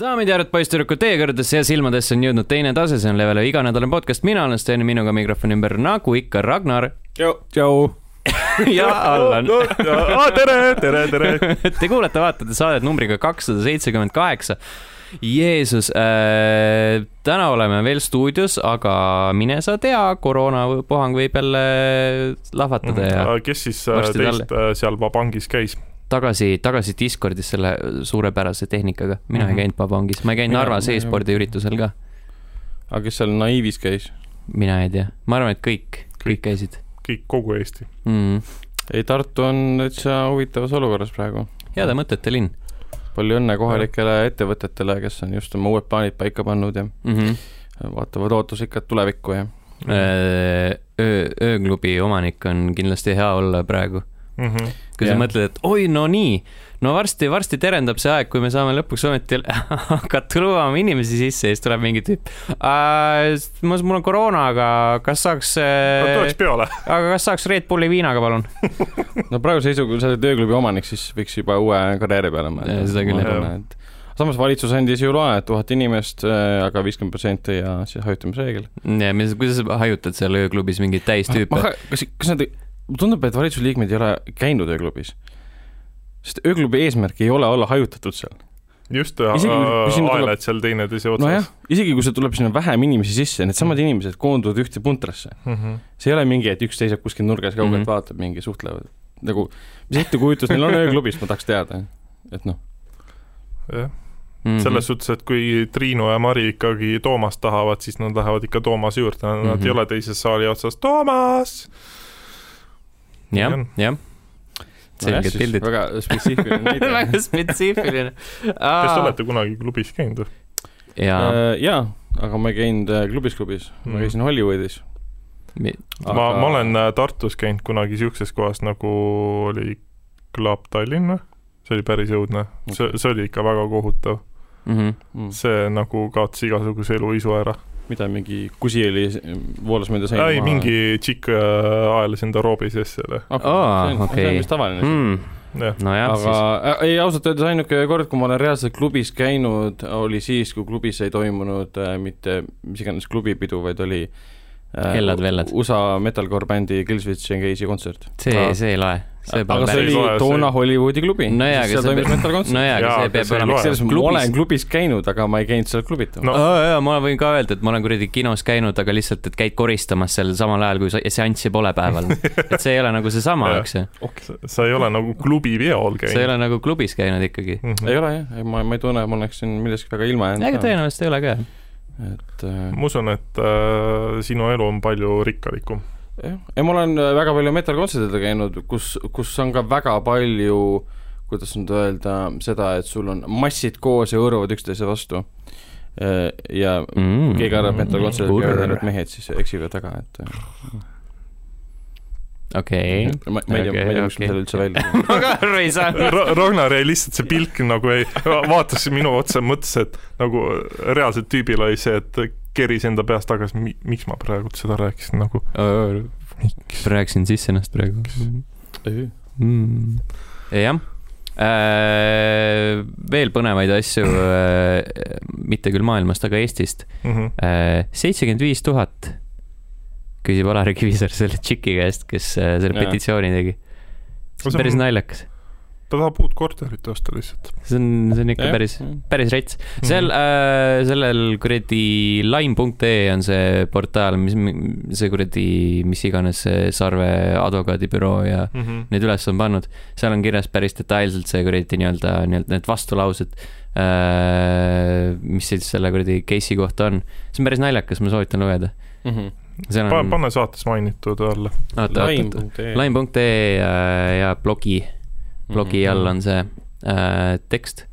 daamid ja härrad, poisssüdrukud, teie kõrgedesse ja silmadesse on jõudnud teine tase, see on Levele iganädalane podcast, mina olen Sten ja minuga mikrofoni ümber nagu ikka Ragnar tšau. ja Allan. tere, tere, tere. Te kuulete, vaatate saadet numbriga kakssada seitsekümmend kaheksa. Jeesus äh,, täna oleme veel stuudios, aga mine sa tea, koroonapuhang võib jälle lahvatada ja kes siis äh, teist äh, seal Vabangis käis? tagasi, tagasi Discordis selle suurepärase tehnikaga. mina Mhm. ei käinud Babongis, ma ei käinud Narvas e-spordiüritusel ka. aga kes seal naiivis käis? mina ei tea, ma arvan, et kõik, kõik Kõik. käisid kõik, kogu Eesti. mm.. ei, Tartu on täitsa huvitavas olukorras praegu. heade mõtete linn palju õnne kohalikele ettevõtetele, kes on just oma uued plaanid paika pannud ja mm. -hmm. vaatavad ootusrikkalt tulevikku ja öö, ööklubi omanik on kindlasti hea olla praegu. Mm -hmm. kui sa Jah. mõtled, et oi, no nii, no varsti, varsti terendab see aeg, kui me saame lõpuks ometi hakata lubama inimesi sisse ja siis tuleb mingi tüüp. mul on koroona, aga kas saaks, Äh, tuleks peale. aga kas saaks Red Bulli viinaga, palun? no praeguse seisuga, kui sa oled ööklubi omanik, siis võiks juba uue karjääri peale Ja, seda küll, jah. samas valitsus andis ju loa, et tuhat inimest, aga viiskümmend protsenti ja siis hajutamisreegel. ja mis, kuidas sa hajutad seal ööklubis mingeid täistüüpe? kas, kas nad, tundub, et valitsuse liikmed ei ole käinud ööklubis. sest ööklubi eesmärk ei ole olla hajutatud seal. just, tuleb- aeled seal teineteise nojah otsas., isegi kui see tuleb sinna vähem inimesi sisse, needsamad inimesed koonduvad ühte puntrasse. Mhm. see ei ole mingi, et üks seisab kuskil nurgas kaugelt mm Mhm. -hmm. vaatab mingi, suhtlevad. nagu, mis ettekujutus neil on ööklubist, ma tahaks teada. et noh, jah, Mhm. selles suhtes, et kui Triinu ja Mari ikkagi Toomast tahavad, siis nad lähevad ikka Toomase juurde, nad Mhm. ei ole teises saali otsas, Toomas. Jah on., jah. selged pildid. väga spetsiifiline näide väga spetsiifiline. kas te olete kunagi klubis käinud või? jaa, Äh, jaa, aga ma ei käinud äh, klubis klubis, ma Mhm. käisin Hollywoodis. ma, ma olen äh, Tartus käinud kunagi siukses kohas nagu oli Club Tallinn see oli päris õudne, see, see oli ikka väga kohutav, Mhm. mm.. see nagu kaotas igasuguse eluisu ära. mida, mingi kusi oli, voolas mööda seina ei, mingi tšikk äh, aelas enda roobi okay,. Aa, okei. see on vist tavaline asi. mm.. jah. nojah, aga siis äh, ei, ausalt öeldes ainuke kord, kui ma olen reaalselt klubis käinud, oli siis, kui klubis ei toimunud äh, mitte mis iganes klubipidu, vaid oli äh, Kellad-vellad. USA metalcore bändi Killswitch Engagei kontsert. see, see lae, see aga see oli see- toona Hollywoodi klubi. No seal see toimus peab- metal-kontsert. aga Jaa, see aga peab see ei olema selles mõttes ma olen. klubis käinud, aga ma ei käinud seal klubita No- no.. aa jaa, ma võin ka öelda, et ma olen kuradi kinos käinud, aga lihtsalt, et käid koristamas seal samal ajal, kui seanssi pole päeval. et see ei ole nagu seesama, eks ju. sa ei ole nagu klubi veol sa ei käinud. ole nagu klubis käinud ikkagi. ei ole jah, ma, ma ei tunne, ma oleksin millestki väga ilma ega jäänud. tõenäoliselt ei ole ka. et äh, ma usun, et äh, sinu elu on palju rikkalikum. jah, ja ma olen äh, väga palju metal-kontsertidel käinud, kus, kus on ka väga palju kuidas nüüd öelda, seda, et sul on massid koos ja hõõruvad üksteise vastu. ja Mm. keegi arvab, et metal-kontserdil käivad ainult mehed, siis eksivad väga, et äh, okei. ma, ei tea, ma ei tea, miks ma selle üldse välja ma ka aru ei saa. Ragnar jäi lihtsalt see pilk nagu ei, vaatas minu otsa, mõtles, et nagu reaalselt tüübil oli see, et keris enda peast tagasi, miks ma praegu seda rääkisin nagu. rääkisin sisse ennast praegu. Mm. jah, veel põnevaid asju, mitte küll maailmast, aga Eestist. Mhm. seitsekümmend viis tuhat küsib Alari Kivisaar selle tšiki käest, kes äh, selle Jaa. petitsiooni tegi. see on päris naljakas. Ta tahab uut korterit osta lihtsalt. see on, see on ikka Jah. päris, päris rets. seal äh,, sellel kuradi lime.ee on see portaal, mis, see kuradi, mis iganes see Sarve advokaadibüroo ja Mhm. need üles on pannud, seal on kirjas päris detailselt see kuradi nii-öelda, nii-öelda need vastulaused äh,, mis siis selle kuradi case'i kohta on. see on päris naljakas, ma soovitan lugeda. seal pane, on, pane saates mainitud alla. oota, oota, oota, lime.ee ja, ja blogi, blogi all on see äh, tekst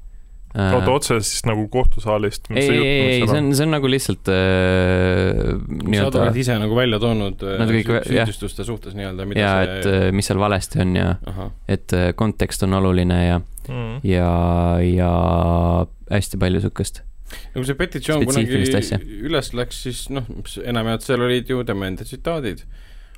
äh, oota, otse siis nagu kohtusaalist. ei, ei, ei, ei, see on, see on nagu lihtsalt äh, sa nii-öelda oled ise nagu välja toonud äh, Nad kõik- süüd- jah. süüdistuste suhtes nii-öelda, mida ja see et äh, mis seal valesti on ja et äh, kontekst on oluline ja, mm.. ja, ja hästi palju siukest. nagu see petitsioon kunagi asja. üles läks, siis noh, enamjaolt seal olid ju tema enda tsitaadid.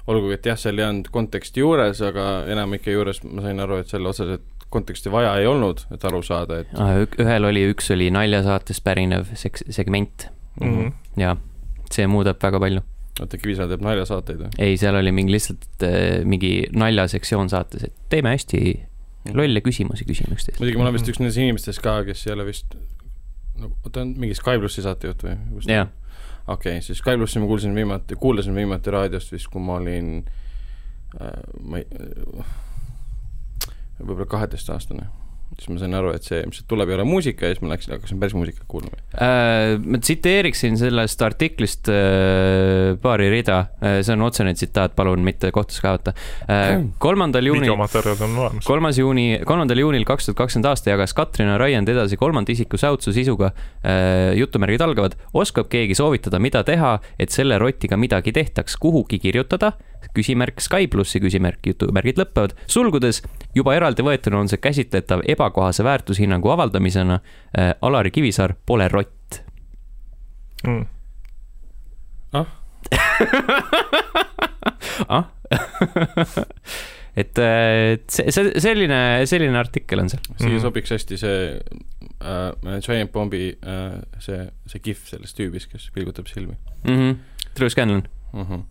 olgugi, et jah, seal ei olnud konteksti juures, aga enamike juures ma sain aru, et seal otseselt konteksti vaja ei olnud, et aru saada, et Ah, ühel oli, üks oli naljasaatest pärinev seks-, segment mm. -hmm. ja see muudab väga palju. oota, Kivisaar teeb naljasaateid või? ei, seal oli mingi lihtsalt äh, mingi naljasektsioon saates, et teeme hästi lolle küsimusi, küsime üksteist. muidugi ma olen vist üks nendest inimestest ka, kes ei ole vist no ta on mingi Sky plussi saatejuht või? jah, okei okay,, siis Sky plussi ma kuulsin viimati, kuulasin viimati raadiost vist, kui ma olin äh, ma ei äh, võib-olla kaheteistaastane. Siis ma sain aru, et see, mis tuleb, ei ole muusika ja siis ma läksin, hakkasin päris muusikat kuulama. Äh, ma tsiteeriksin sellest artiklist äh, paari rida, see on otsene tsitaat, palun mitte kohtusse kaevata. kolmandal juunil videomaterjal on olemas. kolmas juuni, kolmandal juunil kaks tuhat kakskümmend aasta jagas Katrina Raiend edasi kolmanda isiku säutsu sisuga äh,, jutumärgid algavad, oskab keegi soovitada, mida teha, et selle rotiga midagi tehtaks, kuhugi kirjutada, küsimärk Sky plussi küsimärk, jutumärgid lõpevad, sulgudes juba eraldi võetuna on see käsitletav ebakohase väärtushinnangu avaldamisena äh,, Alari Kivisaar pole rott. Mm. ah et, et see, see, selline, selline artikkel on seal. siia Mhm. sobiks hästi see äh, Giant Bombi äh, see, see kihv sellest tüübist, kes pilgutab silmi mm. -hmm. Drew Scanlon. mm -hmm..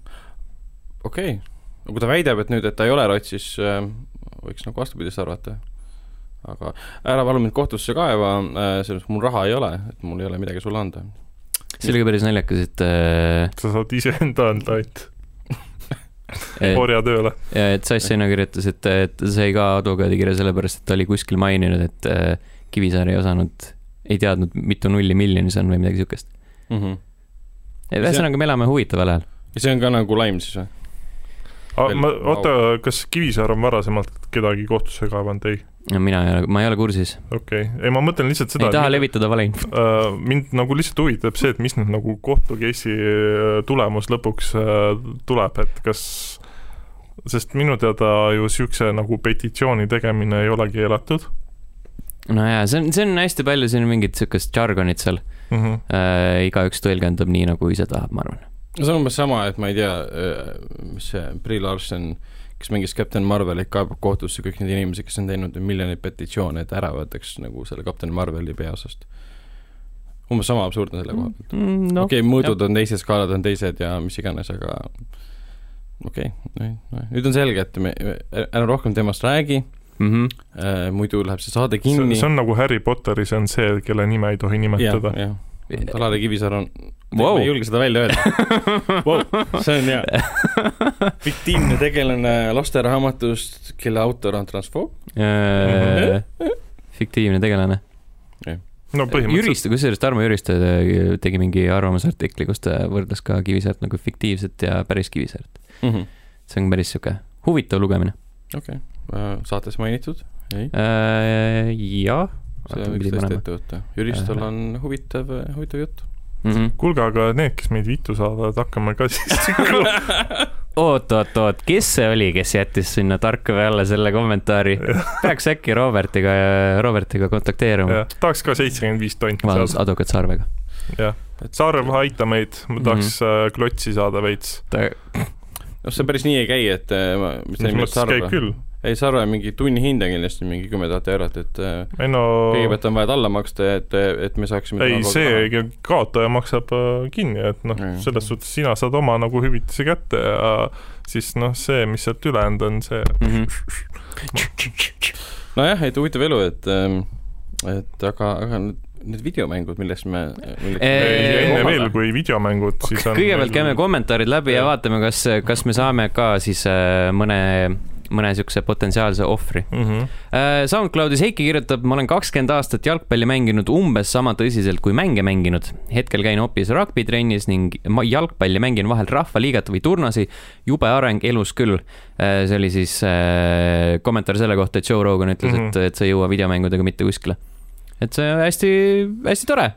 Okei okay., no kui ta väidab, et nüüd, et ta ei ole rott, siis äh, võiks nagu vastupidist arvata. aga ära palun mind kohtusse kaeva äh,, selles mõttes mul raha ei ole, et mul ei ole midagi sulle anda. see oli ka päris naljakas, et äh, sa saad iseenda anda ainult et, orjatööle. et Sass Seina kirjutas, et, et ta sai ka advokaadikirja sellepärast, et ta oli kuskil maininud, et äh, Kivisaar ei osanud, ei teadnud, mitu nulli miljonis on või midagi siukest. Mm -hmm. ühesõnaga, me elame huvitaval ajal. ja see on ka nagu laim siis või? Ma, oota, kas Kivisaar on varasemalt kedagi kohtusse kaevanud? ei, mina ei ole, ma ei ole kursis, okei okay., ei ma mõtlen lihtsalt seda ei taha levitada valeinfot. äh, mind nagu lihtsalt huvitab see, et mis nüüd nagu kohtu case'i äh, tulemus lõpuks äh, tuleb, et kas sest minu teada ju siukse nagu petitsiooni tegemine ei ole keelatud no jaa, see on, see on hästi palju siin mingit siukest jargonit seal mm. -hmm. äh,. igaüks tõlgendab nii, nagu ise tahab, ma arvan. See on umbes sama, et ma ei tea, mis see Brie Larson, kes mängis Captain Marvelit, kaebab kohtusse kõik need inimesed, kes on teinud miljoneid petitsioone, et ära võetaks nagu selle Captain Marveli peaosast. umbes sama absurdne selle koha pealt Mm, no, okei okay,, mõõdud on teised, skaalad on teised ja mis iganes, aga okei okay,, nüüd on selge, et me, ära rohkem temast räägi mm. -hmm. äh,, muidu läheb see saade see, kinni. see on nagu Harry Potteris on see, kelle nime ei tohi nimetada. Alari Kivisaar on Wow. ma ei julge seda välja öelda wow,. see on hea. fiktiivne tegelane lasteraamatust, kelle autor on transfoob. Äh, fiktiivne tegelane. no põhimõtteliselt Jüristo, kusjuures Tarmo Jüristo äh, tegi mingi arvamusartikli, kus ta võrdles ka Kivisaart nagu fiktiivset ja päris Kivisaart. okei see on päris sihuke huvitav lugemine. okay., saates mainitud, ei, Äh, jah. Seda võiks tõesti ette võtta. Jüristol on huvitav, huvitav jutt. Mhm. kuulge, aga need, kes meid vittu saadavad, hakkame ka siis oot, oot, oot, kes see oli, kes jättis sinna tarkvara alla selle kommentaari? peaks äkki Robertiga, Robertiga kontakteeruma. tahaks ka seitsekümmend viis tonti vabandust, saada. advokaat Sarvega. jah, Saaremaa, aita meid, ma tahaks mm -hmm. klotsi saada veits. ta, noh, see päris nii ei käi, et äh, mis nimi on, mõttes käib küll. ei, Sarve mingi tunnihind on kindlasti mingi kümme tuhat eurot, et äh, ei no kõigepealt on vaja talle maksta, et, et me saaksime ei, see kaotaja maksab äh, kinni, et noh Mm., selles suhtes sina saad oma nagu hüvitise kätte ja siis noh, see, mis sealt ülejäänud on, see Mhm. nojah, et huvitav elu, et, et aga, aga need, videomängud, millest me, millest Ei, ei, enne veel, kui videomängud, siis on kõigepealt käime kommentaarid läbi ja vaatame, kas, kas me saame ka siis äh, mõne, mõne siukse potentsiaalse ohvri. mm. -hmm. SoundCloudis Heiki kirjutab, ma olen kakskümmend aastat jalgpalli mänginud umbes sama tõsiselt kui mänge mänginud. hetkel käin hoopis rugby-trennis ning ma jalgpalli mängin vahel rahvaliigat või turnasi. jube areng elus küll. see oli siis äh, kommentaar selle kohta, et Joe Rogan ütles mm, Mhm. -hmm. et, et sa ei jõua videomängudega mitte kuskile. et see on hästi, hästi tore,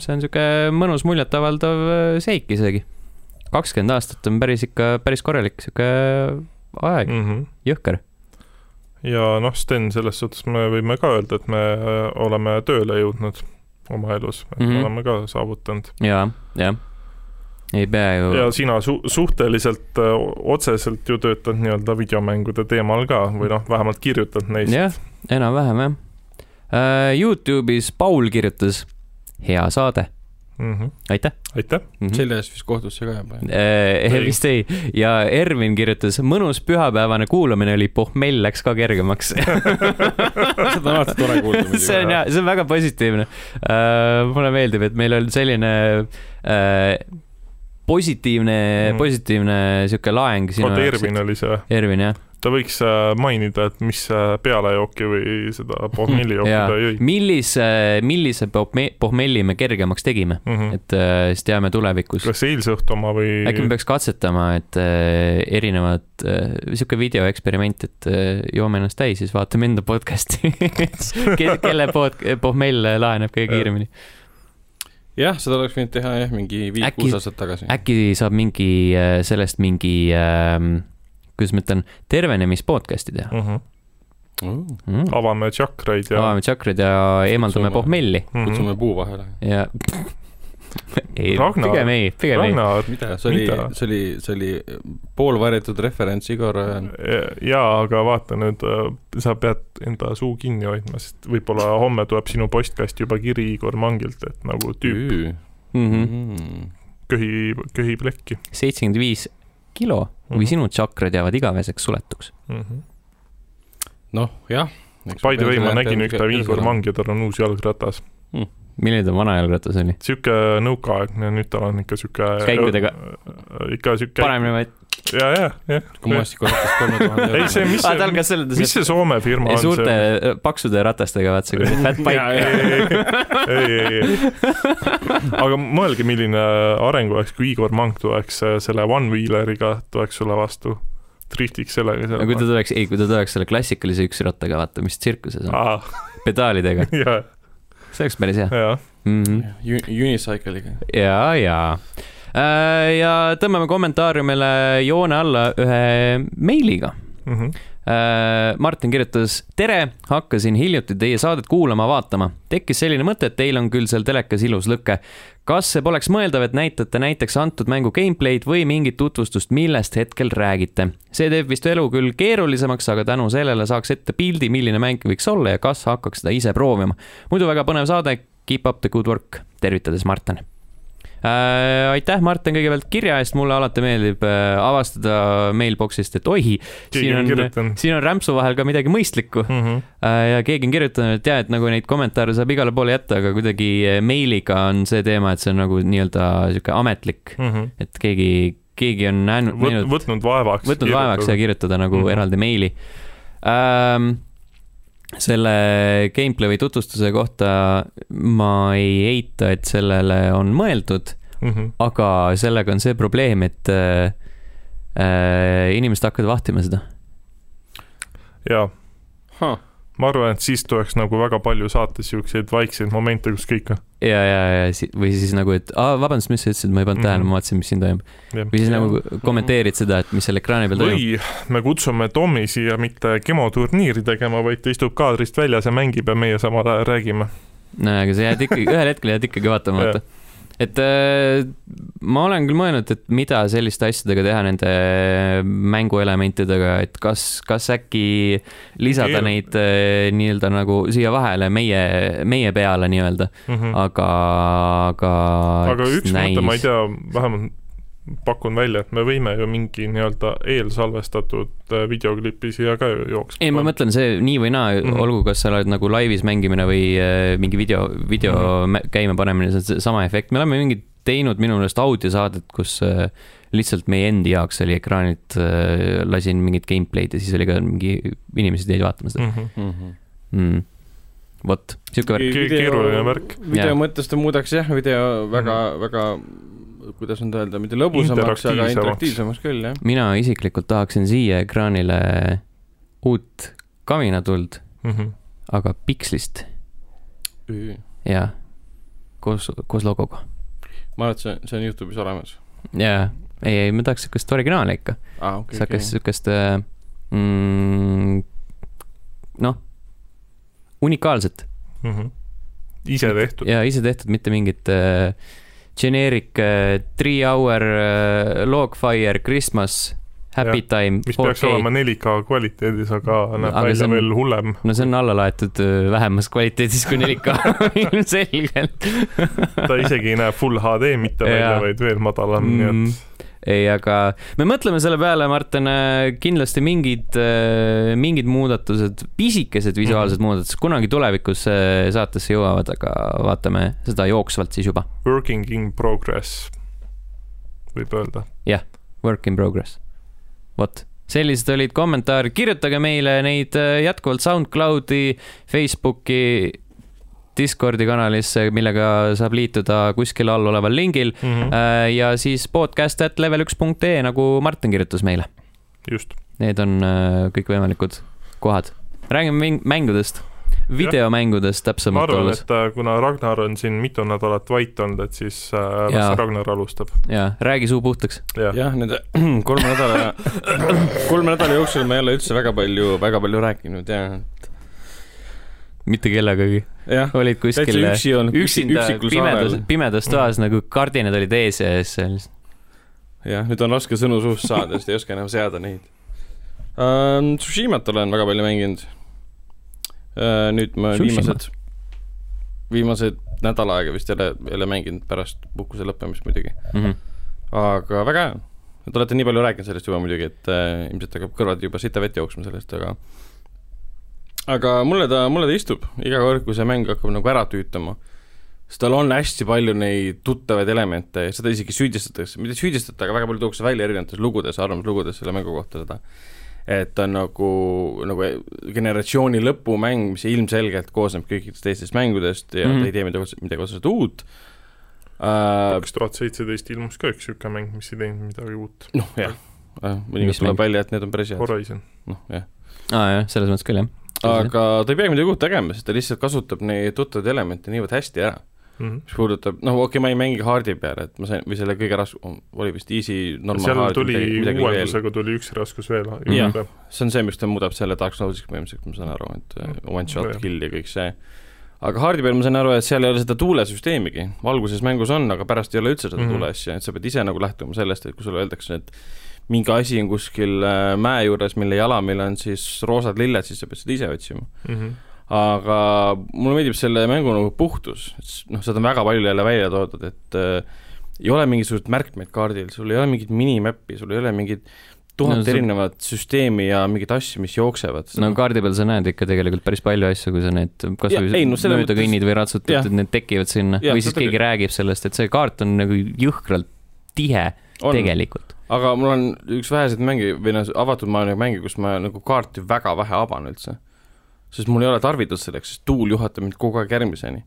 see on sihuke mõnus muljetavaldav äh, seik isegi. kakskümmend aastat on päris ikka, päris korralik sihuke aeg, mm -hmm. jõhker. ja noh, Sten, selles suhtes me võime ka öelda, et me äh, oleme tööle jõudnud oma elus, et mm. -hmm. oleme ka saavutanud. ja, jah. ei pea ju ja sina su-, suhteliselt äh, otseselt ju töötad nii-öelda videomängude teemal ka või noh, vähemalt kirjutad neist. jah, enam-vähem jah uh,. Youtube'is Paul kirjutas, hea saade, Mhm. aitäh aitäh, mm. -hmm. selle eest vist kohtusse ka juba. Eh, Ei. vist ei ja Ervin kirjutas, mõnus pühapäevane kuulamine oli, pohmell läks ka kergemaks seda on alati tore kuulda see on muidugi. ja, see on väga positiivne uh,. mulle meeldib, et meil on selline uh, positiivne mm., positiivne sihuke laeng oota, Ervin oli see, Ervin jah. ta võiks äh, mainida, et mis äh, pealejooki või seda pohmellijooki ta jõi. millise, millise pohme- pohmelli me kergemaks tegime, Mhm. et uh, siis teame tulevikus. kas eilse õhtu oma või? äkki me peaks katsetama, et äh, erinevad äh,, sihuke videoeksperiment, et äh, joome ennast täis, siis vaatame enda podcast'i Ke, kelle pod-, pohmell laheneb kõige kiiremini. jah, seda oleks võinud teha jah, mingi viis-kuus aastat tagasi. äkki saab mingi äh, sellest mingi äh,, kuidas ma ütlen, tervenemis podcast'i teha mm. -hmm. mm.. avame tšakraid ja avame tšakrid ja eemaldame pohmelli mm kutsume puu vahele. ja ei, Ragnar- pigem ei, pigem ei. Ragnar, mida, see oli see oli, see oli poolvarjatud referents Igor. jaa, aga vaata nüüd, sa pead enda suu kinni hoidma, sest võib-olla homme tuleb sinu postkasti juba kiri Igor Mangilt, et nagu tüüp Mhm. Mm. köhib, köhib lekki seitsekümmend viis kilo või Mhm. sinu tšakrad jäävad igaveseks suletuks. mm. -hmm. noh, jah. By the way, ma nägin üks päev Igor. Mangi, tal on uus jalgratas. Milline ta vana jalgratas oli? sihuke nõukaaegne, nüüd tal on ikka sihuke Käikudega.. ikka sihuke, paremini vaid. ja, ja, jah. kui maastikuratast kolme tuhande ei, see, mis see, ka selle, mis see Soome firma on suurte see? paksude ratastega, vaata see kuradi fat bike. ei, ei, ei, ei. aga mõelge, milline areng oleks, kui Igor Mang tuleks äh, selle one-wheeleriga, tuleks sulle vastu, driftiks sellega no kui ta seal. tuleks, ei, kui ta tuleks selle klassikalise üksrattaga, vaata, mis tsirkuses on, aa, pedaalidega, see oleks päris hea ja, mm. -hmm. Unicycle'iga. ja, ja. ja tõmbame kommentaariumile joone alla ühe meiliga. Mhm. Martin kirjutas, tere, hakkasin hiljuti teie saadet kuulama-vaatama. tekkis selline mõte, et teil on küll seal telekas ilus lõke. kas see poleks mõeldav, et näitate näiteks antud mängu gameplay'd või mingit tutvustust, millest hetkel räägite? see teeb vist elu küll keerulisemaks, aga tänu sellele saaks ette pildi, milline mäng võiks olla ja kas hakkaks seda ise proovima. muidu väga põnev saade, keep up the good work, tervitades Martin äh,. aitäh, Martin, kõigepealt kirja eest, mulle alati meeldib äh, avastada mailbox'ist, et keegi siin on siin on rämpsu vahel ka midagi mõistlikku Mhm. äh, ja keegi on kirjutanud, et jah, et nagu neid kommentaare saab igale poole jätta, aga kuidagi äh, meiliga on see teema, et see on nagu nii-öelda sihuke ametlik, et keegi, keegi on näinud, Võt, võtnud vaevaks. võtnud vaevaks ja kirjutada nagu mm. -hmm. eraldi meili ähm,. Selle gameplay või tutvustuse kohta ma ei eita, et sellele on mõeldud, Mhm. aga sellega on see probleem, et äh, äh, inimesed hakkavad vahtima seda. jaa, ma arvan, et siis tuleks nagu väga palju saata siukseid vaikseid momente, kus kõik on. ja, ja, ja si- või siis nagu, et aa, vabandust, mis sa ütlesid, ma ei pannud tähele, Mhm. ma vaatasin, mis siin toimub. või siis nagu kommenteerid seda, et mis seal ekraani peal toimub. või me kutsume Tommi siia mitte gemoturniiri tegema, vaid ta istub kaadrist väljas ja mängib ja meie samal ajal räägime. no aga sa jääd ikkagi, ühel hetkel jääd ikkagi vaatama, vaata. Et äh, ma olen küll mõelnud, et mida selliste asjadega teha nende mänguelementidega, et kas, kas äkki lisada Keeru- neid äh, nii-öelda nagu siia vahele meie, meie peale nii-öelda, aga, aga. Mhm. aga üks mõte, ma ei tea, vähemalt pakun välja, et me võime ju mingi nii-öelda eelsalvestatud äh, videoklipi siia ka ju jooksma. ei, ma mõtlen see nii või naa mm. -hmm. olgu, kas sa oled nagu laivis mängimine või äh, mingi video, video mm. -hmm. käima panemine, see on seesama efekt, me oleme mingi teinud minu meelest audiosaadet, kus äh, lihtsalt meie endi jaoks oli ekraanilt lasin mingit gameplay'd ja siis oli ka mingi, inimesed jäid vaatama seda mm. -hmm. mm.. vot, sihuke värk. Ke- keeruline värk. video mõttes ta muudaks jah, video väga mm, -hmm. väga, kuidas nüüd öelda, mitte lõbusamaks, aga Interaktiivsemaks. küll jah. mina isiklikult tahaksin siia ekraanile uut kaminatuld, Mm -hmm. aga pikslist ja koos, koos logoga. ma arvan, et see, see on Youtube'is olemas. jaa, ei, ei, ma tahaks sihukest originaali ikka aa, okei, sihukest, sihukest äh, mm, noh, unikaalset Mm -hmm. ise tehtud. ja ise tehtud, mitte mingit äh, generic äh, three hour äh, logfire Christmas Happy Jah. Time mis peaks 4K olema 4K kvaliteedis, aga näeb Aga see välja on- veel hullem. no see on alla laetud öö, vähemas kvaliteedis kui 4K ilmselgelt ta isegi ei näe full HD mitte välja vaid veel madalam mm., nii mm. et ei, aga me mõtleme selle peale, Martin, kindlasti mingid, mingid muudatused, pisikesed visuaalsed mm -hmm. muudatused kunagi tulevikus äh, saatesse jõuavad, aga vaatame seda jooksvalt siis juba. working in progress, võib öelda. Work in progress. vot, sellised olid kommentaarid, kirjutage meile neid äh, jätkuvalt SoundCloudi, Facebooki, Discordi kanalisse, millega saab liituda kuskil all oleval lingil Mm -hmm. Äh, ja siis podcast at level üks punkt ee, nagu Martin kirjutas meile. just, Need on äh, kõikvõimalikud kohad. räägime mäng- mängudest, videomängudest ma täpsemalt arvan, olles et äh, kuna Ragnar on siin mitu nädalat vait olnud, et siis äh, Jaa. las Ragnar alustab. ja räägi suu puhtaks. jah, jah, nende kolme nädala, kolme nädala jooksul ma ei ole üldse väga palju, väga palju rääkinud ja mitte kellegagi. olid kuskil olnud, üksinda pimedas pimedas toas nagu kardinad olid ees ja siis seal jah, nüüd on raske sõnu suust saada, sest ei oska enam seada neid uh,. Tsushimat olen väga palju mänginud uh,. nüüd ma Tsushima? viimased, viimased nädal aega vist ei ole mänginud pärast puhkuse lõppemist muidugi, mm. -hmm. aga väga hea. Te olete nii palju rääkinud sellest juba muidugi, et uh, ilmselt hakkab kõrvad juba sita vett jooksma sellest, aga aga mulle ta, mulle ta istub iga kord, kui see mäng hakkab nagu ära tüütama sest tal on hästi palju neid tuttavaid elemente ja seda isegi süüdistatakse, mitte ei süüdistata, aga väga palju tuuakse välja erinevates lugudes, arvamuslugudes selle mängu kohta seda. et ta on nagu, nagu generatsiooni lõpumäng, mis ilmselgelt koosneb kõikidest teistest mängudest ja mm. -hmm. ta ei tee midagi, midagi otseselt uut uh,. kaks tuhat seitseteist ilmus ka üks niisugune mäng, mis ei teinud midagi uut, noh, jah Mis mõnikord tuleb välja, et need on päris head, Horizon. noh, jah. aa jah, selles mõttes küll jah. Aga ta ei peagi midagi uut tegema, sest ta lihtsalt kasutab neid tuttavaid elemente niivõrd hästi ära. Mhm. mis puudutab, noh okei okay,, ma ei mängi haardi peale, et ma sain, või selle kõige ras-, oli vist easy, normal seal hard, tuli uuendusega tuli üks raskus veel juurde. see on see, mis ta muudab selle Dark Soulsiks põhimõtteliselt, ma saan aru, et äh, one shot Nojah. kill ja kõik see. aga haardi peal ma sain aru, et seal ei ole seda tuulesüsteemigi, alguses mängus on, aga pärast ei ole üldse seda Mhm. tuule asja, et sa pead ise nagu lähtuma sellest, et kui sulle öeldakse, et mingi asi on kuskil äh, mäe juures, mille jalamil on siis roosad lilled, siis sa pead seda ise otsima. Mhm. aga mulle meeldib selle mängu nagu puhtus, noh, seda on väga palju jälle välja toodud, et äh, ei ole mingisuguseid märkmeid kaardil, sul ei ole mingit minimäppi, sul ei ole mingit tuhat No see- erinevat süsteemi ja mingeid asju, mis jooksevad. no kaardi peal sa näed ikka tegelikult päris palju asju, kui sa need Jaa, kasvõi ei, no mööda mõttes- kõnnid või ratsutad, et need tekivad sinna Jah, või siis keegi räägib sellest, et see kaart on nagu jõhkralt tihe tegelikult. aga mul on üks väheseid mänge või noh, avatud maailma mänge, kus ma nagu kaarti väga vähe avan üldse. sest mul ei ole tarvidust selleks, sest tuul juhatab mind kogu aeg järgmiseni.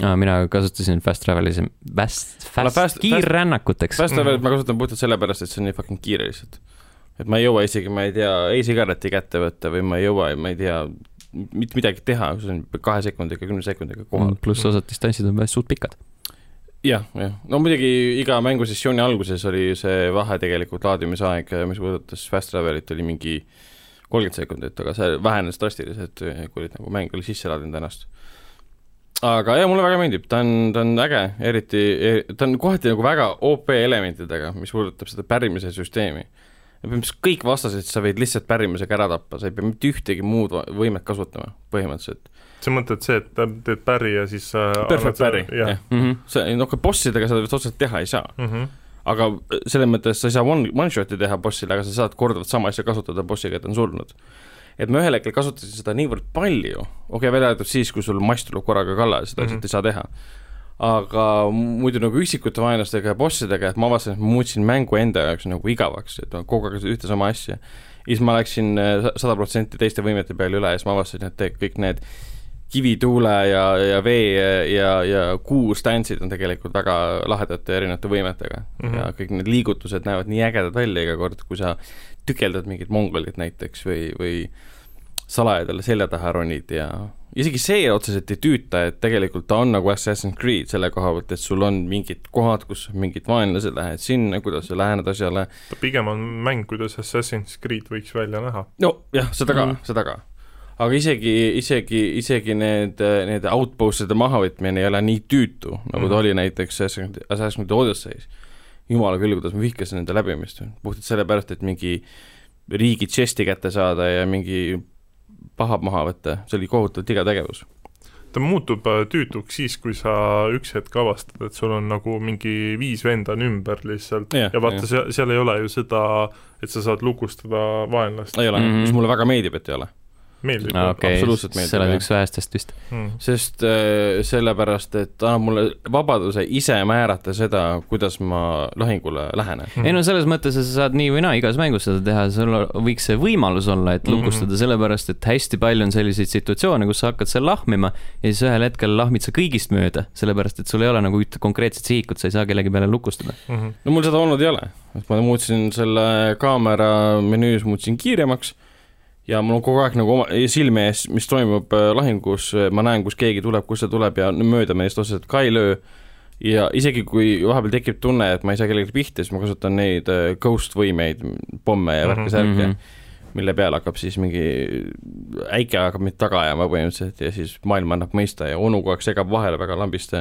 mina kasutasin fast travel'i, fast, Mulle fast, fast- kiirrännakuteks. Fast Travelit Mhm. ma kasutan puhtalt sellepärast, et see on nii fucking kiire lihtsalt. et ma ei jõua isegi, ma ei tea, e-sigareti kätte võtta või ma ei jõua, ma ei tea, mitte midagi teha, see on kahe sekundiga, kümne sekundiga kohal. Mm, pluss osad distantsid on päris suht pikad. jah, jah, no muidugi iga mängusessiooni alguses oli see vahe tegelikult laadimisaeg, mis puudutas Fast Travelit, oli mingi kolmkümmend sekundit, aga see vähenes drastiliselt, kui olid nagu mäng oli sisse laadinud ennast. aga jah, mulle väga meeldib, ta on, ta on äge, eriti, ta on kohati nagu väga OP elementidega, mis puudutab seda pärimise süsteemi. põhimõtteliselt kõik vastased sa võid lihtsalt pärimisega ära tappa, sa ei pea mitte ühtegi muud võimet kasutama põhimõtteliselt. Sa mõtled see, et ta- teed päri ja siis äh, Perfect parry, jah mm. -hmm. see, noh, bossidega seda vist otseselt teha ei saa. Mhm. aga selles mõttes sa ei saa one, one-shot'i teha bossile, aga sa saad korduvalt sama asja kasutada bossiga, et on surnud. et ma ühel hetkel kasutasin seda niivõrd palju, okei okay,, välja arvatud siis, kui sul mass tuleb korraga kallale, seda Mhm. lihtsalt mm -hmm. ei saa teha. aga muidu nagu üksikute vaenlastega ja bossidega, et ma avastasin, et ma muutsin mängu enda jaoks nagu igavaks, et ma kogu aeg ühte sama asja. ja siis ma läksin äh, sada protsenti teiste võimete peale üle ja siis ma avastasin, et kõik need kivituule ja, ja vee ja, ja kuu stantsid on tegelikult väga lahedate erinevate võimetega mm. -hmm. ja kõik need liigutused näevad nii ägedad välja iga kord, kui sa tükeldad mingit mongolit näiteks või, või salaja talle selja taha ronid ja isegi see otseselt ei tüüta, et tegelikult ta on nagu Assassin's Creed selle koha pealt, et sul on mingid kohad, kus mingid vaenlased, lähed sinna, kuidas sa lähened asjale. pigem on mäng, kuidas Assassin's Creed võiks välja näha. nojah, seda ka mm., seda ka. Aga isegi, isegi, isegi need, need outpost'ide mahavõtmine ei ole nii tüütu, nagu ta oli näiteks Assassin's Creed Odyssey's. jumala küll, kuidas ma vihkasin nende läbimist, puhtalt sellepärast, et mingi riigi chest'i kätte saada ja mingi pahad maha võtta, see oli kohutavalt iga tegevus. ta muutub äh, tüütuks siis, kui sa üks hetk avastad, et sul on nagu mingi viis venda on ümber lihtsalt Jah, ja vaata, jah. seal, seal ei ole ju seda, et sa saad lukustada vaenlast, ei ole mm. -hmm. mis mulle väga meeldib, et ei ole. Meeldib okei absoluutselt, meeldib, sa oled üks vähestest vist. mm.. sest äh, sellepärast, et ta annab mulle vabaduse ise määrata seda, kuidas ma lahingule lähenen. ei no selles mõttes, et sa saad nii või naa igas mängus seda teha, sul võiks see võimalus olla, et Mhm. lukustada, sellepärast et hästi palju on selliseid situatsioone, kus sa hakkad seal lahmima ja siis ühel hetkel lahmid sa kõigist mööda, sellepärast et sul ei ole nagu ühte konkreetset sihikut, sa ei saa kellegi peale lukustada. Mm -hmm. no mul seda olnud ei ole, et ma muutsin selle kaamera menüüs, muutsin kiiremaks ja mul on kogu aeg nagu oma silme ees, mis toimub äh, lahingus, ma näen, kus keegi tuleb, kust ta tuleb ja mööda meist otseselt ka ei löö. ja isegi kui vahepeal tekib tunne, et ma ei saa kellelegi pihta, siis ma kasutan neid äh, ghost võimeid, pomme ja Mhm, värke-särke mm. -hmm. mille peale hakkab siis mingi äike hakkab mind taga ajama põhimõtteliselt ja siis maailm annab mõista ja onu kogu aeg segab vahele väga lambist,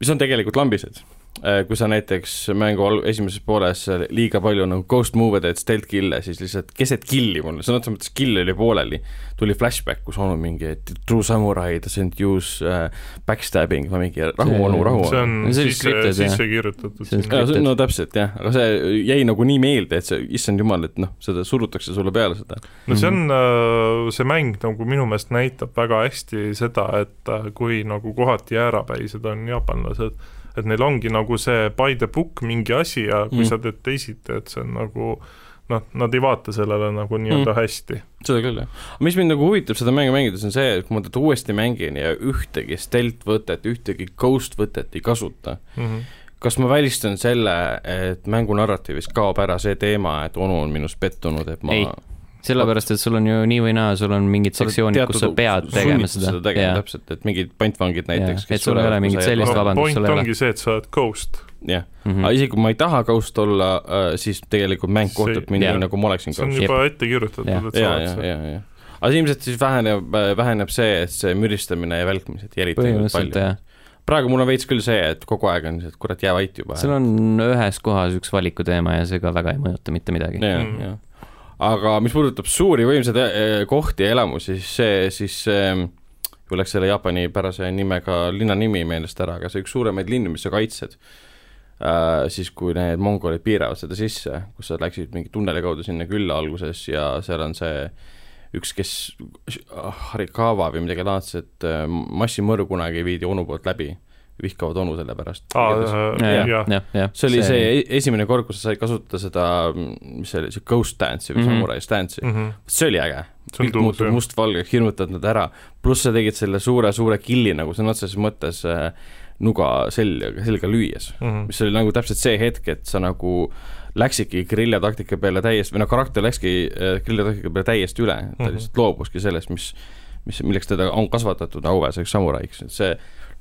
mis on tegelikult lambised kui sa näiteks mängu esimeses pooles liiga palju nagu ghost move'e teed, stealth kill'e, siis lihtsalt keset kill'i mul, sõna otseses mõttes kill oli pooleli, tuli flashback, kus onu mingi, et true samurai doesn't use uh, backstabbing või mingi rahu See- onu, rahu see onu. on See oli sisse, scripted, jah. sisse kirjutatud on no täpselt jah, aga see jäi nagu nii meelde, et see, issand jumal, et noh, seda surutakse sulle peale seda. no see on, see mäng nagu minu meelest näitab väga hästi seda, et äh, kui nagu kohati jäärapäised on jaapanlased, et neil ongi nagu see by the book mingi asi ja kui Mm. sa teed teisiti, et see on nagu noh, nad ei vaata sellele nagu nii-öelda Mm. mm. hästi. seda küll, jah. mis mind nagu huvitab seda mängu mängides, on see, et kui ma teda uuesti mängin ja ühtegi stealth võtet, ühtegi ghost võtet ei kasuta, Mm -hmm. kas ma välistan selle, et mängu narratiivis kaob ära see teema, et onu on minust pettunud, et ma Ei. sellepärast, et sul on ju nii või naa, sul on mingid sektsioonid, kus sa pead tegema sunnitud seda, tegema Jaa. täpselt, et mingid pantvangid näiteks. et sul ei ole mingit sellist vabandust point sul ei ole. ongi see, et sa oled ghost. jah, Mhm. aga isegi kui ma ei taha ghost olla, siis tegelikult mäng kohtleb mind nii, nagu ma oleksin see on ghost. juba ette kirjutatud, et sa ja, oled ja, see. ja, ja. aga ilmselt siis väheneb, väheneb see, et see müristamine ja välkmised nii põhimõtteliselt palju. praegu mul on veits küll see, et kogu aeg on see, et kurat, jää vait juba. seal on ühes kohas üks valikuteema ja see ka väga ei mõjuta mitte midagi. Mm.. Aga mis puudutab suuri võimsaid eh, kohti ja elamusi, siis see, siis mul läks selle Jaapani pärase nimega linna nimi meelest ära, aga see üks suuremaid linnu, mis sa kaitsed äh,, siis kui need mongolid piiravad seda sisse, kus sa läksid mingi tunneli kaudu sinna külla alguses ja seal on see üks, kes, Harikawa või midagi laadset äh, massimõrv kunagi viidi onu poolt läbi, vihkavad onu selle pärast. jah. see oli see, see esimene kord, kus sa said kasutada seda, mis see oli, see ghost dance'i või mm -hmm. samurai stance'i mm, Mhm. see oli äge. pilt muutub mustvalgeks, hirmutad nad ära, pluss sa tegid selle suure-suure killi nagu sõna otseses mõttes äh, nuga selga, selga lüües, Mhm. mis oli nagu täpselt see hetk, et sa nagu läksidki griljataktika peale täiesti, või noh, karakter läkski äh, griljataktika peale täiesti üle, ta Mhm. lihtsalt loobuski sellest, mis mis, milleks teda on kasvatatud auväärseks samuraiks, et see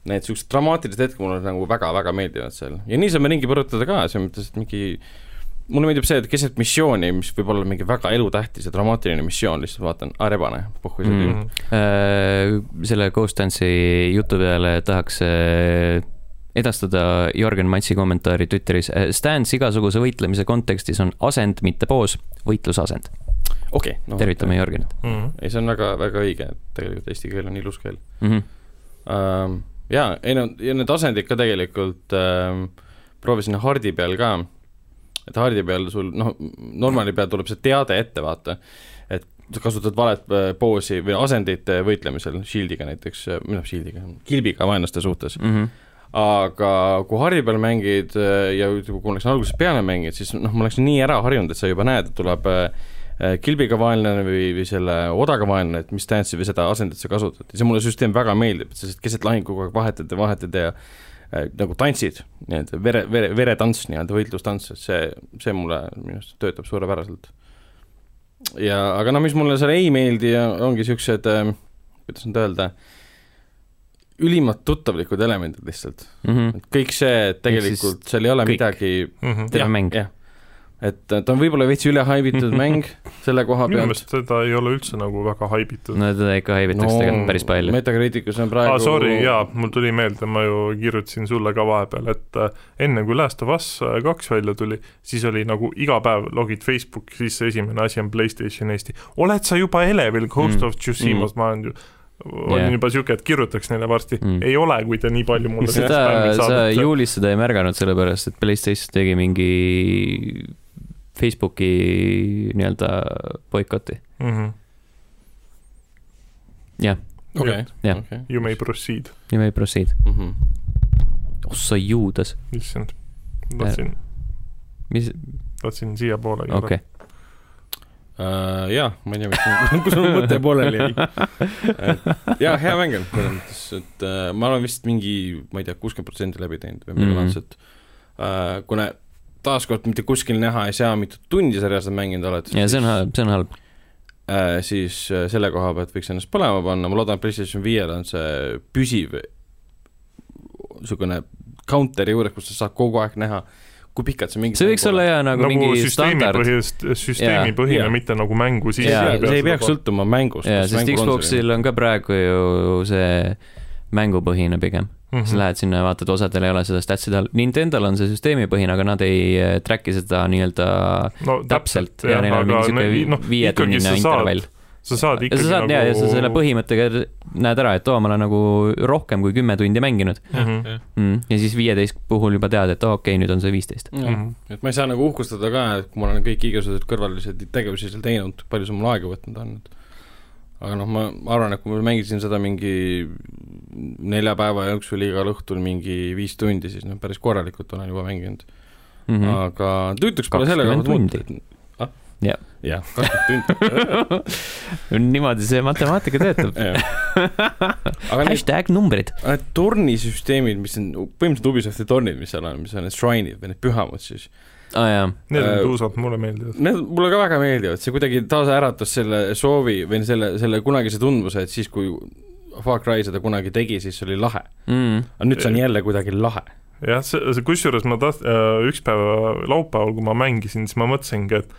need siuksed dramaatilised hetked mulle nagu väga-väga meeldivad seal ja nii saame ringi põrutada ka, selles mõttes, et mingi mulle meeldib see, et keset missiooni, mis võib olla mingi väga elutähtis ja dramaatiline missioon, lihtsalt vaatan, aa rebane, pohhu see Mm. tüüp. Äh, selle Ghost Dance'i jutu peale tahaks äh, edastada Jörgen Matsi kommentaari Twitteris. Stance igasuguse võitlemise kontekstis on asend, mitte poos, võitlusasend. okei, noh. tervitame Jörgenit Mhm. ei, see on väga, väga õige, et tegelikult eesti keel on ilus keel mm. -hmm. ähm,. jaa, ei no, ja need asendid ka tegelikult ähm,, proovisin hardi peal ka, et hardi peal sul noh, normaali peal tuleb see teade ette, vaata, et sa kasutad valet äh, poosi või asendit äh, võitlemisel, shield'iga näiteks, või noh, shield'iga, kilbiga vaenlaste suhtes, Mm -hmm. aga kui hardi peal mängid äh, ja kui ma läksin algusest peale mängid, siis noh, ma läksin nii ära harjunud, et sa juba näed, et tuleb äh, äh, kilbiga vaenlane või, või selle odaga vaenlane, et mis stance'i või seda asendit sa kasutad ja see mulle süsteem väga meeldib, et sa lihtsalt keset lahingu kogu aeg vahetad ja vahetad ja äh, nagu tantsid, nii-öelda vere, vere, veretants nii-öelda, võitlustants, et see, see mulle minu arust töötab suurepäraselt. ja aga noh, mis mulle seal ei meeldi, ongi siuksed äh,, kuidas nüüd öelda, ülimalt tuttavlikud elemendid lihtsalt Mm -hmm. kõik see, et tegelikult seal ei ole kõik. midagi Mhm. terve jah, mäng. jah, et ta on võib-olla veits üle haibitud mäng selle koha minu pealt. meelest seda ei ole üldse nagu väga haibitud no teda ikka haibitakse tegelikult päris palju. Metacriticus on praegu aa, sorry, jaa, mul tuli meelde, ma ju kirjutasin sulle ka vahepeal, et äh, enne kui Last of Us äh, kaks välja tuli, siis oli nagu iga päev logid Facebooki sisse, esimene asi on Playstation Eesti. oled sa juba elevil Ghost Mm. of Tsushimas mm., ma olen ju olin Jah. juba siuke, et kirjutaks neile varsti mm., ei ole, kui te nii palju mulle seda, sa juulis seda ei märganud, sellepärast et Playstation tegi mingi Facebooki nii-öelda boikoti. mm. -hmm. jah, okei. You may proceed, ja me ei proceed. Mhm. oh sa juudas, issand, tahtsin, mis, tahtsin siiapoole okei. Uh, jaa, ma ei tea, mis, kus mul mõte pooleli jäi. jaa, hea mäng on, selles mõttes, et uh, ma olen vist mingi, ma ei tea, kuuskümmend protsenti läbi teinud või midagi Mhm. laadset uh,. kuna taaskord mitte kuskil näha ei saa, mitu tundi sa reaalselt mänginud oled. ja see on halb, see on halb. uh,. siis uh, selle koha pealt võiks ennast põlema panna, ma loodan, et PlayStation viiel on see püsiv niisugune counter'i juures, kus sa saad kogu aeg näha, kui pikalt sa mingit see võiks olla hea nagu, nagu mingi standard. süsteemipõhine Jaa., mitte nagu mängu see, sisse Jaa, see, see ei peaks sõltuma mängust. jaa, sest Xboxil on ka praegu ju see mängupõhine pigem. mm sa lähed sinna ja vaatad, osadel ei ole seda stats'ide all, Nintendo'l on see süsteemipõhine, aga nad ei äh, track'i seda nii-öelda no täpselt ja neil on mingi siuke noh, viietunnine intervall. sa saad ikkagi sa saad nagu ja, sa selle põhimõttega näed ära, et oo, ma olen nagu rohkem kui kümme tundi mänginud Mhm. mm.. ja siis viieteist puhul juba tead, et oo, okei okay,, nüüd on see viisteist. Mhm. et ma ei saa nagu uhkustada ka, et kui ma olen kõik igasugused kõrvalised tegevusi seal teinud, palju see mul aega võtnud on. aga noh, ma arvan, et kui ma mängisin seda mingi nelja päeva jooksul igal õhtul mingi viis tundi, siis noh, päris korralikult olen juba mänginud mm. -hmm. aga tüütuks pole selle koha 20 tundi. pealt muuta. ah? Jah. jah, kakskümmend tundi. niimoodi see matemaatika töötab. hashtag numbrid. tornisüsteemid, mis on põhimõtteliselt Ubisofti tornid, mis seal on, mis on need shrine'id või need pühamud siis, aa ah, Need on Äh, tuusad, mulle meeldivad. Need mulle ka väga meeldivad, see kuidagi taasäratas selle soovi või selle, selle kunagise tundmuse, et siis, kui Far Cry seda kunagi tegi, siis see oli lahe. mm.. aga nüüd see on jälle kuidagi lahe. jah, see, see kusjuures ma taht-, üks päev laupäeval, kui ma mängisin, siis ma mõtlesingi, et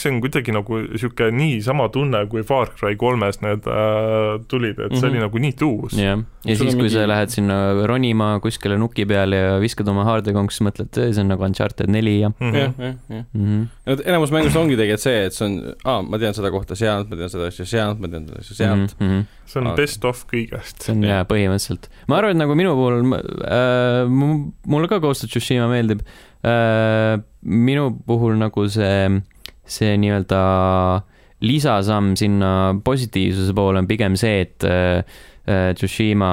see on kuidagi nagu niisugune niisama tunne, kui Far Cry kolmes need äh, tulid, et see mm -hmm. oli Mhm. nagu nii tuus. jah, ja siis, kui mingi- sa lähed sinna ronima kuskile nuki peale ja viskad oma haardekonks, mõtled, see on nagu Uncharted neli ja Mhm. jah, jah, jah. et enamus mängust ongi tegelikult see, et see on, aa, ma tean seda kohta sealt, ma tean seda asja sealt, ma tean seda asja sealt. Mm -hmm. see on Aga- best of kõigest. see on jaa, põhimõtteliselt. ma arvan, et nagu minu puhul äh,, mulle ka Ghost of Tsushima meeldib äh,. minu puhul nagu see, see nii-öelda lisasamm sinna positiivsuse poole on pigem see, et äh, äh, Tsushima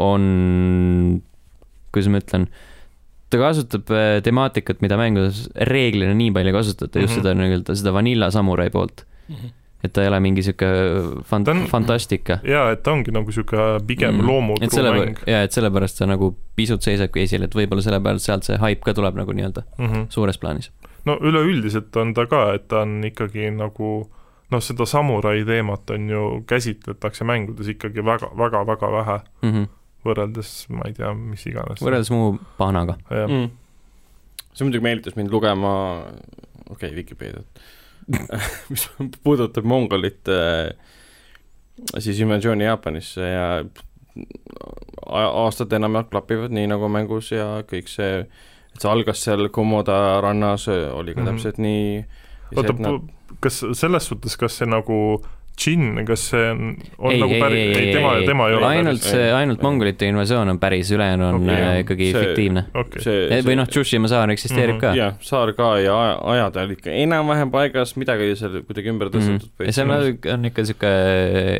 on, kuidas ma ütlen, ta kasutab äh, temaatikat, mida mängudes reeglina nii palju ei kasutata, just Mhm. seda nii-öelda seda vanilla samurai poolt. et ta ei ole mingi sihuke fant- on-, fantastika. jaa, et ta ongi nagu niisugune pigem mm. et loomuturu selle mäng, ja et sellepärast ta nagu pisut seisabki esil, et võib-olla selle pealt sealt see haip ka tuleb nagu nii-öelda mm. -hmm. suures plaanis no üleüldiselt on ta ka, et ta on ikkagi nagu noh, seda samurai teemat on ju, käsitletakse mängudes ikkagi väga, väga, väga vähe mm. -hmm. võrreldes, ma ei tea, mis iganes. võrreldes muu pahnaga. mm.. see muidugi meelitas mind lugema, okei okay,, Vikipeediat, mis puudutab Mongolit äh, siis invasiooni Jaapanisse ja aastad enam-vähem klapivad nii nagu mängus ja kõik see, et see algas seal Komoda rannas, oli ka Mhm. mm -hmm. täpselt nii. oota, kas selles suhtes, kas see nagu Jin, kas see on, on ei, nagu ei, päris, ei, ei tema, ei, tema ei ole ainult päris- see, ei, ainult mongolite invasioon on päris, ülejäänu on okay, ikkagi see- fiktiivne. okei, see või noh, Tsushima saar eksisteerib Mhm. ka. jah, saar ka ja aja- ajad olid ikka enam-vähem paigas, midagi seal kuidagi ümber tõstetud Mhm. ja seal on, on ikka sihuke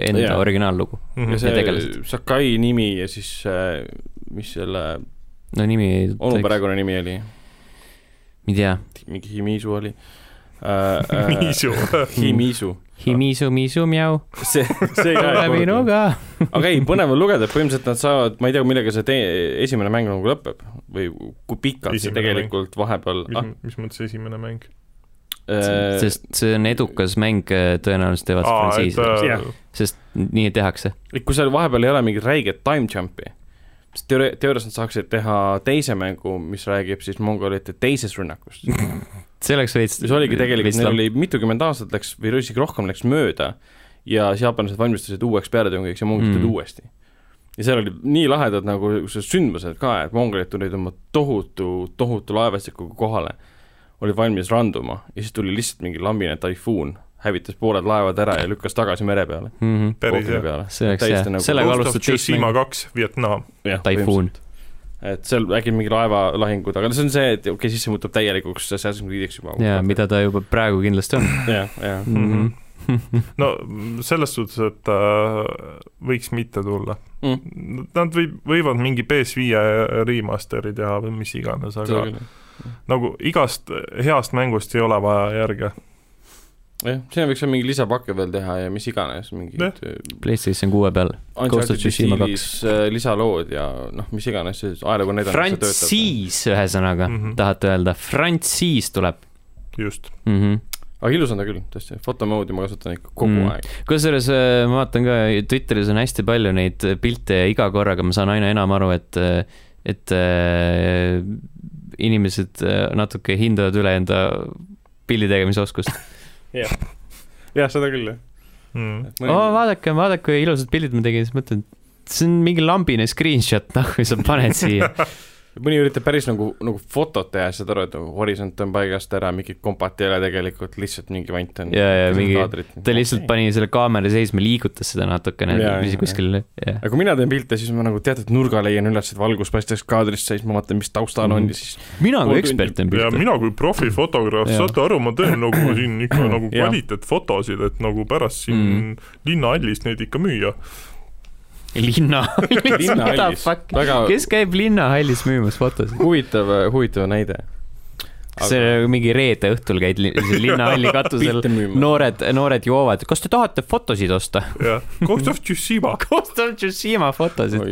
enda Jaa. originaallugu. Mhm. ja see tegelased. Sakai nimi ja siis äh, mis selle no nimi, onu ma perekonna nimi oli, ei tea, mingi Himisu oli äh,. äh, Miisu. Himisu, Himisu, Misu, Miau, see, see ka tule minuga. aga ei, põnev on lugeda, et põhimõtteliselt nad saavad, ma ei tea, millega see tee-, esimene mäng nagu lõpeb või kui pikalt see Esimene tegelikult vahepeal mis ah,, mis mõttes esimene mäng? äh, sest see on edukas mäng, tõenäoliselt teevad frantsiisi, sest nii tehakse. kui seal vahepeal ei ole mingit räiget time jump'i, teoori-, teoorias nad saaksid teha teise mängu, mis räägib siis mongolite teisest rünnakust see oleks veits mis oligi tegelikult, neil oli mitukümmend aastat läks või isegi rohkem läks mööda ja jaapanlased valmistusid uueks pealetungiks ja mongolid Mm. uuesti. ja seal oli nii lahedad nagu sündmused ka, et mongolid tulid oma tohutu, tohutu laevastikuga kohale, olid valmis randuma ja siis tuli lihtsalt mingi lambine taifuun, hävitas pooled laevad ära ja lükkas tagasi mere peale, mm. -hmm. päris hea. peale. see oleks hea nagu sellega teist Tsushima kaks, Vietnam. taifuun. et seal äkki mingi laevalahingud, aga see on see, et okei okay,, siis see muutub täielikuks Assassin's Creed'iks juba. jaa, mida ta juba praegu kindlasti on jah, jah. mm. -hmm. no selles suhtes, et äh, võiks mitte tulla Mm. Nad võib, võivad mingi PS5 remaster'i teha või mis iganes, aga nagu igast heast mängust ei ole vaja järge. jah, sinna võiks mingi lisapakke veel teha ja mis iganes, mingid Jah. PlayStation kuue peal. Äh, lisalood ja noh, mis iganes, see ajalugu on näidanud. Frantsiis, ühesõnaga mm. -hmm. tahate öelda, Frantsiis tuleb just. mm. -hmm. aga ilus on ta küll, tõesti, fotomoodi ma kasutan ikka kogu Mm. aeg. kusjuures äh, ma vaatan ka Twitteris on hästi palju neid pilte ja iga korraga ma saan aina enam aru, et, et äh, inimesed äh, natuke hindavad üle enda pildi tegemise oskust. jah, seda küll, jah. Mm. oo, vaadake, vaadake, kui ilusad pildid ma tegin, siis mõtlen, see on mingi lambine screenshot, noh, kui sa paned siia. mõni üritab päris nagu, nagu fotot teha, saad aru, et nagu horisont on paigast ära, mingit kompat ei ole tegelikult, lihtsalt mingi vant on. ja, ja mingi, ta lihtsalt pani selle kaamera seisma, liigutas seda natukene kuskil, jah. aga kui mina teen pilte, siis ma nagu teatud nurga leian üles, et valgus paistaks kaadrist sees, ma vaatan, mis taustal on Mhm. ja siis mina kui ekspert teen ja pilte. mina kui profifotograaf, saate aru, ma teen nagu siin ikka nagu kvaliteetfotosid, et nagu pärast siin Mm. linnahallis neid ikka müüa. Linnahallis, linnahallis, fuck, väga kes käib linnahallis müümas fotosid? huvitav, huvitav näide. see mingi reede õhtul käid linnahalli katusel, noored, noored joovad, kas te tahate fotosid osta? jah, Tsushima. Ghost of Tsushima fotosid.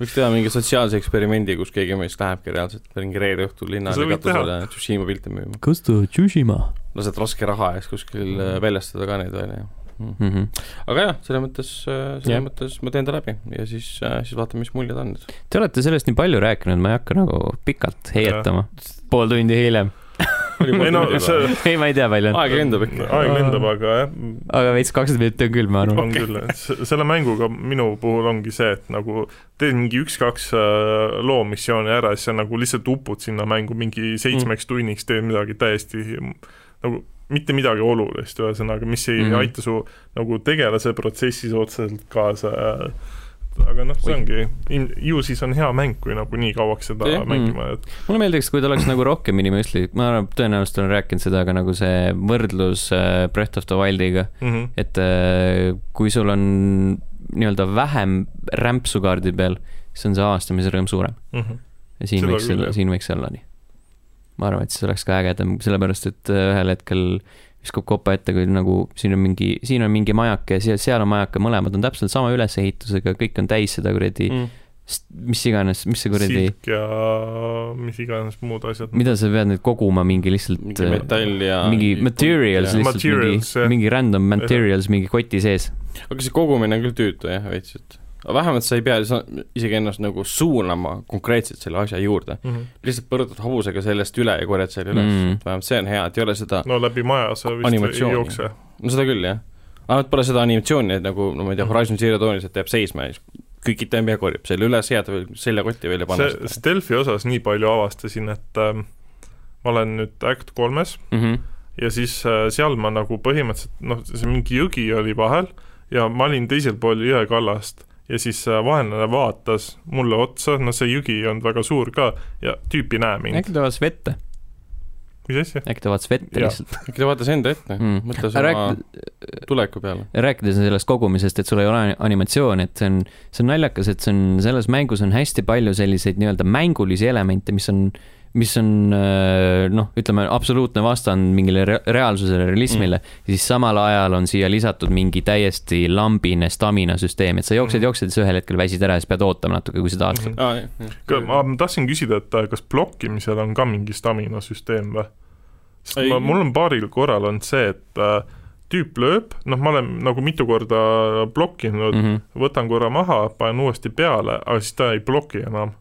võiks teha mingi sotsiaalse eksperimendi, kus keegi meist lähebki reaalselt mingi reede õhtul linna Sa võid katusele Tsushima pilte müüma. Ghost of Tsushima lased raske raha eest kuskil äh, väljastada ka neid välja. mm. -hmm. aga jah, selles mõttes, selles Jah. mõttes ma teen ta läbi ja siis, siis vaatame, mis muljed on. Te olete sellest nii palju rääkinud, ma ei hakka nagu pikalt heietama. pool tundi hiljem. ei no see, ei, ma ei tea, palju on. aeg lendab ikka. aeg lendab, aga jah, aga veits kakskümmend minutit on küll, ma arvan. on küll, et se- selle mänguga minu puhul ongi see, et nagu teed mingi üks-kaks äh, loo missiooni ära, siis sa nagu lihtsalt upud sinna mängu mingi seitsmeks tunniks, teed midagi täiesti nagu mitte midagi olulist, ühesõnaga, mis ei mm Mhm. -hmm. aita su nagu tegelase protsessis otseselt kaasa. aga noh, see ongi, ju siis on hea mäng, kui nagu nii kauaks seda yeah. mängima, et mulle meeldiks, kui ta oleks nagu rohkem minimõistlik, ma arvan, tõenäoliselt olen rääkinud seda, aga nagu see võrdlus äh, Breath of the Wildiga, mm -hmm. et äh, kui sul on nii-öelda vähem rämpsu kaardi peal, siis on see avastamise rõõm suurem. Mm -hmm. ja siin Seda võiks siin võiks olla nii. Ma arvan, et siis oleks ka ägedam, sellepärast et äh, ühel hetkel viskab kopa ette, kui nagu siin on mingi, siin on mingi majake ja seal, seal on majake, mõlemad on täpselt sama ülesehitusega, kõik on täis seda kuradi Mm. mis iganes, mis see kuradi, silk ja mis iganes muud asjad. mida sa pead nüüd koguma, mingi lihtsalt mingi metall ja mingi materials, lihtsalt Materials, jah. mingi, mingi random materials mingi koti sees. aga see kogumine on küll tüütu jah, veits, et aga vähemalt sa ei pea isegi ennast nagu suunama konkreetselt selle asja juurde. mm. -hmm. lihtsalt põrutad hobusega sellest üle ja korjad selle üles Mm. mm., vähemalt see on hea, et ei ole seda, no läbi maja sa vist ei jookse. no seda küll jah. et pole seda animatsiooni, et nagu no ma ei tea, Mhm. Horizon Zero Dawnis, et jääb seisma ja siis kükitab ja korjab selle üles, head veel seljakotti veel ja paneb see Stealthi osas nii palju avastasin, et ähm, ma olen nüüd Act kolmes Mm -hmm. ja siis äh, seal ma nagu põhimõtteliselt noh, see mingi jõgi oli vahel ja ma olin teisel pool jõekallast ja siis äh, vaenlane vaatas mulle otsa, no see jõgi ei olnud väga suur ka ja tüüp ei näe mind. äkki ta vaatas vette, mis asja? äkki ta vaatas vette lihtsalt äkki ta vaatas enda ette mm. mm., mõtles oma Rääk-, tuleku peale. rääkides sellest kogumisest, et sul ei ole animatsiooni, et see on, see on naljakas, et see on, selles mängus on hästi palju selliseid nii-öelda mängulisi elemente, mis on, mis on äh, noh, ütleme absoluutne vastand mingile re reaalsusele, realismile mm., ja siis samal ajal on siia lisatud mingi täiesti lambine stamina süsteem, et sa jooksed, Mhm. jooksed siis ühel hetkel väsid ära ja siis pead ootama natuke, kui sa tahad. Mhm. aa, jah, ma tahtsin küsida, et äh, kas blokkimisel on ka mingi stamina süsteem või? sest Ei. ma, mul on paaril korral olnud see, et äh, tüüp lööb, noh, ma olen nagu mitu korda blokkinud mm. -hmm. võtan korra maha, panen uuesti peale, aga siis ta ei bloki enam.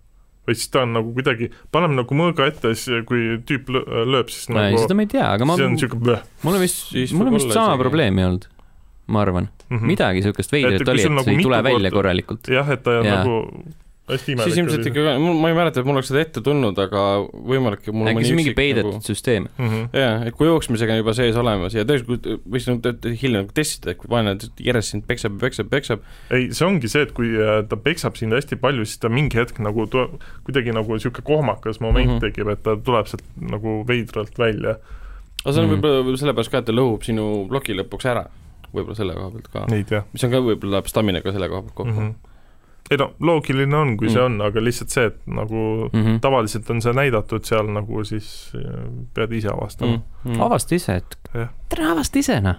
Või siis ta on nagu kuidagi, paneme nagu mõõga ette, siis kui tüüp lö- lööb, siis ei, nagu seda ma ei tea, aga ma, see on niisugune mul on vist Siis, mul on vist sama isegi- probleemi olnud, ma arvan. mm midagi siukest Et veidrat oli, et nagu see ei mitu tule välja korda- korralikult. jah, et ta on Jaa. nagu hästi imelik. siis ilmselt ikka, ma ei mäleta, et mul oleks seda ette tulnud, aga võimalik, et mul äkki see on mingi peidetud nagu... süsteem. mm. -hmm. jaa, et kui jooksmisega on juba sees olemas ja tegelikult võiks nagu hiljem testida, et kui vaenlane järjest sind peksab ja peksab, peksab, ei, see ongi see, et kui äh, ta peksab sind hästi palju, siis ta mingi hetk nagu tu-, kuidagi nagu niisugune kohmakas moment mm. -hmm. tekib, et ta tuleb sealt nagu veidralt välja. aga see on Mhm. võib-olla võib sellepärast ka, et ta lõhub sinu ploki lõpuks ära, võib-olla selle koha pealt ka, mis on ka võib-olla staminaga selle koha pealt kokku mm. -hmm. Ei no loogiline on, kui mm. see on, aga lihtsalt see, et nagu Mm -hmm. tavaliselt on see näidatud seal nagu siis pead ise avastama mm.. mm. -hmm. avasta ise, et tere, avasta ise noh.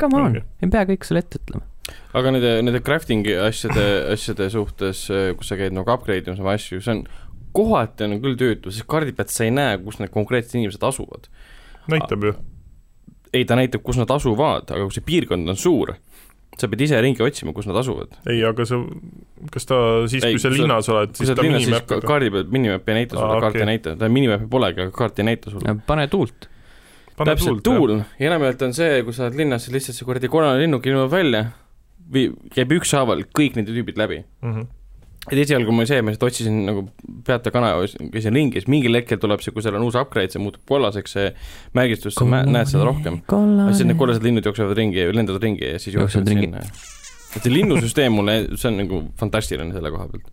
Come on Ongi., ei pea kõik sulle ette ütlema. aga nende, nende crafting'i asjade, asjade suhtes, kus sa käid nagu upgrade imas oma asju, see on kohati on küll tüütu, sest kaardi pealt sa ei näe, kus need konkreetsed inimesed asuvad. näitab ju. ei, ta näitab, kus nad asuvad, aga kui see piirkond on suur, sa pead ise ringi otsima, kus nad asuvad. ei, aga see, kas ta siis, Ei, kui sa sa- linnas oled, siis sa ta minimap'i ka- kaardi peal minimapi ei näita sulle Aa,, kaarti okei. ei näita, ta minimapi polegi, aga kaarti ei näita sulle. pane tuult. täpselt, tuul ja enamjaolt on see, kui sa oled linnas, siis lihtsalt see kuradi kolane linnuk ilmub välja, või käib ükshaaval kõik need tüübid läbi. mm. -hmm. Et esialgu mul see, ma lihtsalt otsisin nagu peata kana, käisin ringi, siis mingil hetkel tuleb see, kui seal on uus upgrade, see muutub kollaseks, see märgistus, sa näed seda rohkem. siis need kollased linnud jooksevad ringi, lendavad ringi ja siis Jooksevad sinna. et see linnusüsteem mulle, see on nagu fantastiline selle koha pealt.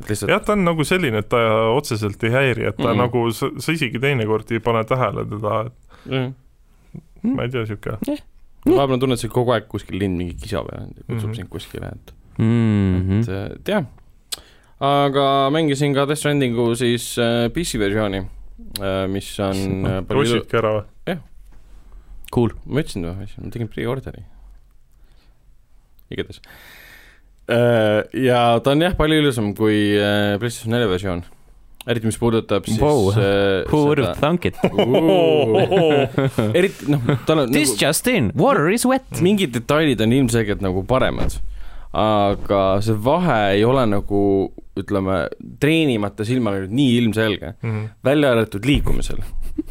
et lihtsalt, jah, ta on nagu selline, et ta otseselt ei häiri, et ta mm. -hmm. nagu, sa, sa isegi teinekord ei pane tähele teda, et mm. ma ei tea, niisugune vahepeal on tunne, et see kogu aeg kuskil lind mingi kisab ja kutsub mm. -hmm. sind kuskile, et Mhm. et, et jah. aga mängisin ka Death Strandingu siis äh, PC versiooni äh,, mis on palju ilu-, ostsidki ära või? Cool. ma ütlesin või, ma tegin pre-order'i. igatahes. ja ta on jah, palju ilusam kui PlayStation 4 versioon. eriti, mis puudutab siis Wow. äh, Who would have thunk it? eriti noh, tal on This nagu, just in, water is wet. mingid detailid on ilmselgelt nagu paremad, aga see vahe ei ole nagu ütleme, treenimata silmaga nüüd nii ilmselge, Mhm. välja arvatud liikumisel.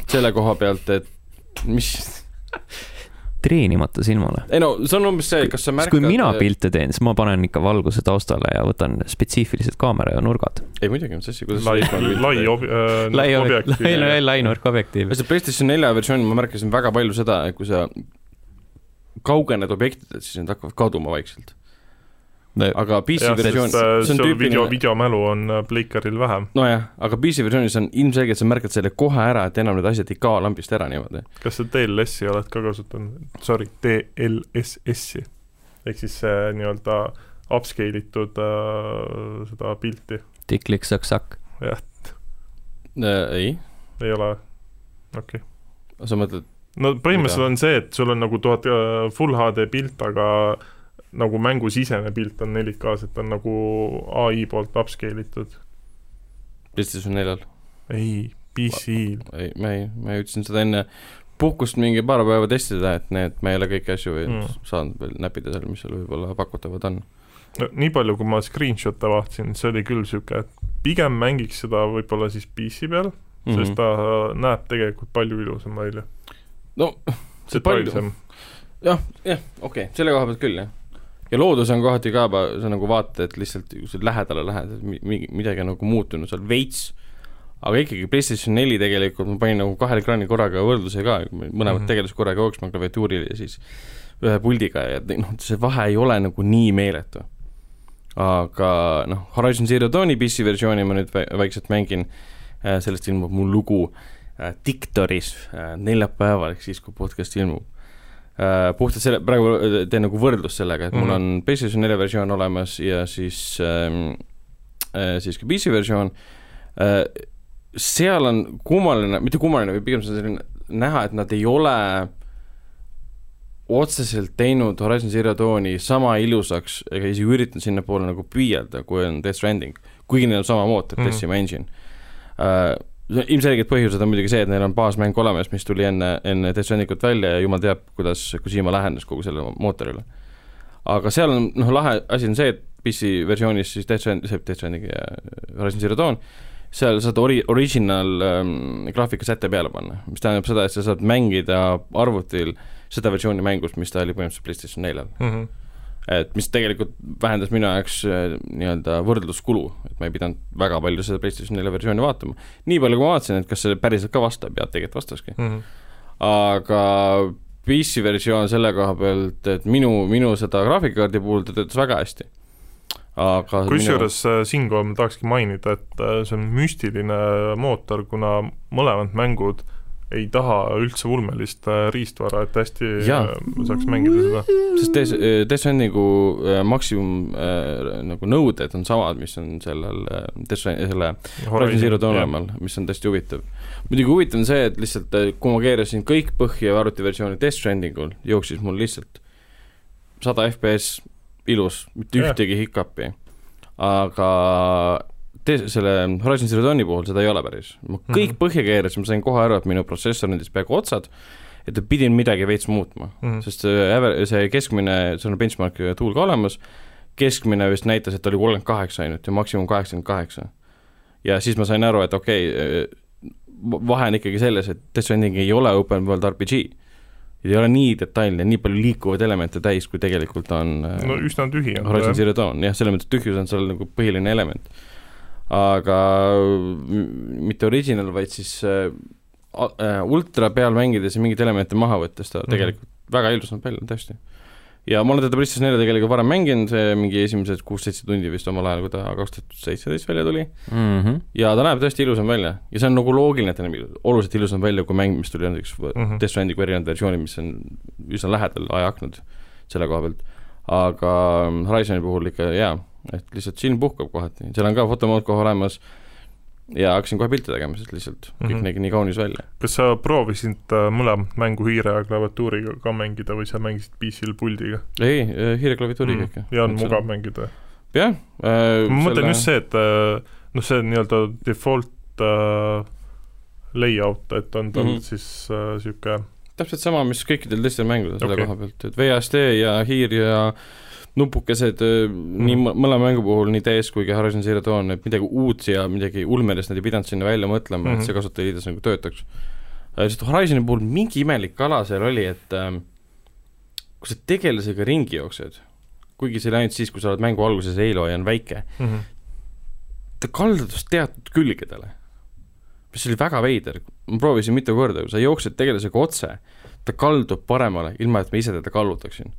selle koha pealt, et mis, treenimata silmale. ei no see on umbes see, kas sa märkad kui mina pilte teen, siis ma panen ikka valguse taustale ja võtan spetsiifilised kaamera ja nurgad. ei muidugi, mis asja, kuidas lai, lai ob-, lai, objektiiv. lai, lai, lai nurkobjektiiv. see PlayStation nelja versioonil ma märkasin väga palju seda, et kui sa kaugened objektidest, siis need hakkavad kaduma vaikselt. Aga PC jah, versioon, sest äh, see on seal video, tüüpiline, videomälu on äh, Playcaril vähem. nojah, aga PC versioonis on ilmselgelt, sa märkad selle kohe ära, et enam need asjad ei kao lambist ära niimoodi. kas sa DLS-i oled ka kasutanud? Sorry, DLSS-i ehk siis see nii-öelda upscale itud äh, seda pilti, tiklik-sakk-sakk. ei, ei ole, okei okay.. sa mõtled, no põhimõtteliselt Mida? on see, et sul on nagu tuhat äh, full HD pilt, aga nagu mängusisene pilt on 4K-s, et on nagu ai poolt upscale itud. PlayStation neljal? ei, PC-l. ei, ma ei, ma jõudsin seda enne puhkust mingi paar päeva testida, et need, ma ei ole kõiki asju veel Mm. saanud veel näppida seal, mis seal võib-olla pakutavad on. no nii palju, kui ma screenshot'e vaatasin, see oli küll niisugune, et pigem mängiks seda võib-olla siis PC peal mm, -hmm. sest ta näeb tegelikult palju ilusam välja, no see palju, jah, jah, okei okay,, selle koha pealt küll, jah. Ja loodus on kohati ka, sa nagu vaatad, et lihtsalt kui sa lähedale lähed, et mi- mingi, midagi on nagu muutunud seal veits, aga ikkagi PlayStation neli tegelikult ma panin nagu kahel ekraanil korraga võrdluse ka, mõlemad mm. -hmm. tegelased korraga jooksma klaviatuuril ja siis ühe puldiga ja noh, see vahe ei ole nagu nii meeletu. aga noh, Horizon Zero Dawni PC versiooni ma nüüd väikselt mängin, sellest ilmub mul lugu äh, Dictoris äh, neljapäeval, ehk siis, kui podcast ilmub. Puhtalt selle, praegu äh, teen nagu võrdlust sellega, et mul Mhm. on PlayStation nelja versioon olemas ja siis ähm,, äh, siis ka PC versioon äh,. seal on kummaline, mitte kummaline, vaid pigem see on selline näha, et nad ei ole otseselt teinud Horizon Zero Dawni sama ilusaks ega isegi üritanud sinnapoole nagu püüelda, kui on Death Stranding, kuigi neil on sama mootor mm. -hmm. Decima Engine uh,. Ilmselged põhjused on muidugi see, et neil on baasmäng olemas, mis tuli enne, enne Death Strandingut välja ja jumal teab, kuidas Kojima lähenes kogu sellele mootorile. aga seal on, noh, lahe asi on see, et PC versioonis siis Death Strand-, see Death Stranding ja Horizon Zero Dawn, seal saad ori-, original ähm, graafikasätte peale panna, mis tähendab seda, et sa saad mängida arvutil seda versiooni mängust, mis ta oli põhimõtteliselt PlayStation neljal mm. -hmm. Et mis tegelikult vähendas minu jaoks äh, nii-öelda võrdluskulu, et ma ei pidanud väga palju seda PlayStation nelja versiooni vaatama. nii palju, kui ma vaatasin, et kas see päriselt ka vastab ja tegelikult vastaski Mm -hmm. aga PC versioon selle koha pealt, et minu, minu seda graafikakaardi puhul ta töötas väga hästi. aga kusjuures minu... siinkohal ma tahakski mainida, et äh, see on müstiline mootor, kuna mõlemad mängud ei taha üldse ulmelist äh, riistvara, et hästi Jaa. äh, saaks mängida seda. sest Death, Death Strandingu äh, maksimum äh, nagu nõuded on samad, mis on sellel äh, Death Strand-, selle Horizon Zero Dawnimal, mis on täiesti huvitav. muidugi huvitav on see, et lihtsalt äh, kui ma keerasin kõik põhja arvutiversiooni Death Strandingul, jooksis mul lihtsalt sada FPS ilus, mitte ühtegi hiccupi. aga te-, selle Horizon Zero Dawni puhul seda ei ole päris. ma kõik Mhm. põhja keerasin, ma sain kohe aru, et minu protsessor nendest peaaegu otsad, et pidin midagi veits muutma mm. -hmm. sest see see keskmine, seal on benchmark tool ka olemas, keskmine vist näitas, et oli kolmkümmend kaheksa ainult ja maksimum kaheksakümmend kaheksa. ja siis ma sain aru, et okei okay,, vahe on ikkagi selles, et Death Stranding ei ole open world RPG. ei ole nii detailne, nii palju liikuvaid elemente täis, kui tegelikult on äh, no üsna tühi on Horizon Zero Dawn, jah, selles mõttes tühjus on seal nagu põhiline element. Aga mitte original, vaid siis äh, äh, ultra peal mängides ja mingeid elemente maha võttes ta Mhm. tegelikult väga ilus näeb välja, tõesti. ja ma olen teda PlayStation nelja tegelikult varem mänginud, mingi esimesed kuus-seitse tundi vist omal ajal, kui ta kaks tuhat seitseteist välja tuli, mm. -hmm. ja ta näeb tõesti ilusam välja ja see on nagu loogiline, et ta näeb oluliselt ilusam välja kui mäng, mis tuli näiteks mm. -hmm. Death Strandingu erinevad versioonid, mis on üsna lähedal ajaaknud selle koha pealt. aga Horizoni puhul ikka jaa, et lihtsalt silm puhkab kohati, seal on ka fotomood kohe olemas ja hakkasin kohe pilte tegema, sest lihtsalt kõik mm. -hmm. nägi nii kaunis välja. kas sa proovisid äh, mõlemat mängu hiire ja klaviatuuriga ka mängida või sa mängisid PC-l puldiga ei, hiireklaviatuuriga ikka. ja on mugav mängida? jah äh,. ma mõtlen just see, et äh, noh, see nii-öelda default äh, layout, et on tal mm. -hmm. siis niisugune äh, täpselt sama, mis kõikidel teistel mängudel selle Okei. koha pealt, et VSD ja hiir ja nupukesed mm. nii mõ- mõlema mängu puhul, nii DS kui ka Horizon Zero Dawn, et midagi uut ja midagi ulmelist nad ei pidanud sinna välja mõtlema mm, -hmm. Mhm. et see kasutajaliides nagu töötaks. sest Horizoni puhul mingi imelik kala seal oli, et ähm, kui sa tegelasega ringi jooksed, kuigi see oli ainult siis, kui sa oled mängu alguses ja Aloy on väike, mm -hmm. ta kaldus teatud külgedele, mis oli väga veider, ma proovisin mitu korda, sa jooksed tegelasega otse, ta kaldub paremale, ilma et ma ise teda kallutaksin.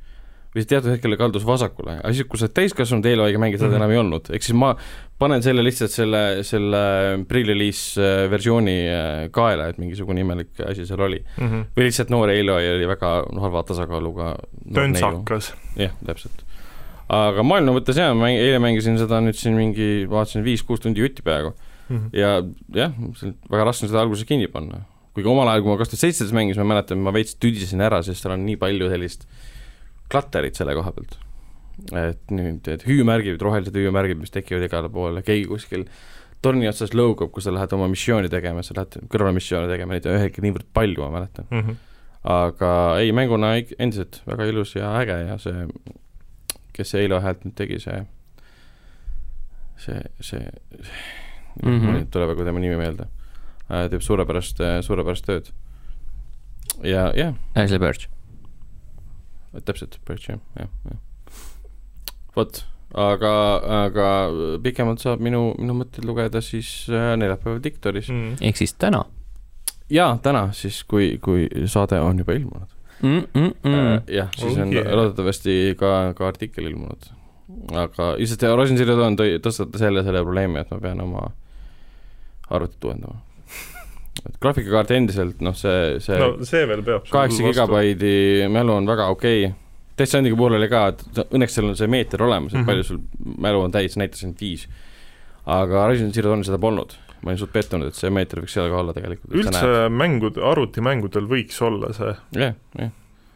Või teatud hetkel kaldus vasakule, aga siis, kui sa täiskasvanud Eloiga mängid, seda Mhm. enam ei olnud, ehk siis ma panen selle lihtsalt selle, selle pre-release äh, versiooni äh, kaela, et mingisugune imelik asi seal oli. mm -hmm. või lihtsalt noor Eloi oli väga halva tasakaaluga töntsakas jah, täpselt. aga maailma mõttes jaa, ma eile mängisin seda nüüd siin mingi, vaatasin viis-kuus tundi jutti peaaegu mm. -hmm. ja jah, väga raske on seda alguses kinni panna. kuigi omal ajal, kui ma kaks tuhat seitseteist mängisin, ma mäletan, ma veits tüdisesin ära, sest seal on nii palju sellist klatterit selle koha pealt. et nüüd, et hüüumärgid, rohelised hüüumärgid, mis tekivad igale poole, keegi kuskil torni otsas lõugab, kui sa lähed oma missiooni tegema, sa lähed kõrvalmissiooni tegema, neid on hetkel niivõrd palju, ma mäletan. Mm -hmm. aga ei, mänguna endiselt väga ilus ja äge ja see, kes see Eilo häält nüüd tegi, see, see, see, see mm. -hmm. tuleb aga tema nimi meelde, teeb suurepärast, suurepärast tööd. ja jah, Ashley Birch. Täpselt, Birch jah, jah, jah. vot, aga, aga pikemalt saab minu, minu mõtteid lugeda siis äh, neljapäeval Diktoris mm.. Ehk siis täna jaa, täna siis, kui, kui saade on juba ilmunud mm. -mm mm. -mm.. jah, siis Oh on loodetavasti ka, ka artikkel ilmunud. aga lihtsalt Horizon Zero Dawn tõi, tõstatas jälle selle probleemi, et ma pean oma arvutit uuendama. Et graafikakaart endiselt, noh, see, see no see veel peab. kaheksa gigabaidi mälu on väga okei okay.. Death Strandingu puhul oli ka, et õnneks seal on see meeter olemas, et mm. -hmm. palju sul mälu on täis, näitas ainult viis. aga Horizon Zero Dawnil seda polnud. ma olin suht pettunud, et see meeter võiks seal ka olla tegelikult. üldse mängud, arvutimängudel võiks olla see, jah, jah.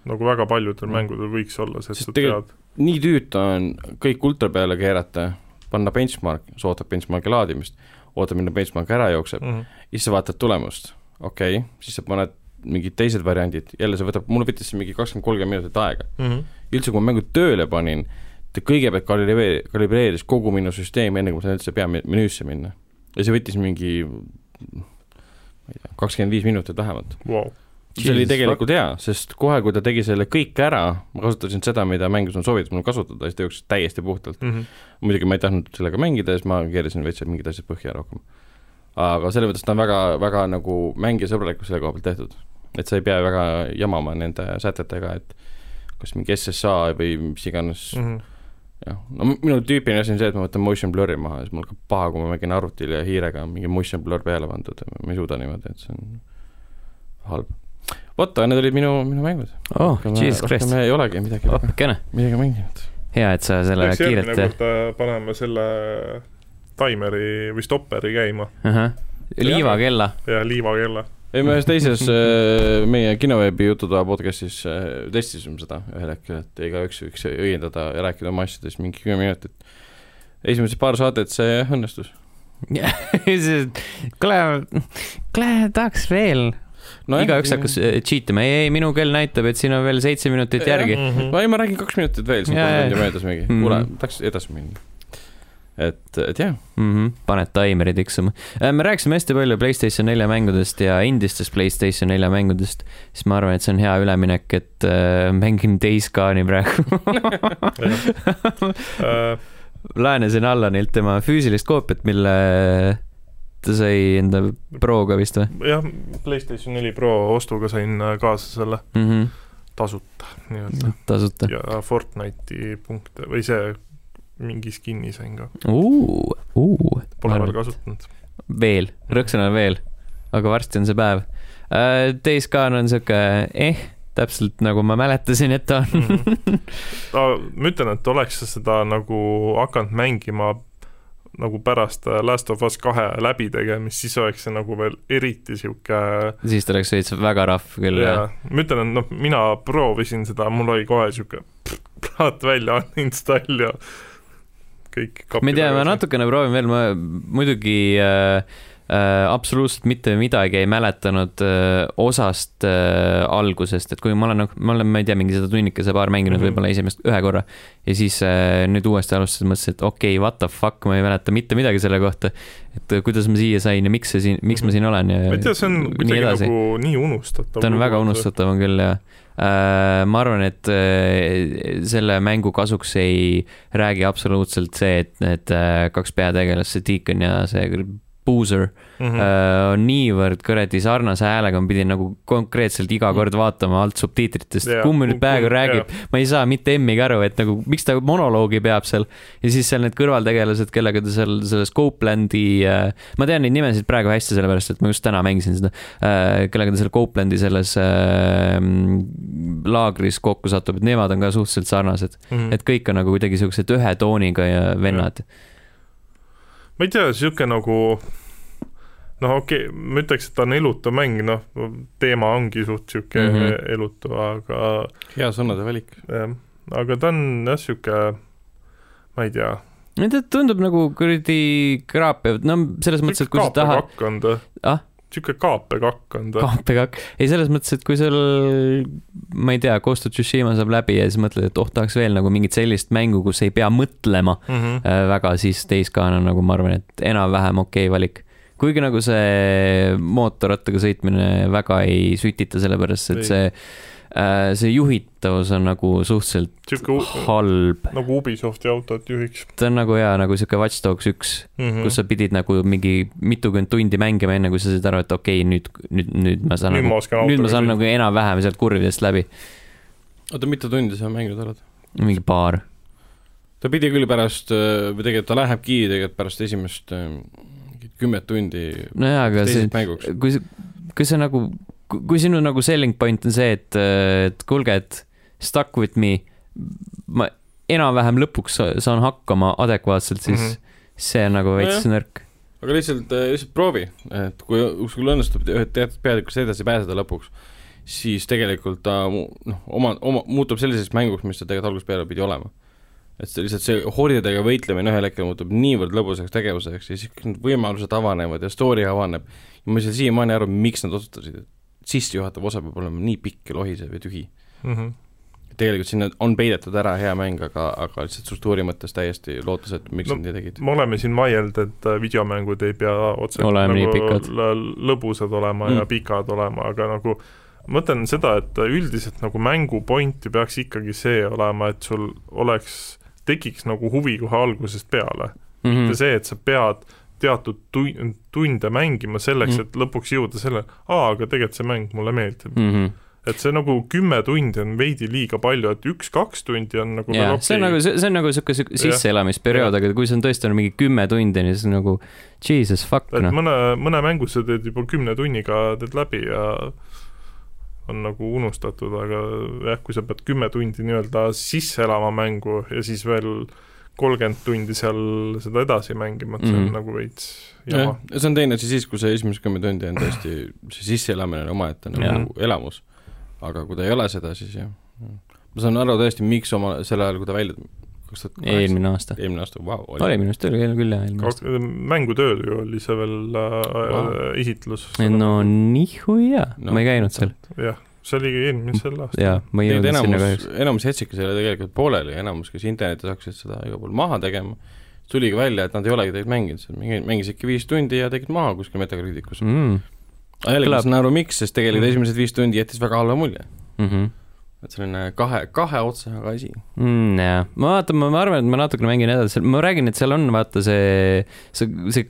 nagu väga paljudel Mm. mängudel võiks olla see, et Sest sa tead. nii tüütu on kõik ultra peale keerata, panna benchmark, see ootab benchmarki laadimist, ootad, millal benchmark ära jookseb mm. -hmm. siis sa vaatad tulemust, okei okay,, siis sa paned mingid teised variandid, jälle see võtab, mul võttis mingi kakskümmend, kolmkümmend minutit aega. Mm -hmm. üldse, kui ma mängu tööle panin, ta kõigepealt kalibreeris, kalibreeris kogu minu süsteemi, enne kui ma sain üldse peamenüüsse minna. ja see võttis mingi ma ei tea, kakskümmend viis minutit vähemalt. Wow. See oli tegelikult hea, sest kohe, kui ta tegi selle kõik ära, ma kasutasin seda, mida mängus on soovitud mul kasutada, siis ta jooksis täiesti puhtalt. Mm -hmm. muidugi ma ei tahtnud sellega mängida, siis ma keerasin veits mingid asjad põhja rohkem. aga selles mõttes ta on väga, väga nagu mängijasõbralikult selle koha pealt tehtud. et sa ei pea väga jamama nende sätetega, et kas mingi SSA või mis iganes mm, Mm -hmm. jah, no minu tüüpiline asi on see, et ma võtan motion blur'i maha ja siis mul hakkab paha, kui ma mängin arvutil ja hiirega mingi motion blur peale pandud, ma ei suuda niimoodi, et see on halb. vot, aga need olid minu, minu mängud. oh, Jesus Christ, ei olegi midagi, appikene. midagi mänginud. hea, et sa selle järgmine kiirelt kord äh, panema selle taimeri või stopperi käima ahah, liivakella. ja liivakella. ei, me ühes teises äh, meie kinoveebi Jututoa podcast'is äh, testisime seda ühel hetkel, et igaüks võiks õiendada ja rääkida oma asjadest mingi kümme minutit. esimesed paar saadet see õnnestus. kuule, kuule, tahaks veel no,. igaüks hakkas äh, cheat ima, ei, ei, minu kell näitab, et siin on veel seitse minutit järgi. no ei, ma räägin kaks minutit veel, kolm jaa. tundi möödas mingi, Mhm. kuule, tahaks edasi minna. et, et jah, mm. -hmm. paned taimeri tiksuma. me rääkisime hästi palju Playstation nelja mängudest ja endistest Playstation nelja mängudest, siis ma arvan, et see on hea üleminek, et äh, mängin Days Gone'i praegu. Äh, laenasin Allanilt tema füüsilist koopiat, mille ta sai enda Proga vist või jah, PlayStation neli Pro ostuga sain äh, kaasa selle mm? -hmm. tasuta nii-öelda tasuta. ja Fortnite'i punkte või see mingi skin'i sain ka, Uh, uh, pole veel kasutanud. veel, rõõksõna veel, aga varsti on see päev uh,. Days Gone on sihuke eh, täpselt nagu ma mäletasin, et ta on mm. -hmm. ma ütlen, et oleks sa seda nagu hakanud mängima nagu pärast äh, Last of Us kahe läbitegemist, siis oleks see nagu veel eriti sihuke siis ta oleks veits väga rahv küll ja jah. ma ütlen, et noh, mina proovisin seda, mul oli kohe sihuke plaat välja, uninstall ja kõik ma ei tea, ma. natukene proovin veel, ma muidugi äh, äh, absoluutselt mitte midagi ei mäletanud äh, osast äh, algusest, et kui ma olen, ma olen, ma ei tea, mingi seda tunnikese paar mänginud mm. -hmm. võib-olla esimest ühe korra ja siis äh, nüüd uuesti alustades mõtlesin, et okei okay,, what the fuck, ma ei mäleta mitte midagi selle kohta. et äh, kuidas ma siia sain ja miks see siin, miks ma siin olen ja ma ei tea, see on kuidagi nagu nii unustatav. ta on väga. unustatav on küll jah äh,. ma arvan, et äh, selle mängu kasuks ei räägi absoluutselt see, et need äh, kaks peategelast, see Deacon ja see Boozer Mhm. äh, on niivõrd kuradi sarnase häälega, ma pidin nagu konkreetselt iga kord vaatama alt subtiitritest Jaa, kumb nüüd praegu räägib, ma ei saa mitte emmigi aru, et nagu miks ta monoloogi peab seal ja siis seal need kõrvaltegelased, kellega ta seal selles Copelandi äh,, ma tean neid nimesid praegu hästi, sellepärast et ma just täna mängisin seda äh,, kellega ta seal Copelandi selles äh, laagris kokku satub, et nemad on ka suhteliselt sarnased, Mhm. et kõik on nagu kuidagi siuksed ühe tooniga ja vennad. Ma ei tea, sihuke nagu noh, okei okay,, ma ütleks, et ta on elutu mäng, noh, teema ongi suht sihuke mm. -hmm. elutu, aga hea sõnade valik. jah, aga ta on jah, sihuke ma ei tea. ta tundub nagu kuradi kraapiv, no selles mõttes, et kui sa tahad, kaapekakk on ta Ah?. Sihuke kaapekakk on ta. kaapekakk, ei selles mõttes, et kui sul, ma ei tea, Ghost of Tsushima saab läbi ja siis mõtled, et oh, tahaks veel nagu mingit sellist mängu, kus ei pea mõtlema Mm -hmm. väga, siis Days Gone on nagu ma arvan, et enam-vähem okei okay valik. kuigi nagu see mootorrattaga sõitmine väga ei sütita, sellepärast et Ei. see, see juhitavus on nagu suhteliselt sihuke halb. nagu Ubisofti autot juhiks ta on nagu jaa, nagu sihuke Watch Dogs üks, mm. -hmm. kus sa pidid nagu mingi mitukümmend tundi mängima, enne kui sa said aru, et okei okay,, nüüd, nüüd, nüüd ma saan nüüd nagu ma oskan nüüd ma saan nagu enam-vähem sealt kurvidest läbi, oota, mitu tundi sa mänginud oled? mingi paar. ta pidi küll pärast, või tegelikult ta lähebki tegelikult pärast esimest äh, kümmet tundi nojaa, aga see kui, kui see nagu, kui sinu nagu selling point on see, et, et kuulge, et stuck with me, ma enam-vähem lõpuks sa- saan hakkama adekvaatselt, siis mm. -hmm. see on nagu veits nõrk. aga lihtsalt, lihtsalt proovi, et kui, sul õnnestub teatud peatükist edasi pääseda lõpuks, siis tegelikult ta noh, oma, oma, muutub selliseks mänguks, mis ta tegelikult algusest peale pidi olema. et see lihtsalt see hordidega võitlemine ühel hetkel muutub niivõrd lõbusaks tegevuseks ja siis kõik need võimalused avanevad ja story avaneb. ja ma ei saa siiamaani aru, miks nad otsustasid, et sissejuhatav osa peab olema nii pikk ja lohisev ja tühi mm. -hmm. tegelikult sinna on peidetud ära hea mäng, aga, aga lihtsalt struktuuri mõttes täiesti lootusetu, miks No, nad nii tegid. me oleme siin vaielnud, et äh, videomängud ei pea otseselt nagu lõbusad olema mm. ja pikad olema, aga nagu ma mõtlen seda, et üldiselt nagu mängu pointi peaks ikkagi see olema, et sul oleks, tekiks nagu huvi kohe algusest peale mm.. -hmm. mitte see, et sa pead teatud tu-, tunde mängima selleks Mm. mm., et lõpuks jõuda selle, aa, aga tegelikult see mäng mulle meeldib mm.. Mm -hmm. et see nagu kümme tundi on veidi liiga palju, et üks-kaks tundi on nagu jaa, see on nagu, see on nagu sihuke sisseelamisperiood, aga kui see on tõesti on mingi kümme tundi, siis nagu jesus fuck noh. mõne, mõne mängu sa teed juba kümne tunniga teed läbi ja on nagu unustatud, aga jah, kui sa pead kümme tundi nii-öelda sisse elama mängu ja siis veel kolmkümmend tundi seal seda edasi mängima, et see on Mhm. nagu veits jama., ja see on teine asi siis, kui see esimesed kümme tundi on tõesti, see sisseelamine on omaette nagu elamus. aga kui ta ei ole seda, siis jah. ma saan aru tõesti, miks oma, sel ajal, kui ta välja, kaks tuhat kaheksa, eelmine aasta. eelmine aasta, vau, oli minu arust oli küll, küll jah, eelmine aasta. mängutööl ju oli see veel äh, Vau. esitlus. no nihuia No. no,, ma ei käinud seal. jah, see oligi eelmisel aastal. jaa, ma ei jõudnud sinna enamus kahjuks., enamus jätsikas ei ole tegelikult pooleli, enamus, kes internetis hakkasid seda igal pool maha tegema, tuligi välja, et nad ei olegi tegelikult mänginud, mängisidki viis tundi ja tegid maha kuskil Metacriticus. mm.. aga jällegi ma saan aru, miks, sest tegelikult Mhm. esimesed viis tundi jättis väga halva mulje. Mm -hmm. et selline kahe, kahe otsaga asi. mm,. jaa, ma vaatan, ma arvan, et ma natukene mängin edasi, ma räägin, et seal on vaata see, see, see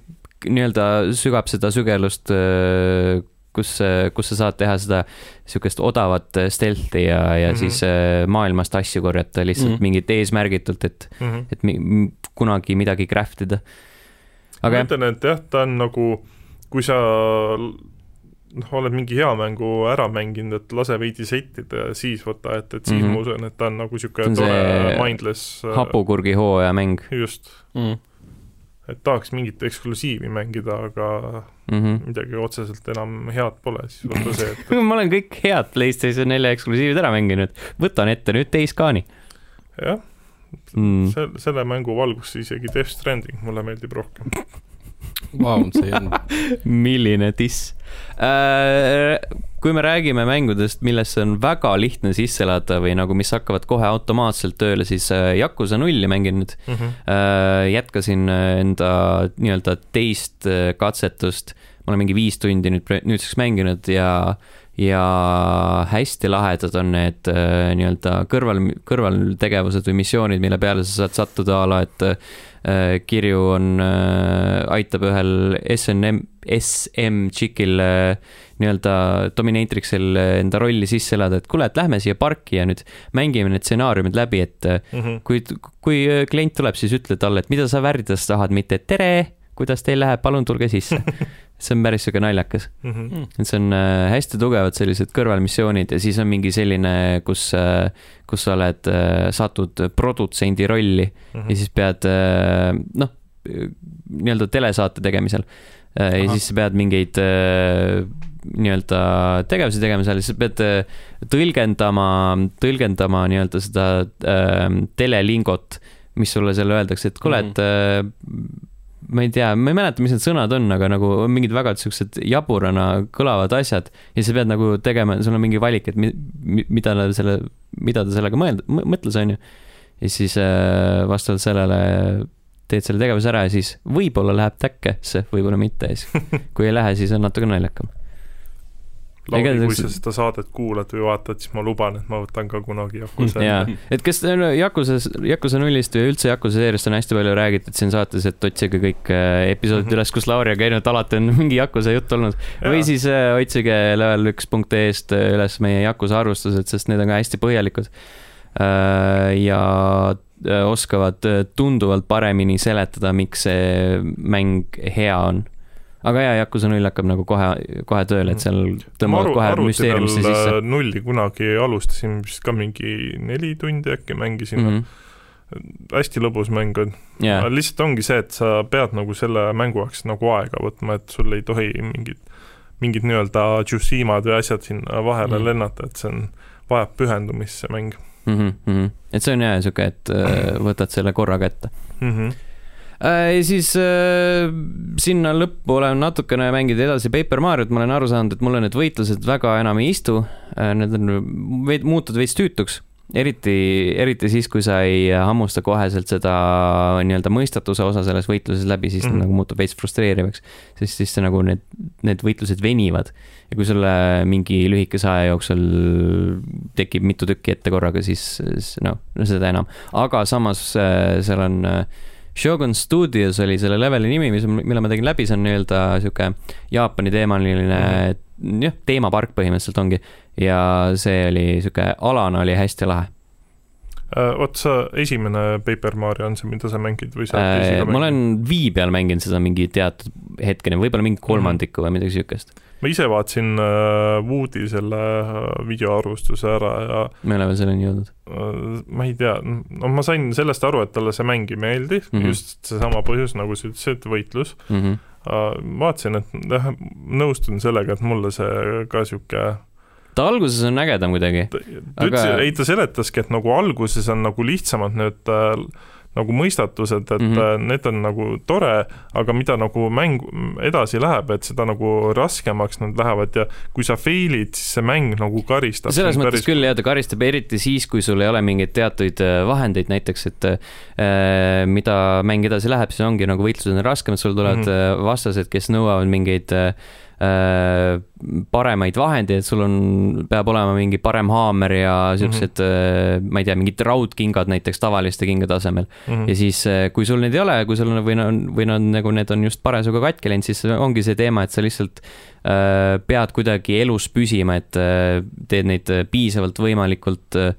nii-öelda sügab seda sügelust, kus, kus sa saad teha seda sihukest odavat stealth'i ja, ja mm. -hmm. siis äh, maailmast asju korjata lihtsalt mm. -hmm. mingit eesmärgitult, et, Mhm. et mi- kunagi midagi craft ida. aga ma ütlen, et jah, ta on nagu, kui sa noh, oled mingi hea mängu ära mänginud, et lase veidi settida ja siis võta ette, et siis mm. -hmm. ma usun, et ta on nagu niisugune tore mindless äh, hapukurgi hooaja mäng just, Mm. Et tahaks mingit eksklusiivi mängida, aga mm. -hmm. midagi otseselt enam head pole, siis võta see, et ma olen kõik head PlayStation nelja eksklusiivid ära mänginud, võtan ette nüüd Days Gone'i jah mm.. mm., selle mängu valguses isegi Death Stranding mulle meeldib rohkem. On, milline diss. kui me räägime mängudest, millesse on väga lihtne sisse elada või nagu, mis hakkavad kohe automaatselt tööle, siis äh, Yakuza nulli mängin nüüd. Mm -hmm. jätkasin äh, enda nii-öelda teist äh, katsetust, ma olen mingi viis tundi nüüd nüüdseks mänginud ja ja hästi lahedad on need äh, nii-öelda kõrval, kõrvaltegevused või missioonid, mille peale sa saad sattuda a la, et äh, kirju on äh,, aitab ühel SNM, SM tšikil äh, nii-öelda dominatrixil äh, enda rolli sisse elada, et kuule, et lähme siia parki ja nüüd mängime need stsenaariumid läbi, et Mm -hmm. kui, kui äh, klient tuleb, siis ütle talle, et mida sa värvides tahad, mitte tere, kuidas teil läheb, palun tulge sisse. see on päris sihuke naljakas, Mm -hmm. et see on äh, hästi tugevad sellised kõrvalmissioonid ja siis on mingi selline, kus, kus sa oled, satud produtsendi rolli Mm ja siis pead äh, noh, nii-öelda telesaate tegemisel. ja Ahah. siis sa pead mingeid äh, nii-öelda tegevusi tegema seal, siis sa pead äh, tõlgendama, tõlgendama nii-öelda seda äh, telelingot, mis sulle seal öeldakse, et kuule, et äh, ma ei tea, ma ei mäleta, mis need sõnad on, aga nagu on mingid väga siuksed jaburana kõlavad asjad ja sa pead nagu tegema, sul on mingi valik, et mi, mi, mida ta selle, mida ta sellega mõelda, mõtles, onju. ja siis äh, vastavalt sellele teed selle tegevuse ära ja siis võib-olla läheb täkkesse, võib-olla mitte ja siis kui ei lähe, siis on natuke naljakam. Lauri, kui sa seda saadet kuulad või vaatad, siis ma luban, et ma võtan ka kunagi Yakuza jaa ette., et kas no, Yakusas, Yakuza nullist või üldse Yakuza seeriast on hästi palju räägitud siin saates, et otsige kõik äh, episoodid Mhm. üles, kus Lauri on käinud, alati on mingi Yakuza jutt olnud. või siis äh, otsige level üks punkt ee-st äh, üles meie Yakuza arvustused, sest need on ka hästi põhjalikud. ja oskavad tunduvalt paremini seletada, miks see mäng hea on. Aga jaa, Yakuza null hakkab nagu kohe, kohe tööle, et seal tõmbavad kohe müsteeriumisse sisse äh, nulli kunagi alustasin vist ka mingi neli tundi äkki mängisin mm. mm. -hmm. hästi lõbus mäng on yeah.. lihtsalt ongi see, et sa pead nagu selle mängu jaoks nagu aega võtma, et sul ei tohi mingid, mingid nii-öelda Tsushimad või asjad sinna vahele Mm. mm. lennata, et see on, vajab pühendumist, see mäng. mm. -hmm. et see on jah sihuke, et äh, võtad selle korraga ette. mm. -hmm. Ja siis äh, sinna lõppu olen natukene mänginud edasi Paper Mariot, ma olen aru saanud, et mulle need võitlused väga enam ei istu. Need on veid, muutunud veits tüütuks, eriti, eriti siis, kui sa ei hammusta koheselt seda nii-öelda mõistatuse osa selles võitluses läbi, siis mm. -hmm. nagu muutub veits frustreerivaks. sest siis see nagu need, need võitlused venivad ja kui sulle mingi lühikese aja jooksul tekib mitu tükki ette korraga, siis siis noh, no seda enam. aga samas äh, seal on äh, Shogun Studios oli selle leveli nimi, mis, mille ma tegin läbi, see on nii-öelda sihuke Jaapani teemaline jah, teemapark põhimõtteliselt ongi. ja see oli sihuke, alana oli hästi lahe. vot Äh, sa, esimene Paper Mario on see, mida sa mängid või sa Äh, ma olen Wii peal mänginud seda mingi teatud hetkeni, võib-olla mingi kolmandiku või midagi siukest. Ma ise vaatasin äh, Woodi selle äh, videoarvustuse ära ja me ei ole veel selleni jõudnud. äh, ma ei tea, no ma sain sellest aru, et talle see mäng ei meeldi mm. -hmm. just seesama põhjus, nagu sa ütlesid, võitlus. Mm -hmm. vaatasin, et jah, nõustun sellega, et mulle see ka sihuke ta alguses on ägedam kuidagi. ta Aga- ütles, ei ta seletaski, et nagu alguses on nagu lihtsamad need äh, nagu mõistatused, et mm. -hmm. need on nagu tore, aga mida nagu mäng edasi läheb, et seda nagu raskemaks nad lähevad ja kui sa fail'id, siis see mäng nagu karistab. selles mõttes küll jah, ta karistab eriti siis, kui sul ei ole mingeid teatuid äh, vahendeid, näiteks et äh, mida mäng edasi läheb, siis ongi nagu võitlused on raskemad, sul tulevad mm. -hmm. vastased, kes nõuavad mingeid äh, paremaid vahendeid, sul on, peab olema mingi parem haamer ja siuksed mm, -hmm. äh, ma ei tea, mingid raudkingad näiteks tavaliste kingade asemel. Mhm. ja siis, kui sul neid ei ole, kui sul on või nad, või nad nagu need on just parasjagu katki läinud, siis ongi see teema, et sa lihtsalt äh, pead kuidagi elus püsima, et äh, teed neid äh, piisavalt võimalikult äh,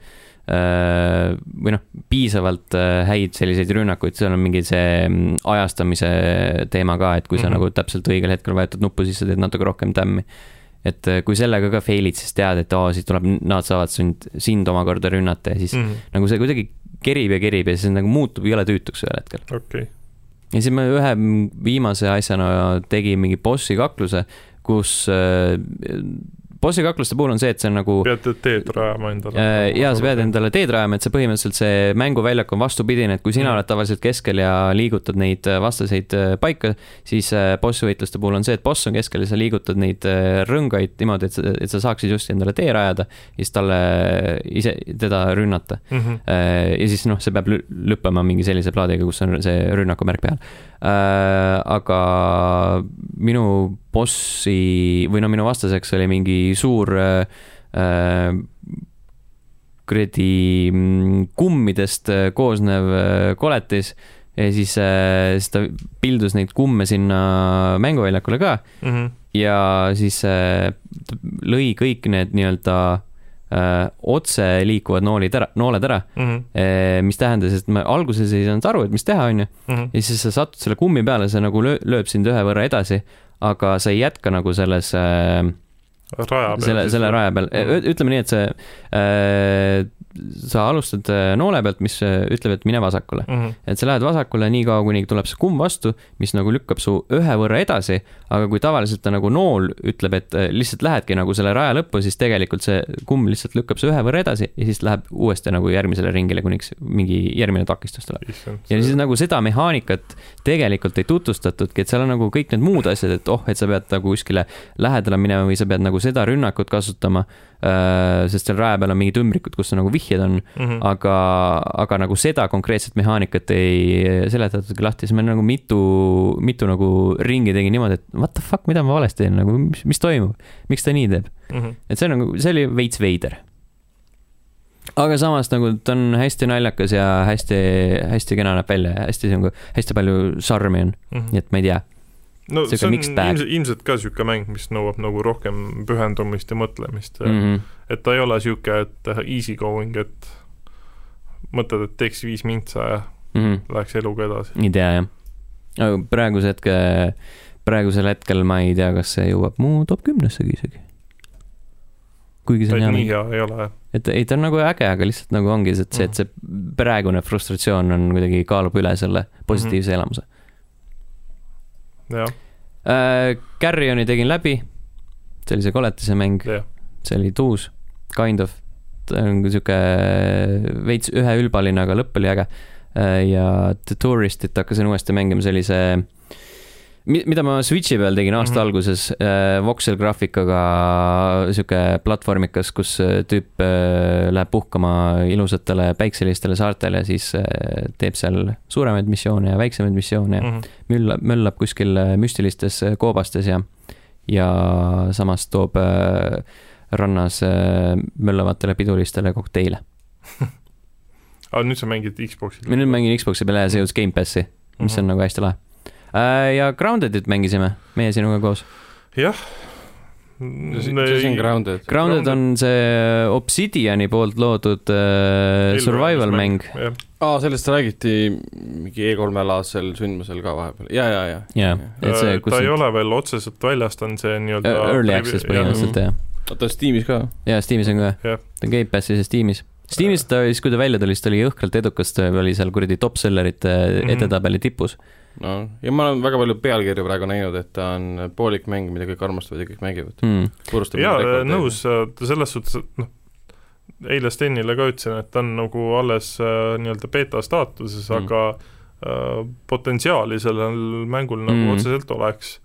või noh, piisavalt äh, häid selliseid rünnakuid, seal on mingi see mm, ajastamise teema ka, et kui sa mm. -hmm. nagu täpselt õigel hetkel vajutad nuppu, siis sa teed natuke rohkem tämmi. et äh, kui sellega ka fail'id, siis tead, et oo, siis tuleb, nad saavad sind, sind omakorda rünnata ja siis mm. -hmm. nagu see kuidagi kerib ja kerib ja siis nagu muutub jõle tüütuks ühel hetkel. okei, ja siis ma ühe viimase asjana tegin mingi bossi kakluse, kus äh, bossi kakluste puhul on see, et see on nagu pead teed rajama endale. äh, ja sa pead endale teed rajama, et see põhimõtteliselt see mänguväljak on vastupidine, et kui sina Mm. oled tavaliselt keskel ja liigutad neid äh, vastaseid äh, paika, siis äh, boss võitluste puhul on see, et boss on keskel ja sa liigutad neid rõngaid niimoodi, et sa, et sa saaksid just endale tee rajada ja siis talle ise, teda rünnata. Mhm. Äh, ja siis noh, see peab lõppema mingi sellise plaadiga, kus on see rünnakumärk peal. aga minu bossi või no minu vastaseks oli mingi suur äh, äh, kuradi mm, kummidest äh, koosnev äh, koletis ja siis, siis ta pildus neid kumme sinna mänguväljakule ka Mhm. ja siis lõi kõik need nii-öelda otse liikuvad noolid ära, nooled ära, Mhm. mis tähendas, et ma alguses ei saanud aru, et mis teha, onju. Mhm. ja siis sa satud selle kummi peale, see nagu löö, lööb sind ühe võrra edasi, aga sa ei jätka nagu selles äh, raja peal. selle, selle raja peal, ütleme nii, et see äh,, sa alustad äh, noole pealt, mis äh, ütleb, et mine vasakule. Mhm. et sa lähed vasakule nii kaua, kuni tuleb see kumm vastu, mis nagu lükkab su ühe võrra edasi, aga kui tavaliselt ta nagu nool ütleb, et äh, lihtsalt lähedki nagu selle raja lõppu, siis tegelikult see kumm lihtsalt lükkab su ühe võrra edasi ja siis läheb uuesti nagu järgmisele ringile, kuniks mingi järgmine takistus tuleb. ja siis nagu seda mehaanikat tegelikult ei tutvustatudki, et seal on nagu kõik need muud asjad, et oh, et sa pead nagu kuskile lähedale minema või sa pead nagu seda rünnakut kasutama. Sest seal raja peal on mingid ümbrikud, kus on nagu vihjed on, Mhm. aga, aga nagu seda konkreetset mehaanikat ei seletatudki lahti, siis ma nagu mitu, mitu nagu ringi tegin niimoodi, et what the fuck, mida ma valesti teen, nagu mis, mis toimub, miks ta nii teeb. Mhm. et see on nagu, see oli veits veider. aga samas nagu ta on hästi naljakas ja hästi, hästi kena näeb välja ja hästi nagu, hästi palju šarmi on, Mhm. nii et ma ei tea. No sihuke see on ilmselt, ilmselt ka niisugune mäng, mis nõuab nagu rohkem pühendumist ja mõtlemist Mm -hmm. et ta ei ole niisugune, et easy going, et mõtled, et teeks viis mintsa ja Mm -hmm. läheks eluga edasi. ei tea jah. aga praeguse hetke, praegusel hetkel ma ei tea, kas see jõuab mu top kümnessegi isegi. kuigi see on hea nii mäng, hea ei ole. et ei, ta on nagu äge, aga lihtsalt nagu ongi see, et see, et see praegune frustratsioon on kuidagi kaalub üle selle positiivse elamuse jah, äh,. Carrioni tegin läbi, see oli see koletise mäng, see oli tuus, kind of, ta on sihuke veits üheülbaline, aga lõpp oli äge. ja The Touristit hakkasin uuesti mängima sellise, mida ma Switch'i peal tegin aasta mm. -hmm. alguses, voxel graafikaga sihuke platvormikas, kus äh, tüüp äh, läheb puhkama ilusatele päikselistele saartele siis äh, teeb seal suuremaid missioone ja väiksemaid missioone ja Mhm. möllab, möllab kuskil äh, müstilistes äh, koobastes ja, ja samas toob äh, rannas äh, möllavatele pidulistele kokteile. aga nüüd sa mängid Xbox'il? ma nüüd mängin Xbox'i peale ja see jõudis Gamepassi, mis Mhm. on nagu hästi lahe. Ja Groundedit mängisime, meie sinuga koos. jah. see see on Grounded. Grounded on see Obsidiani poolt loodud äh, survival mäng. aa, sellest räägiti mingi E3 alasel sündmusel ka vahepeal, ja, ja, ja. Jaa. et see, kus Äh, ta ei ole veel otseselt väljas, ta on see nii-öelda early access põhimõtteliselt jah. oota, Steamis ka? ja Steamis on ka, ta on Gamepassis ja Steamis. Steamis ta siis, kui ta välja tuli, siis ta oli jõhkralt edukas, ta oli seal kuradi top sellerite Mhm. edetabeli tipus. No ja ma olen väga palju pealkirju praegu näinud, et ta on poolik mäng, mida kõik armastavad ja kõik mängivad. Mm. jaa, nõus, selles suhtes, et noh, eile Stenile ka ütlesin, et ta on nagu alles äh, nii-öelda beeta staatuses Mm. aga äh, potentsiaali sellel mängul nagu Mm. otseselt oleks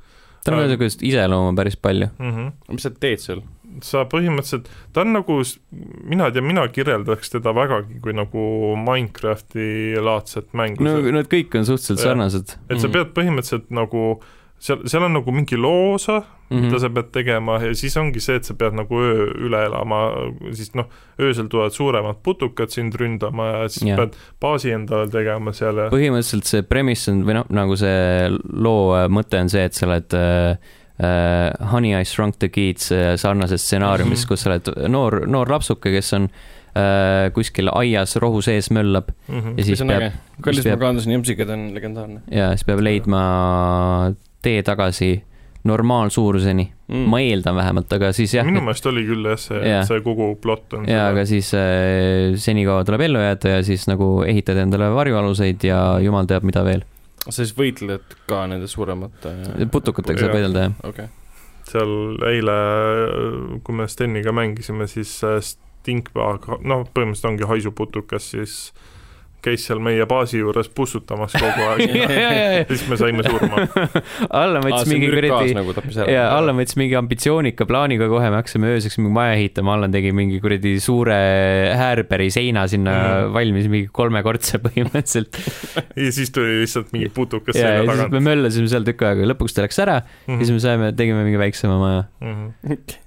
tal on ka Äh. niisugust iseloomu päris palju. mm. -hmm. mis sa teed seal? Sa põhimõtteliselt, ta on nagu, mina ei tea, mina kirjeldaks teda vägagi kui nagu Minecrafti laadset mängu no nad kõik on suhteliselt sarnased. et sa Mhm. pead põhimõtteliselt nagu seal, seal on nagu mingi loosa mm, -hmm. Mhm. mida sa pead tegema ja siis ongi see, et sa pead nagu öö üle elama, siis noh, öösel tulevad suuremad putukad sind ründama ja siis yeah. pead baasi endale tegema seal ja põhimõtteliselt see premise on või noh, nagu see loo mõte on see, et sa oled äh, äh, Honey I Shrunk the Kids äh, sarnases stsenaariumis mm. -hmm. kus sa oled noor, noor lapsuke, kes on äh, kuskil aias rohu sees möllab mm -hmm. ja siis see on peab. Kallis Morganduse nimsikad on legendaarne ja siis peab leidma tee tagasi normaalsuuruseni mm., ma eeldan vähemalt, aga siis jah, minu meelest oli küll jah, see Jah. see kogu plott on ja aga siis äh, senikaua tuleb ellu jääda ja siis nagu ehitad endale varjualuseid ja jumal teab, mida veel. Sa siis võitled ka nende suuremate putukatega saab võidelda jah. okei okay.. seal eile, kui me Steniga mängisime, siis äh, Stinkbag, noh, põhimõtteliselt ongi haisuputukas, siis käis seal meie baasi juures pussutamas kogu aeg ja siis me saime surma. Allan võttis mingi kuradi nagu tappis ära. ja Allan võttis mingi ambitsioonika plaaniga kohe, me hakkasime ööseks mingi maja ehitama, Allan tegi mingi kuradi suure häärberi seina sinna mm. Valmis, mingi kolmekordse põhimõtteliselt. ja siis tuli lihtsalt mingi putukas siis tagant me möllasime seal tükk aega, lõpuks ta läks ära mm. ja siis me saime, tegime mingi väiksema maja. mm. -hmm.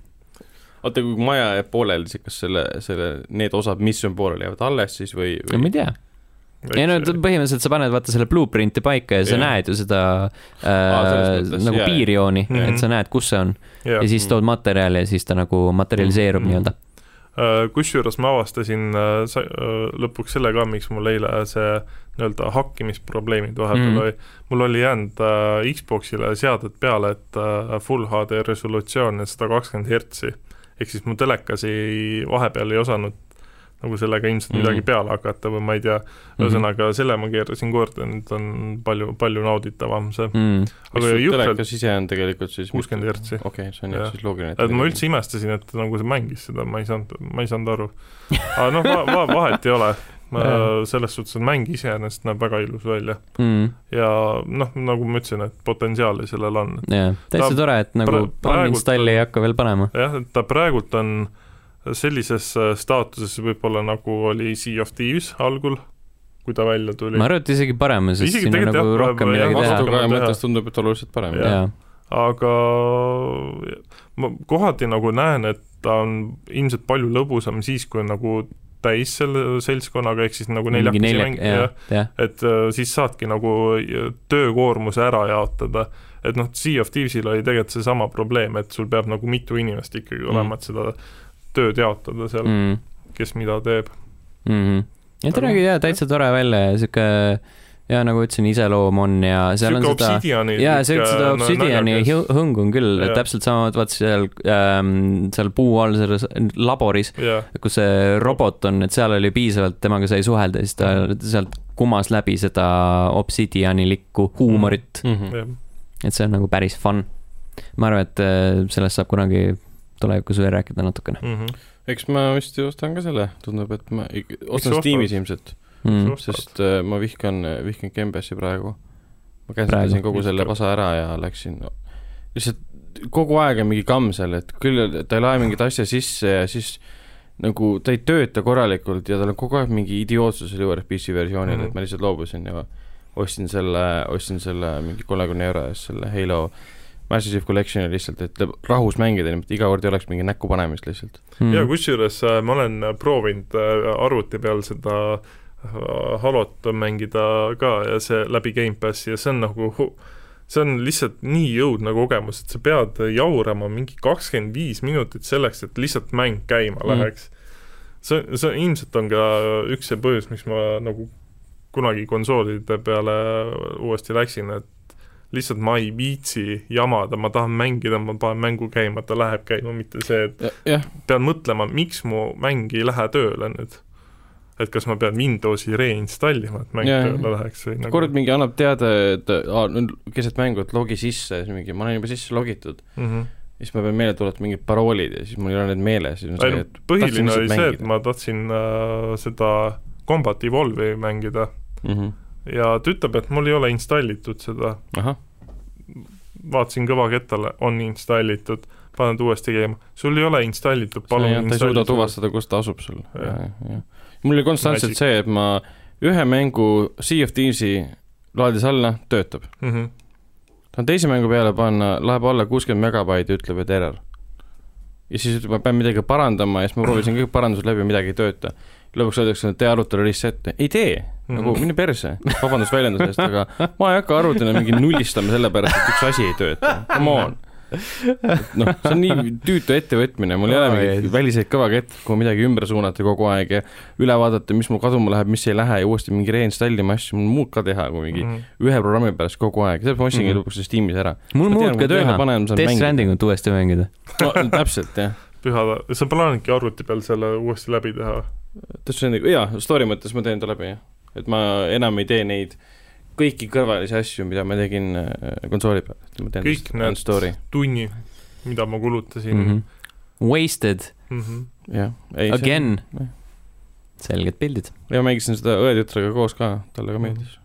oota, kui maja jääb pooleli, siis kas selle, selle, need osad, mis on pooleli, jäävad alles siis või, no ma või? ei tea, ei no põhimõtteliselt sa paned vaata selle blueprint'i paika ja sa Jah. näed ju seda äh, mõttes, nagu jaa. piirjooni, Mhm. et sa näed, kus see on ja, ja siis tood materjali ja siis ta nagu materialiseerub Mhm. nii-öelda. Äh, kusjuures ma avastasin äh, äh, lõpuks selle ka, miks mul eile see nii-öelda hakkimisprobleemid vahepeal Mhm. oli, mul oli jäänud Xboxile seaded peale, et full HD resolutsioon ja sada kakskümmend hertsi. ehk siis mu telekas ei, vahepeal ei osanud nagu sellega ilmselt Mhm. midagi peale hakata või ma ei tea, ühesõnaga selle ma keerasin korda, nüüd on palju, palju nauditavam see, mm.. aga mis sul jõhkralt, telekas ise on tegelikult siis 60 hertsi. okei okay,, see on Jah. siis loogiline. et ma üldse imestasin, et nagu see mängis seda, ma ei saanud, ma ei saanud aru. aga noh va,, va, vahet ei ole, Jaa. selles suhtes, et mäng iseenesest näeb väga ilus välja Mm. ja noh, nagu ma ütlesin, et potentsiaali sellel on. jah, täitsa tore, et nagu uninstalli ei hakka veel panema. jah, et ta praegult on sellises äh, staatuses võib-olla nagu oli Sea of Thieves algul, kui ta välja tuli ma. arvan, et isegi parem, sest Isegi siin on nagu jah, rohkem midagi teha vastu-. vastukaja mõttes tundub, et oluliselt parem aga ma kohati nagu näen, et ta on ilmselt palju lõbusam siis, kui on nagu täis selle seltskonnaga, ehk siis nagu neljakesi neljak-, mäng, jah jah, et äh, siis saadki nagu äh, töökoormuse ära jaotada. et noh, Sea of Thieves'il oli tegelikult seesama probleem, et sul peab nagu mitu inimest ikkagi Mm. olema, et seda tööd jaotada seal mm., mm.. kes mida teeb. Mm -hmm. ja ta nägi jaa, täitsa tore välja ja sihuke ja nagu ütlesin, iseloom on ja seal on sihuke seda jaa, see, seda Obsidiani hõ- hõngu on küll, täpselt sama, vaat seal ähm,, seal puu all selles laboris, jah, kus see robot on, et seal oli piisavalt, temaga sai suhelda ja siis ta sealt kumas läbi seda Obsidianilikku huumorit, Mhm. jah, et see on nagu päris fun. ma arvan, et äh, sellest saab kunagi tulevikus veel rääkida natukene. Mhm. eks ma vist ostan ka selle, tundub, et ma ostan? Steamis ilmselt, mm.. sest äh, ma vihkan, vihkan Gambassi praegu. ma käsitlesin kogu selle Vihkad. pasa ära ja läksin no,, lihtsalt kogu aeg on mingi kamm seal, et küll ta ei lae mingit asja sisse ja siis nagu ta ei tööta korralikult ja tal on kogu aeg mingi idiootsus selle juures PC versioonil mm, -hmm. Mhm. et ma lihtsalt loobusin ja ostsin selle, ostsin selle mingi kolmekümne euro eest selle Halo Massive Collection'i lihtsalt, et rahus mängida, niimoodi iga kord ei oleks mingi näkku panemist lihtsalt. Mm. ja kusjuures äh, ma olen proovinud äh, arvuti peal seda äh, Halot mängida ka ja see läbi Gamepassi ja see on nagu see on lihtsalt nii õudne kogemus, et sa pead jaurama mingi kakskümmend viis minutit selleks, et lihtsalt mäng käima Mhm. mm. läheks. see, see ilmselt on ka üks see põhjus, miks ma nagu kunagi konsoolide peale uuesti läksin, et lihtsalt ma ei viitsi jamada, ma tahan mängida, ma panen mängu käima, ta läheb käima, mitte see, et jah, pean mõtlema, miks mu mäng ei lähe tööle nüüd. et kas ma pean Windowsi reinstallima, et mäng Jaa, tööle jah. läheks või nagu kord mingi annab teada, et aa, nüüd keset mängu, et logi sisse, siis mingi, ma olen juba sisse logitud. mm. -hmm. siis ma pean meelde tuletama mingid paroolid ja siis mul ei ole need meeles, põhiline oli lihtsalt see, et mängida. ma tahtsin äh, seda Combat Evolve'i mängida mm -hmm. ja ta ütleb, et mul ei ole installitud seda, vaatasin kõvakettale, on installitud, paned uuesti käima, sul ei ole installitud, palun palun ta ei suuda. tuvastada, kus ta asub sul. Mul oli konstantselt see, et ma ühe mängu Sea of Thieves'i laadis alla, töötab. Mm -hmm. tahan teise mängu peale panna, läheb alla kuuskümmend megabaiti, ütleb, et error. ja siis ütleb, ma pean midagi parandama ja siis ma proovisin kõik parandused läbi, midagi ei tööta. Lõpuks öeldakse, et tee arvuti reset, ei tee mm, -hmm. nagu Mhm. mine perse, vabandust väljenduse eest, aga ma ei hakka arvutina mingi nullistama sellepärast, et üks asi ei tööta, come on. noh, see on nii tüütu ettevõtmine, mul ei ole Jeesus. väliseid kõvakette, kuhu midagi ümber suunata kogu aeg ja üle vaadata, mis mul kaduma läheb, mis ei lähe ja uuesti mingi reinstallima asju, mul on muud ka teha, kui mingi Mm mm -hmm. ühe programmi pärast kogu aeg, sellepärast ma ostsingi Mhm. lõpuks sellest tiimis ära. mul muud ka teha. Death Strandingut uuesti mängida. no, täpselt jah, püha, sa plaanidki arvuti peal selle uuesti läbi teha? Death Stranding, jaa, story mõttes ma teen ta läbi jah, et ma enam ei tee neid kõiki kõrvalisi asju, mida ma tegin äh, konsooli peal, et ma teen kõik need story, tunni, mida ma kulutasin Mm mm. -hmm. Wasted. Mm -hmm. jah. again jah.. selged pildid. ja mängisin seda õetütrega koos ka, talle ka meeldis.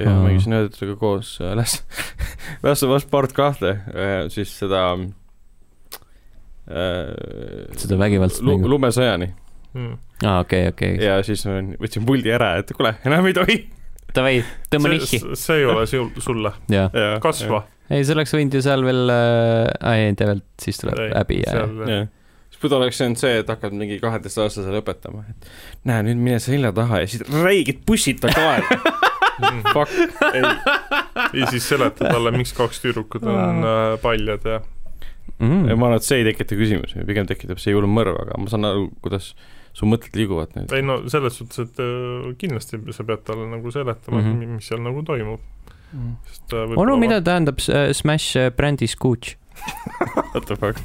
ja mängisin õetütrega koos äh, Last, Last of Us Part kahte, siis seda äh, seda vägivaldset lu- mängu. lumesõjani Mm. aa, okei, okei. ja siis võtsin puldi ära, et kuule, enam ei tohi. Davai, tõmba nihki. see, ei ole sul, sulle, kasva. ei, see oleks võinud ju seal veel äh,, ei, tegelikult siis tuleb Ei, häbi ja, jah, siis muidu oleks see olnud see, et hakkad mingi kaheteistaastasele õpetama, et näe, nüüd mine selja taha ja siis räiged bussid ta kaela. Fuck, ei, ja siis seletad talle, miks kaks tüdrukut on äh, paljad ja mm. ma arvan, et see ei tekita küsimusi, pigem tekitab see julm mõrv, aga ma saan aru, kuidas su mõtted liiguvad nüüd. ei no selles suhtes, et äh, kindlasti sa pead talle nagu seletama mm. -hmm. mis seal nagu toimub, sest äh, onu, mida tähendab äh, Smash äh, brändi Scooch? What the fuck?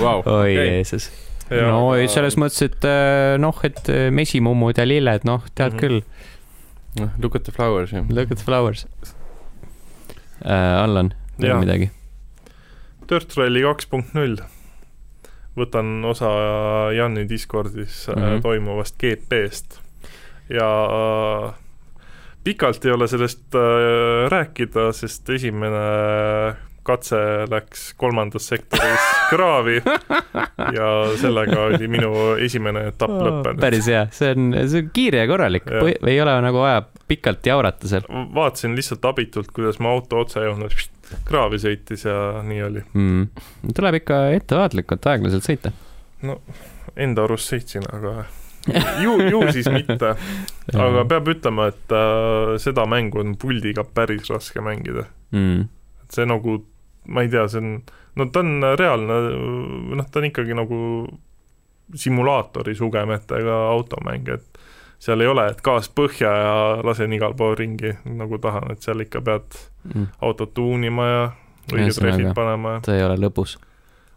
Vau, oi okei, Jeesus. no selles mõttes, et äh, noh, et äh, mesimummud ja lilled, noh, tead Mhm. küll. noh, look at the flowers, jah. Look at the flowers äh,. Allan, teil on midagi? Dirt Rally kaks punkt null, võtan osa Janni Discordis mm. -hmm. toimuvast GP-st ja äh, pikalt ei ole sellest äh, rääkida, sest esimene katse läks kolmandas sektoris kraavi ja sellega oli minu esimene etapp lõppenud. päris hea, see on, see on kiire ja korralik, ei ole nagu vaja pikalt jaurata seal vaatasin lihtsalt abitult, kuidas mu auto otsejoonel kraavi sõitis ja nii oli. mm.. tuleb ikka ettevaatlikult aeglaselt sõita. Enda arust sõitsin, aga ju, ju siis mitte. aga peab ütlema, et äh, seda mängu on puldiga päris raske mängida. mm. see nagu, ma ei tea, see on, no ta on reaalne, noh, ta on ikkagi nagu simulaatori sugemetega automäng, et seal ei ole, et gaas põhja ja lasen igal pool ringi nagu tahan, et seal ikka pead Mm. autot tuunima ja õiged rehvid panema ja see ei ole lõbus.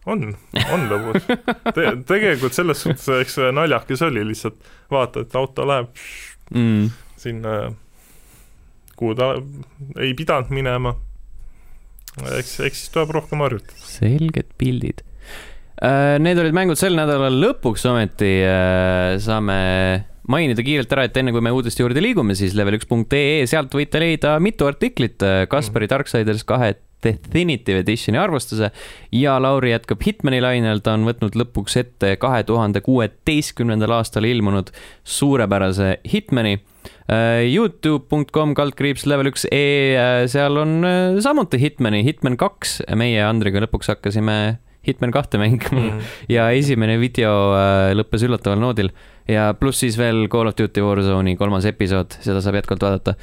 on, on lõbus Te,. tegelikult selles suhtes, eks naljakas oli lihtsalt vaata, et auto läheb Mm. sinna, kuhu ta ei pidanud minema eks, eks siis tuleb rohkem harjutada. selged pildid. Need olid mängud sel nädalal, lõpuks ometi äh, saame mainida kiirelt ära, et enne kui me uudiste juurde liigume, siis level1.ee, sealt võite leida mitu artiklit äh, Kaspari Darksiders kahe Definitive Editioni arvustuse ja Lauri jätkab Hitmani lainel, ta on võtnud lõpuks ette kahe tuhande kuueteistkümnendal aastal ilmunud suurepärase Hitmani Äh, Youtube.com kaldkriips level üks E, seal on äh, samuti Hitmani, Hitman kaks, meie Andriga lõpuks hakkasime Hitman kahte mängima Mhm. ja esimene video äh, lõppes üllataval noodil ja pluss siis veel Call of Duty Warzone'i kolmas episood, seda saab jätkuvalt vaadata.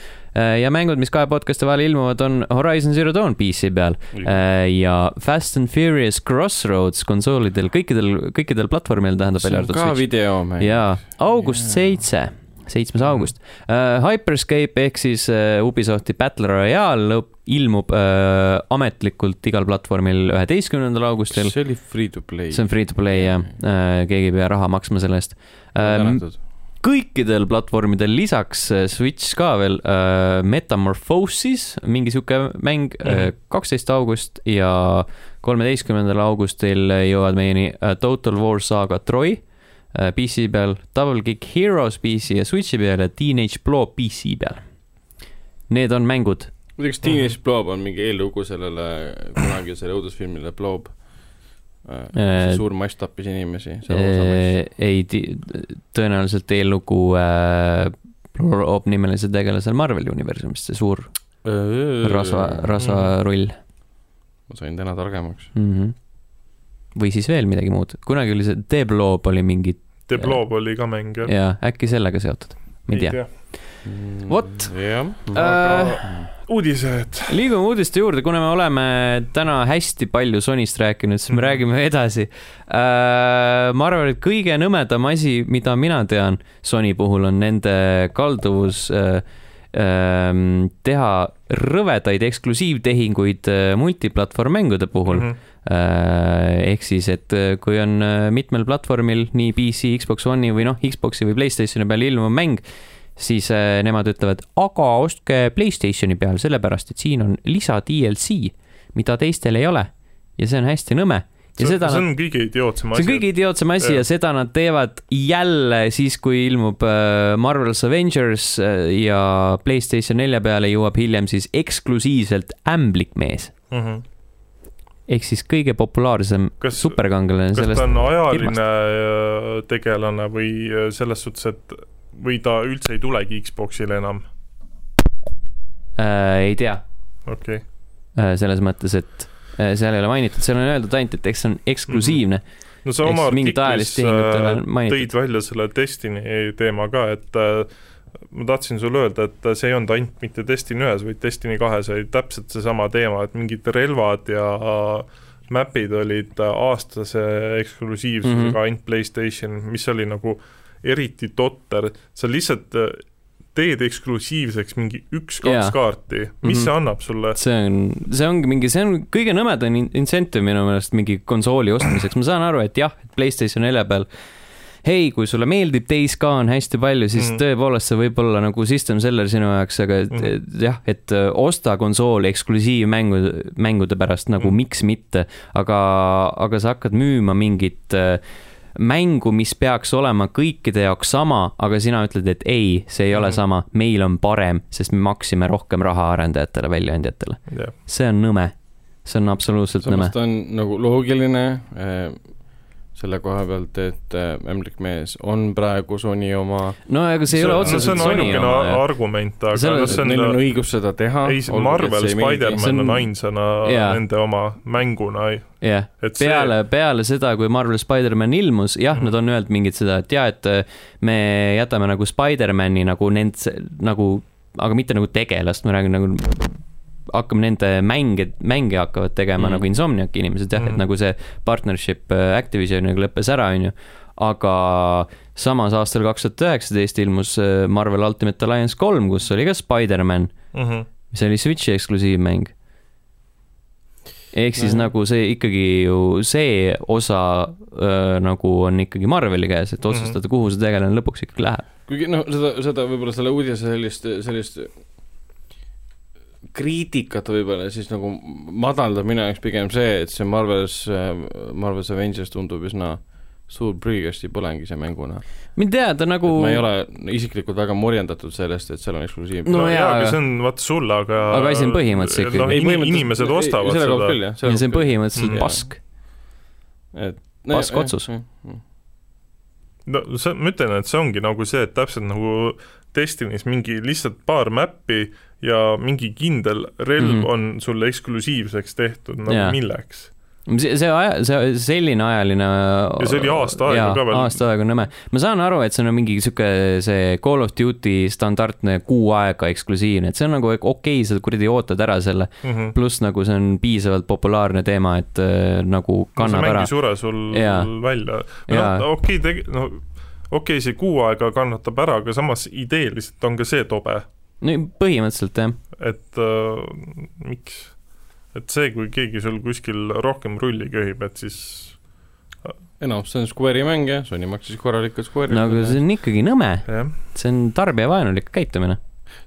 ja mängud, mis kahe podcast'i vahel ilmuvad, on Horizon Zero Dawn PC peal äh, ja Fast and Furious Crossroads konsoolidel, kõikidel, kõikidel platvormidel tähendab välja arvatud ka Switch. videomäng. jaa, august seitse, seitsmes august uh,. Hyperscape ehk siis uh, Ubisofti Battle Royale lõpp ilmub uh, ametlikult igal platvormil üheteistkümnendal augustil. see oli free to play. see on free to play jah uh,, keegi ei pea raha maksma selle eest uh,. kõikidel platvormidel lisaks Switch ka veel uh, Metamorphosis, mingi sihuke mäng uh,, kaksteist august ja kolmeteistkümnendal augustil jõuavad meieni Total War Saga Troy uh, PC peal, Double Kick Heroes PC ja Switchi peal ja Teenage Blow PC peal. Need on mängud. muideks Teenage Blob on mingi eellugu sellele kunagisele õudusfilmile Blob. Äh, suur mass tappis inimesi. see ei, tõenäoliselt eellugu äh, Blob nimelise tegelasel Marveli universumist, see suur rasva, rasvarull ma sain täna targemaks. mm. -hmm. Või siis veel midagi muud, kunagi oli see The Blob oli mingi The Blob oli ka mäng jah? ja äkki sellega seotud, ma ei tea. Vot. jah. Äh, uudised. liigume uudiste juurde, kuna me oleme täna hästi palju Sonyst rääkinud, siis me Mhm. räägime edasi. ma arvan, et kõige nõmedam asi, mida mina tean Sony puhul on nende kalduvus äh, ähm, teha rõvedaid eksklusiivtehinguid multiplatvorm mängude puhul Mhm. Äh, ehk siis, et äh, kui on äh, mitmel platvormil nii PC, Xbox One'i või noh, Xbox'i või Playstationi peal ilmuv mäng, siis äh, nemad ütlevad, aga ostke Playstationi peal, sellepärast et siin on lisa DLC, mida teistel ei ole. ja see on hästi nõme. ja see seda see nad, on kõige idiootsem see asi on. kõige idiootsem asi Jah. ja seda nad teevad jälle siis, kui ilmub äh, Marvel's Avengers äh, ja Playstation nelja peale jõuab hiljem siis eksklusiivselt ämblikmees ehk siis kõige populaarsem kas, superkangelane kas ta on ajaline äh, tegelane või selles suhtes, et või ta üldse ei tulegi Xboxile enam? äh, ei tea okei okay., äh, selles mõttes, et äh, seal ei ole mainitud, seal on öeldud ainult, et eks see on eksklusiivne mm. no sa oma artiklis äh, tõid välja selle Destiny teema ka, et äh, ma tahtsin sulle öelda, et see ei olnud ainult mitte Destiny ühes, vaid Destiny kahes oli täpselt seesama teema, et mingid relvad ja map'id olid aastase eksklusiivsusega mm. -hmm. ainult Playstation, mis oli nagu eriti totter, sa lihtsalt äh, teed eksklusiivseks mingi üks-kaks Jaa. kaarti, mis mm. -hmm. see annab sulle? see on, see ongi mingi, see on kõige nõmedam in- incentive minu meelest mingi konsooli ostmiseks, ma saan aru, et jah, et Playstation nelja peal hei, kui sulle meeldib Days Gone hästi palju, siis mm. -hmm. tõepoolest see võib olla nagu system seller sinu jaoks, aga et, Mhm. et jah, et öö, osta konsool eksklusiivmängu, mängude pärast nagu mm. -hmm. miks mitte, aga, aga sa hakkad müüma mingit öö, mängu, mis peaks olema kõikide jaoks sama, aga sina ütled, et ei, see ei ole Mhm. sama, meil on parem, sest me maksime rohkem raha arendajatele, väljaandjatele. jah, see on nõme, see on absoluutselt nõme samas. ta on nagu loogiline äh, selle koha pealt, et äh, ämblik mees on praegu Sony oma, no aga see ei ole no otseselt see on Sony ainukene oma argument, aga noh, see neil on on õigus seda teha. ei, Marvel Spider-man See on- on ainsana Jaa. nende oma mänguna, jah, et see peale, peale seda, kui Marvel Spider-man ilmus, jah mm. -hmm. nad on öelnud mingit seda, et jaa, et äh, me jätame nagu Spider-mani nagu nend-, nagu, aga mitte nagu tegelast, ma räägin nagu hakkame nende mänge, mänge hakkavad tegema mm Mhm. -hmm. nagu Insomniaci inimesed jah mm, -hmm. Mhm. et nagu see partnership äh, Activisioniga lõppes ära, onju. aga samas aastal kaks tuhat üheksateist ilmus äh, Marvel Ultimate Alliance kolm, kus oli ka Spider-man, mm. -hmm. mis oli Switchi eksklusiivmäng. ehk siis Mhm. nagu see ikkagi ju see osa öö, nagu on ikkagi Marveli käes, et otsustada, kuhu see tegelane lõpuks ikkagi läheb. kuigi noh, seda, seda võib-olla selle uudise sellist, sellist kriitikat võib-olla siis nagu madaldab minu jaoks pigem see, et see Marvel's, Marvel's Avengers tundub üsna suur prügikasti põlengise mänguna. mind tead, ta nagu ma ei ole isiklikult väga morjendatud sellest, et seal on eksklusiivne No no jaa, jaa, aga- see on vaata sulle, aga Aga asi on põhimõtteliselt ikkagi- noh, Ei, in- põhimõtteliselt- inimesed ostavad koha seda. jah, ja see on põhimõtteliselt Mm. pask. et pask otsus. no see, ma ütlen, et see ongi nagu see, et täpselt nagu Destiny's mingi lihtsalt paar mäppi ja mingi kindel relv mm. -hmm. on sulle eksklusiivseks tehtud, nagu Jaa. milleks? see, see aja, see selline ajaline Ja see oli aasta aega ka veel. aasta aega nõme. ma saan aru, et see on mingi sihuke see Call of Duty standardne kuu aega eksklusiivne, et see on nagu okei okay,, sa kuradi ootad ära selle, Mm -hmm. pluss nagu see on piisavalt populaarne teema, et äh, nagu no kannab mäng ära sure sul Jaa. välja. No okei okay,, no okei okay,, see kuu aega kannatab ära, aga samas ideeliselt on ka see tobe, no põhimõtteliselt jah, et äh, miks, et see, kui keegi sul kuskil rohkem rulli köhib, et siis enam, see on Square'i mäng jah, Sony maksis korralikult Square'i. No aga see on ikkagi nõme, see on tarbijavaenulik käitumine.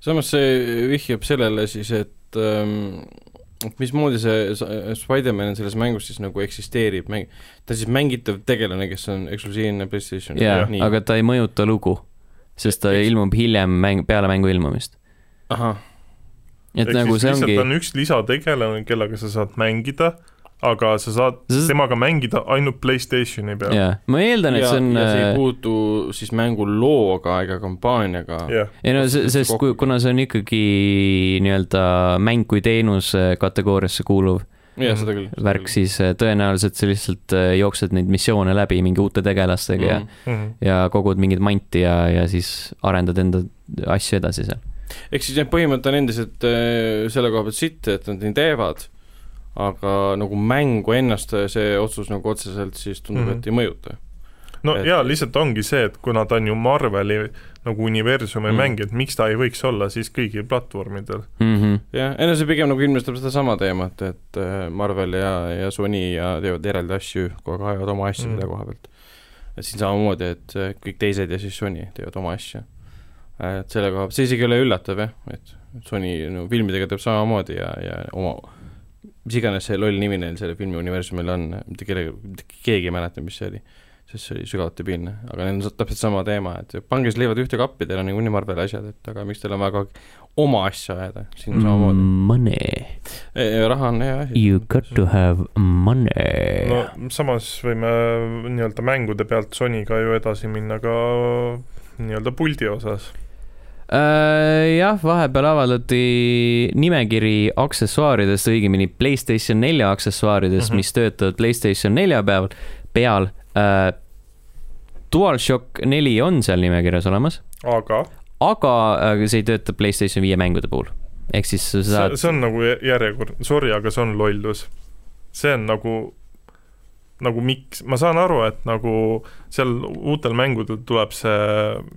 samas see vihjab sellele siis, et ähm, et mismoodi see Spider-man selles mängus siis nagu eksisteerib, mäng, ta on siis mängitav tegelane, kes on eksklusiivne PlayStation. Jaa, aga ta ei mõjuta lugu, sest ta Eks- ilmub hiljem mäng, peale mängu ilmumist. ahah, et ehk nagu see ongi on üks lisategelane, kellega sa saad mängida, aga sa saad Sest- temaga mängida ainult Playstationi peal. jaa, ma eeldan, et ja, see on see ei äh, puutu siis mängu looga ega kampaaniaga. jah, ei no see, sest kui, kuna see on ikkagi nii-öelda mäng kui teenus äh, kategooriasse kuuluv jah, seda küll. värk, siis äh, tõenäoliselt sa lihtsalt jooksed neid missioone läbi mingi uute tegelastega ja, Mhm. ja kogud mingit manti ja, ja siis arendad enda asju edasi seal. Ehk siis jah, põhimõte on endiselt äh, selle koha pealt sitt, et nad nii teevad, aga nagu mängu ennast see otsus nagu otseselt siis tundub mm. -hmm. et ei mõjuta. no Et- jaa, lihtsalt ongi see, et kuna ta on ju Marveli nagu universumi Mm. mäng, et miks ta ei võiks olla siis kõigil platvormidel. Mm -hmm. jah, ei no see pigem nagu ilmestab sedasama teemat, et äh, Marvel ja, ja Sony ja teevad eraldi asju, kogu aeg ajavad oma asju Mm. selle koha pealt. et siin samamoodi, et äh, kõik teised ja siis Sony teevad oma asju. Et selle koha pealt, see isegi ei ole üllatav jah, et Sony no filmidega teeb samamoodi ja, ja oma mis iganes see loll nimi neil selle filmi universumil on, mitte kellega, mitte keegi ei mäleta, mis see oli, sest see oli sügavalt debiilne, aga neil on täpselt sama teema, et pange siis leivad ühte kappi, teil on niikuinii Marveli asjad, et aga miks teil on vaja kogu aeg oma asja ajada, siin on samamoodi Mm. Money, mm.. raha on hea asi. you got to have money no samas võime nii-öelda mängude pealt Sonyga ju edasi minna ka nii-öelda puldi osas. Äh, jah, vahepeal avaldati nimekiri aksessuaaridest, õigemini Playstation nelja aksessuaaridest mm. -hmm. mis töötavad Playstation nelja peal, peal äh,. DualShock neli on seal nimekirjas olemas, aga aga äh, see ei tööta Playstation viie mängude puhul. ehk siis sa saad, see on nagu jä- järjekord, sorry, aga see on lollus. see on nagu, nagu miks, ma saan aru, et nagu seal uutel mängudel tuleb see,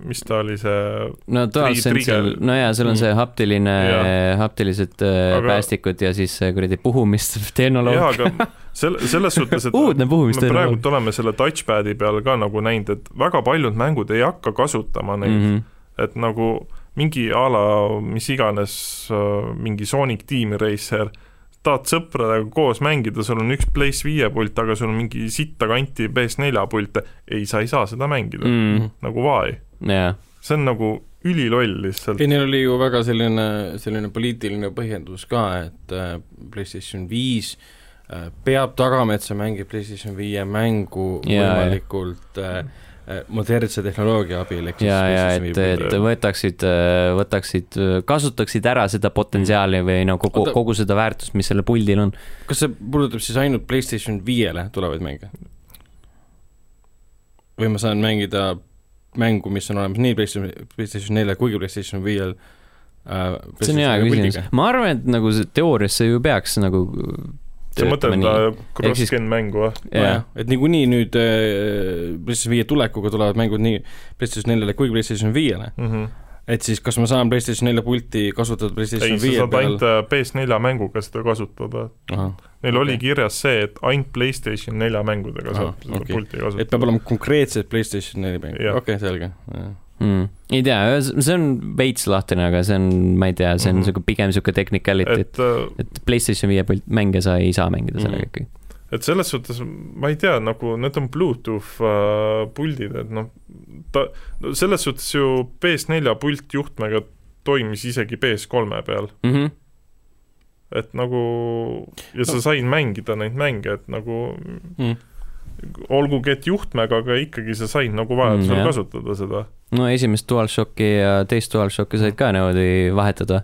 mis ta oli, see no DualSense'il trigger., no jaa, sul on see Mm. haptiline Jaa., haptilised äh, Aga- päästikud ja siis kuradi puhumistehnoloogia jah, aga selle, selles suhtes, et uudne me puhumistehnoloogia praegult oleme selle touchpad'i peal ka nagu näinud, et väga paljud mängud ei hakka kasutama neid mm, mm. -hmm. -hmm. et nagu mingi a la mis iganes äh, mingi Sonic Team Racer, tahad sõpradega koos mängida, sul on üks Place viie pult, aga sul on mingi sitta kanti PS4 pilte, ei, sa ei saa seda mängida. Mm., nagu why, jaa, see on nagu üliloll lihtsalt. Ei, neil oli ju väga selline, selline poliitiline põhjendus ka, et äh, PlayStation viis äh, peab tagama, et sa mängid PlayStation viie mängu jaa. võimalikult äh, äh, modernse tehnoloogia abil, ehk ja, ja et, et puldi. võtaksid, võtaksid, kasutaksid ära seda potentsiaali või no kogu Oota., kogu seda väärtust, mis sellel puldil on. kas see puudutab siis ainult PlayStation viiele tulevaid mänge? või ma saan mängida mängu, mis on olemas nii PlayStation, PlayStation neljal kui ka PlayStation viiel äh, see on hea küsimus. ma arvan, et nagu see teoorias see ju peaks nagu sa mõtled cross-gen mängu või? jah, et niikuinii nüüd äh, PlayStation viie tulekuga tulevad mängud nii PlayStation neljale kui PlayStation viiele, Mhm. et siis kas ma saan PlayStation nelja pulti kasutada ei, PlayStation sa viie peal ainult äh, PS4 mänguga seda kasutada. Neil Okei. oli kirjas see, et ainult PlayStation nelja mängudega saab seda okei. pulti kasutada. et peab olema konkreetselt PlayStation neli mäng, Jah. okei okay,, selge. mm.. ei tea, see on veits lahtine, aga see on, ma ei tea, see on Mhm. siuke pigem siuke technicality, et, et, Playstation viie pult- mänge sa ei saa mängida sellega Mhm. ikkagi. et selles suhtes ma ei tea, nagu need on Bluetooth äh, puldid, et noh, ta, no selles suhtes ju PS4 pult juhtmega toimis isegi PS3 peal, Mm -hmm. et nagu ja sa said mängida neid mänge, et nagu Mm. olgugi, et juhtmega, aga ikkagi sa said nagu vajadusel Mm, jah. kasutada seda no esimest DualShocki ja teist DualShocki said ka niimoodi vahetada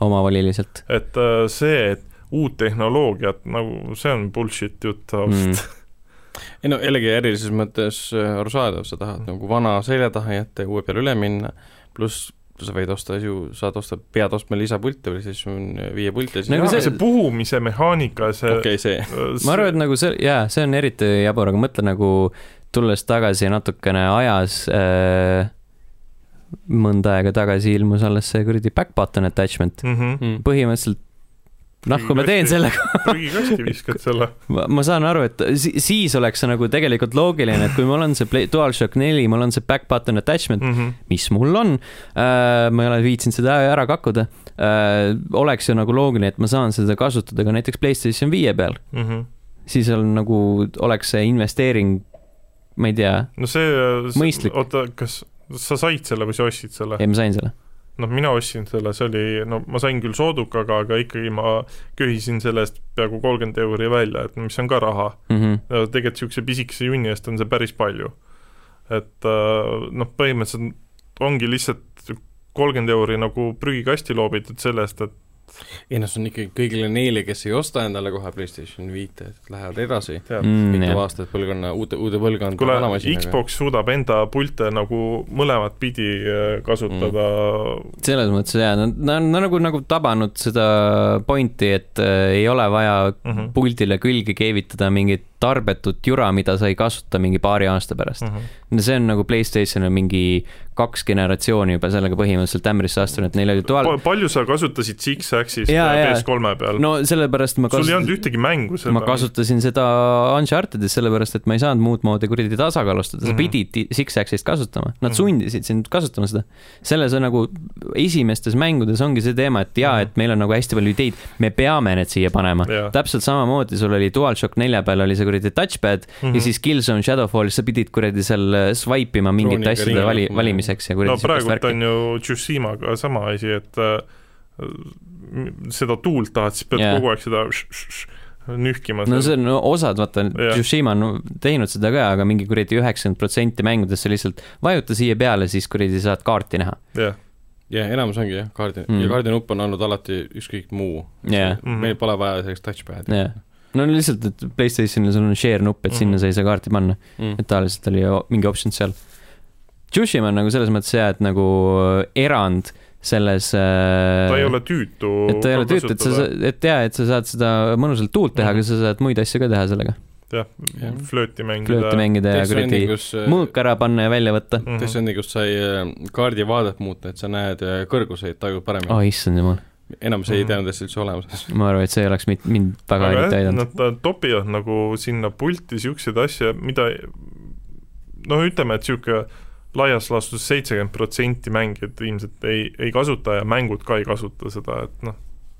omavoliliselt. et äh, see, et uut tehnoloogiat nagu see on bullshit jutt ausalt mm. ei no jällegi ärilises mõttes äh, arusaadav, sa tahad nagu vana selja taha jätta ja uue peale üle minna, pluss sa võid osta ju, saad osta, pead ostma lisapulte või siis on viie pulti ja siis aga see- see, puhumise mehaanika, see okei okay,, see, äh, ma arvan, et nagu see, jaa, see on eriti jabur, aga mõtle nagu tulles tagasi natukene ajas äh,, mõnda aega tagasi ilmus alles see kuradi back button attachment. mm -hmm. mm. põhimõtteliselt, noh, kui ma teen sellega, prügikasti viskad selle. ma, saan aru, et si siis oleks see nagu tegelikult loogiline, et kui mul on see Play- DualShock neli, mul on see back button attachment, Mm -hmm. mis mul on äh,, ma ei ole viitsinud seda ära kakkuda äh,, oleks ju nagu loogiline, et ma saan seda kasutada ka näiteks Playstation viie peal, Mm -hmm. siis on nagu, oleks see investeering, ma ei tea, no see, see, oota, kas sa said selle või sa ostsid selle? ei ma sain selle. noh, mina ostsin selle, see oli, no ma sain küll soodukaga, aga ikkagi ma köhisin selle eest peaaegu kolmkümmend euri välja, et mis on ka raha. Mm -hmm. tegelikult niisuguse pisikese junni eest on see päris palju. et äh, noh, põhimõtteliselt ongi lihtsalt kolmkümmend euri nagu prügikasti loobitud selle eest, et ei noh, see on ikkagi kõigile neile, kes ei osta endale kohe PlayStation viite, et lähevad edasi mm,. mitu jah. aastat põlvkonna, uute, uude põlvkonda kuule masinaga. Xbox suudab enda pilte nagu mõlemat pidi äh, kasutada mm., selles mõttes jaa, nad, nad on nagu, nagu tabanud seda pointi, et äh, ei ole vaja mm -hmm. puldile külge keevitada mingit tarbetut jura, mida sa ei kasuta mingi paari aasta pärast. Mm -hmm. see on nagu Playstation on mingi kaks generatsiooni juba sellega põhimõtteliselt ämbrisse astunud, et neil oli dual- Pa,, palju sa kasutasid Six-Axist Jaa, jaa. PS3 peal no,? sellepärast ma sul ei olnud ühtegi mängu seda ma kasutasin seda Uncharted'is sellepärast, et ma ei saanud muud moodi kuradi tasakaalustada, sa Mhm. pidid ti- Six-Axist kasutama, nad Mhm. sundisid sind kasutama seda. selles on nagu esimestes mängudes ongi see teema, et jaa, Mhm. et meil on nagu hästi palju ideid, me peame need siia panema. Jaa. täpselt samamoodi sul oli DualShock nelja peal oli see kuradi touchpad mm -hmm. ja siis Killzone Shadowfallis sa pidid kuradi seal äh, swipe ima mingite asjade vali, valimiseks ja kuradi no praegult on ju Tsushimaga sama asi, et äh, seda tuult tahad, siis pead yeah. kogu aeg seda nühkima no see on no, osad, vaata. Tsushima on teinud seda ka, aga mingi kuradi üheksakümmend protsenti mängudest sa lihtsalt vajuta siia peale, siis kuradi saad kaarti näha. jah, jah, enamus ongi jah, kaardi Mm. mm., ja kaardi nupp on olnud alati ükskõik muu Jah. Mhm. meil pole vaja sellist touchpad'i jah, no lihtsalt, et Playstationil sul on share nupp, et Mhm. sinna sa ei saa kaarti panna, mm. et tavaliselt oli ju mingi optsioon seal. Tsushima on nagu selles mõttes hea, et nagu erand selles äh, ta ei ole tüütu et ta ei ole tüütu, et sa, et jaa, et sa saad seda mõnusalt tuult teha, Mhm. aga sa saad muid asju ka teha sellega. jah flööti mängida flööti mängida ja kuradi kus mõõk ära panna ja välja võtta. Mhm. Death Stranding, kus sai äh, kaardi vaadet muuta, et sa näed äh, kõrguseid, tajud paremini oh.. issand jumal, enamus ei Mhm. teadnud, et see üldse olemas. ma arvan, et see ei oleks mind, mind väga eriti aidanud. nad topivad nagu sinna pulti siukseid asju, mida noh, ütleme, et sihuke laias laastus seitsekümmend protsenti mängijad ilmselt ei, ei kasuta ja mängud ka ei kasuta seda, et noh,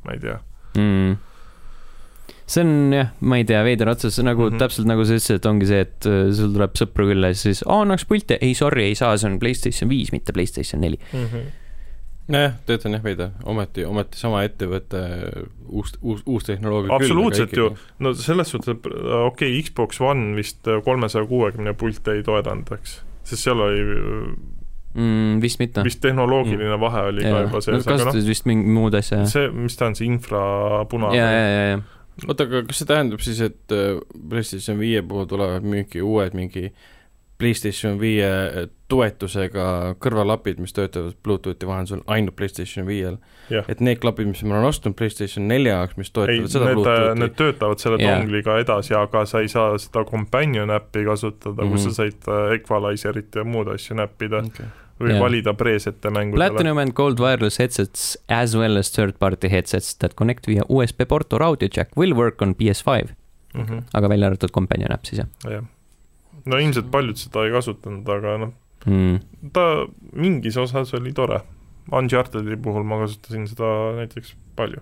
ma ei tea. mm.. see on jah, ma ei tea, veider otsus, nagu mm. -hmm. täpselt nagu sa ütlesid, et ongi see, et äh, sul tuleb sõpru külla ja siis, aa, annaks pilte, ei sorry, ei saa, see on Playstation viis, mitte Playstation neli. nojah, töötan jah veidi, ometi, ometi sama ettevõte, uus, uus, uus tehnoloogia Absoluutselt ju. no selles suhtes, et okei okay,, Xbox One vist kolmesaja kuuekümne pilte ei toetanud, eks, sest seal oli mm,. vist mitte. vist tehnoloogiline vahe oli ka juba sees, aga noh, kasutasid vist mingi muud asja, jah. see, mis ta on, see infrapuna ja, ja, ja, ja. oota, aga kas see tähendab siis, et äh, PlayStation viie puhul tulevad müüki uued mingi PlayStation viie toetusega kõrvalapid, mis töötavad Bluetoothi vahendusel ainult PlayStation viiel et need klapid, mis ma olen ostnud PlayStation nelja jaoks, mis ei, toetavad seda need, Bluetoothi need töötavad selle Jaa. dongliga edasi, aga sa ei saa seda companion äppi kasutada mm, -hmm. kus Mhm. sa said äh, equalizer'it ja muud asju näppida okay. või Jaa. valida preesete mängudele. Platinum and Gold wireless headsets as well as third-party headsets that connect via USB port or audio jack will work on PS5, mm. -hmm. aga välja arvatud companion äpp siis jah jah. No ilmselt paljud seda ei kasutanud, aga noh, mm.. ta mingis osas oli tore. Uncharted'i puhul ma kasutasin seda näiteks palju.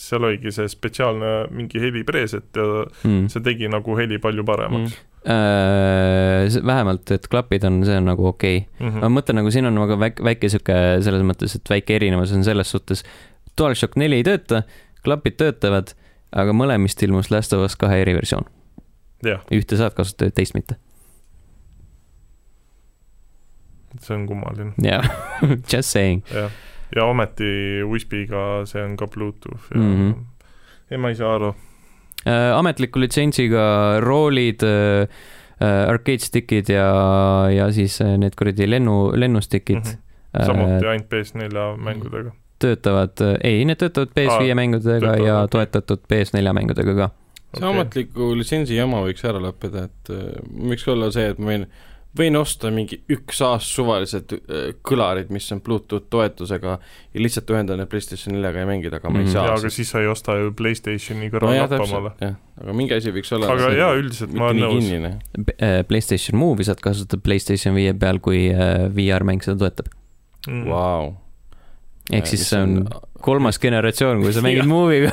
seal oligi see spetsiaalne mingi helipreset ja mm. see tegi nagu heli palju paremaks Äh, see- vähemalt, et klapid on, see on nagu okei okay.. mm. ma mõtlen nagu siin on nagu väike, väike sihuke selles mõttes, et väike erinevus on selles suhtes. DualShock neli ei tööta, klapid töötavad, aga mõlemist ilmus Last of Us kahe eriversioon. ühte saad kasutada, teist mitte. See on kummaline, jaa, just saying. jah. ja ometi USB-ga see on ka Bluetooth ja mm, Mhm. -hmm. ei, ma ei saa aru. Äh, ametliku litsentsiga roolid, arcade stick'id ja, ja siis äh, need kuradi lennu, lennustikid Mhm. äh, samuti ainult PS4 mängudega. töötavad, ei, need töötavad PS5 Aa, mängudega töötavad, ja toetatud PS4 mängudega ka. see ametliku litsentsi jama võiks ära lõppeda, et äh, võiks olla see, et ma võin, võin osta mingi üks aasta suvalised äh, kõlarid, mis on Bluetooth toetusega ja lihtsalt ühendada need PlayStation neljaga ja mängida, aga ma ei Mhm. saa aga siis sa ei osta ju Playstationi no kõrval jah, lappamale täpselt, jah, aga mingi asi võiks olla aga jaa, üldiselt ma olen nõus. kinnine. PlayStation Move'i saad kasutada PlayStation viie peal, kui äh, VR-mäng seda toetab. Mm. Vau. Ehk siis see on kolmas generatsioon, kui sa mängid Move'iga.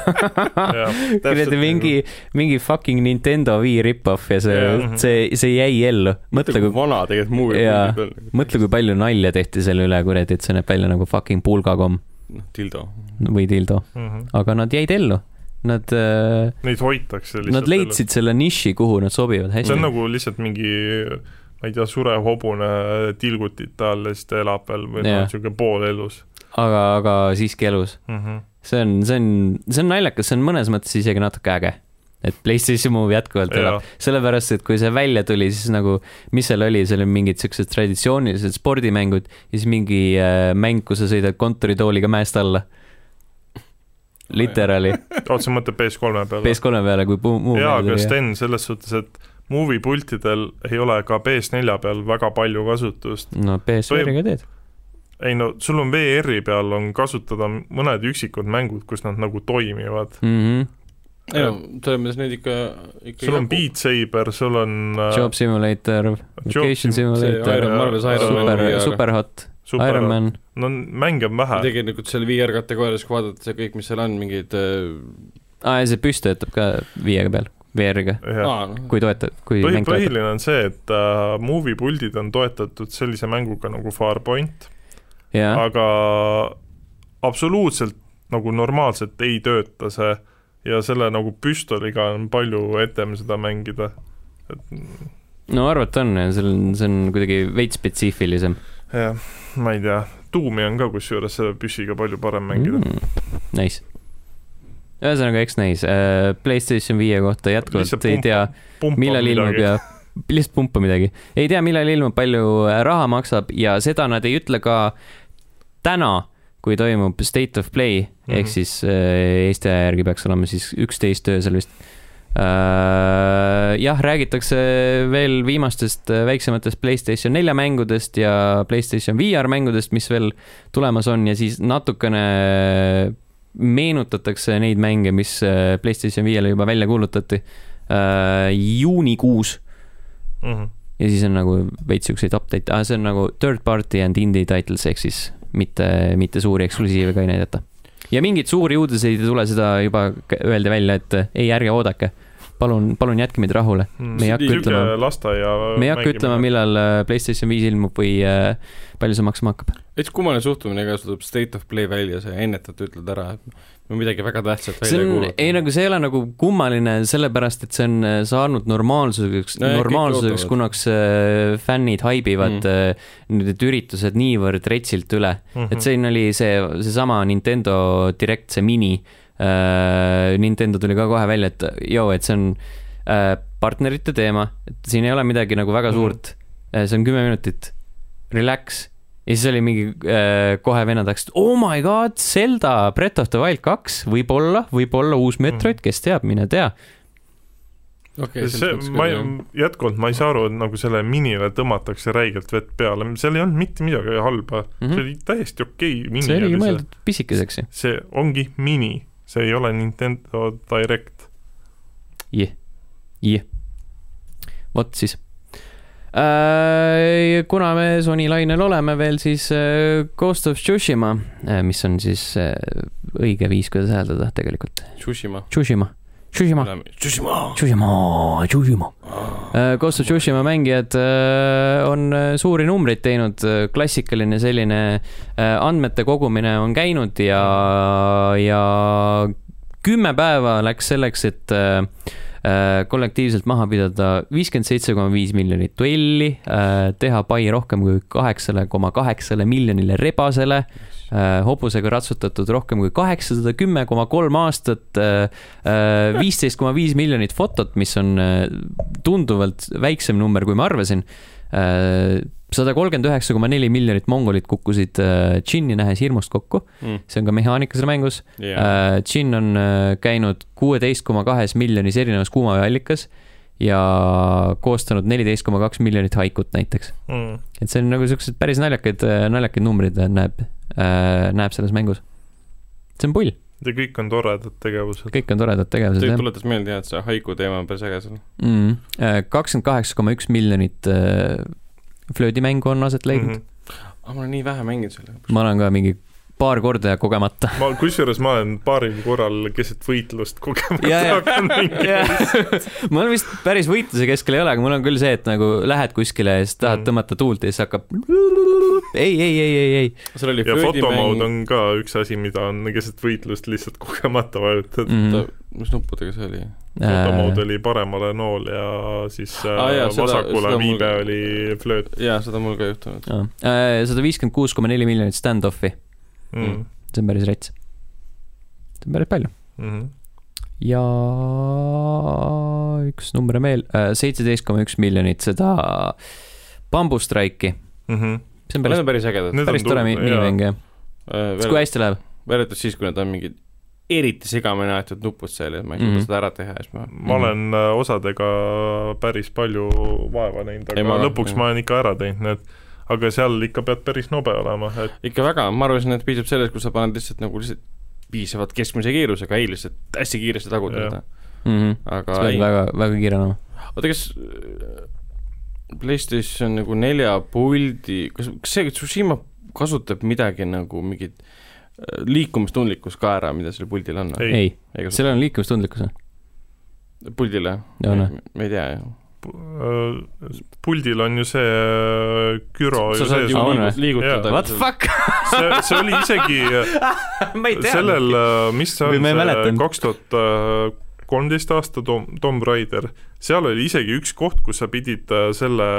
kuradi mingi, mingi fucking Nintendo Wii rip-off ja see see, see jäi ellu. mõtle, kui, vana tegelikult movie on. mõtle, kui palju nalja tehti selle üle, kuradi, et see näeb välja nagu fucking pulgakomm noh, dildo. või dildo, -hmm. aga nad jäid ellu. Nad äh,, Neid hoitakse lihtsalt. nad leidsid selle niši, kuhu nad sobivad see hästi on. nagu lihtsalt mingi ma ei tea, surev hobune tilgutite all ja siis ta elab veel või noh niisugune poolelus aga, aga siiski elus. mm. -hmm. see on, see on, see on naljakas, see on mõnes mõttes isegi natuke äge. et PlayStation Move jätkuvalt elab, sellepärast et kui see välja tuli, siis nagu, mis seal oli, seal olid mingid siuksed traditsioonilised spordimängud ja siis mingi äh, mäng, kus sa sõidad kontoritooliga mäest alla. Literaali, oota, sa mõtled PS3-e peale? PS3 peale, kui muu jaa, aga. Sten, selles suhtes, et movie pultidel ei ole ka PS4 peal väga palju kasutust. no PSVR-iga teed. Ei no sul on VR-i peal on kasutada mõned üksikud mängud, kus nad nagu toimivad. Mm -hmm. ei no, selles mõttes neid ikka, ikka sul on Beat Saber, sul on äh, Job Simulator, Vacation Sim- Simulator super, superhot, super, Iron Man, no mänge on vähe. tegelikult seal VR kategoorias, kui vaadata see kõik, mis seal on, mingid äh, aa ja see püss töötab ka viiega peal, VR-iga, aa, noh, kui toetad, kui põhi, mäng toetab. põhiline on see, et äh, movie puldid on toetatud sellise mänguga nagu Farpoint, jah, aga absoluutselt nagu normaalselt ei tööta see ja selle nagu püstoliga on palju etem seda mängida. et no arvata on see on, see on kuidagi veits spetsiifilisem jah, ma ei tea, tuumi on ka kusjuures selle püssiga palju parem mängida mm.. Nice. ühesõnaga, eks näis äh,. Playstation viie kohta jätkuvalt Lihtsalt ei tea, millal ilmub ja lihtsalt pumpa midagi. ei tea, millal ilmub, palju äh, raha maksab ja seda nad ei ütle ka täna, kui toimub State of Play mm -hmm. ehk Mhm. siis äh, Eesti aja järgi peaks olema siis üksteist öösel vist äh,. jah, räägitakse veel viimastest äh, väiksematest Playstation nelja mängudest ja Playstation VR mängudest, mis veel tulemas on ja siis natukene meenutatakse neid mänge, mis Playstation viiele juba välja kuulutati juunikuus mm. -hmm. ja siis on nagu veits siukseid update'e ah,, see on nagu third party and indie titles ehk siis mitte, mitte suuri eksklusiive ka ei näidata. ja mingeid suuri uudiseid ei tule, seda juba öeldi välja, et ei, ärge oodake. palun, palun jätke meid rahule. Me ei hakka ütlema- lasteaia me ei hakka ütlema, millal äh, Playstation viis ilmub või äh, palju see maksma hakkab. veits kummaline suhtumine ka, sul tuleb State of Play välja, sa ennetalt ütled ära, et midagi väga tähtsat see välja ei ei nagu see ei ole nagu kummaline, sellepärast et see on äh, saanud normaalsuseks No normaalsuseks, kunaks äh, fännid haibivad Mm. mm. need üritused niivõrd retsilt üle mm. -hmm. et siin oli see, seesama Nintendo Direct, see mini äh,, Nintendo tuli ka kohe välja, et joo, et see on äh, partnerite teema, et siin ei ole midagi nagu väga Mhm. suurt äh,, see on kümme minutit, relax. ja siis oli mingi äh, kohe vennad hakkasid, oh my god, Zelda Breath of the Wild kaks, võib-olla, võib-olla uus Metroid, kes teab, mine tea. okei, see, ma ei, jätkuvalt ma ei saa aru, et nagu selle minile tõmmatakse räigelt vett peale, seal ei olnud mitte midagi halba mm, Mhm. -hmm. see oli täiesti okei okay, mini see oligi oli mõeldud pisikeseks ju. see ongi mini, see ei ole Nintendo Direct. jah, jah. vot siis. Äh, kuna me Sony lainel oleme veel, siis äh, Ghost of Tsushima, mis on siis õige viis, kuidas hääldada tegelikult. Tsushima. Tsushima. Tsushima. Tsushima. Tsushima, Tsushima. Ghost of Tsushima mängijad on suuri numbreid teinud, klassikaline selline andmete kogumine on käinud ja, ja kümme päeva läks selleks, et Äh, kollektiivselt maha pidada viiskümmend seitse koma viis miljonit duelli, äh, teha pai rohkem kui kaheksale koma kaheksale miljonile rebasele, äh, hobusega ratsutatud rohkem kui kaheksasada kümme koma kolm aastat, viisteist koma viis miljonit fotot, mis on tunduvalt väiksem number, kui ma arvasin. Sada kolmkümmend üheksa koma neli miljonit mongolit kukkusid äh, džinni nähes hirmust kokku. Mm.. see on ka mehaanika seal mängus. Yeah.. Äh, džinn on äh, käinud kuueteist koma kahes miljonis erinevas kuumaveeallikas ja koostanud neliteist koma kaks miljonit haikut näiteks. Mm.. et see on nagu siuksed päris naljakaid, naljakaid numbreid näeb, näeb selles mängus. see on pull ja kõik on toredad tegevused. kõik on toredad tegevused, jah. tuletas meelde jah, et see haiku teema on päris äge seal. Mm. kakskümmend kaheksa koma üks miljonit flöödimängu on aset leidnud mm. -hmm. aga ma olen nii vähe mänginud sellega. ma olen ka mingi paar korda ja kogemata. ma, kusjuures ma olen paaril korral keset võitlust kogemata hakanud mängima. ma olen vist päris võitluse keskel ei ole, aga mul on küll see, et nagu lähed kuskile ja siis tahad mm. tõmmata tuult ja siis hakkab ei, ei, ei, ei, ei. ja fotomood on ka üks asi, mida on keset võitlust lihtsalt kogemata vajutad mm. mis nuppudega see oli? fotomood oli paremale nool ja siis ah, jah, vasakule seda, seda viibe mul... oli flööt. jaa, seda mul ka juhtunud. Äh, sada viiskümmend kuus koma neli miljonit stand-off'i mm.. see on päris rets. see on päris palju mm. -hmm. ja üks number veel, äh, seitseteist koma üks miljonit seda bambustraiki mm. -hmm. see on päris, päris ägedad. päris tore minimäng, jah. Äh, kui hästi läheb? verjatult siis, kui need on mingid eriti segamini aetud nupud seal ja ma ei suuda mm -hmm. seda ära teha ja siis ma ma olen äh, osadega päris palju vaeva näinud, aga ei, ma, lõpuks jah. ma olen ikka ära teinud need aga seal ikka pead päris nobe olema, et ikka väga, ma arvasin, et piisab sellest, kui sa paned lihtsalt nagu lihtsalt piisavalt keskmise kiirusega, ei lihtsalt hästi kiiresti tagutada mm. -hmm. aga ei. väga, väga kiire olema. oota, kas äh, PlayStation nagu nelja puldi, kas, kas see Tsushima kasutab midagi nagu mingit äh, liikumistundlikkust ka ära, mida sellel puldil on? ei, ei, sellel on liikumistundlikkus. puldile? me ei tea ju puldil on ju see äh, gyro sa saad ju liigutada. What the fuck? See, see oli isegi sellel, äh, mis see on, kaks tuhat kolmteist aasta Tom, Tomb Raider, seal oli isegi üks koht, kus sa pidid selle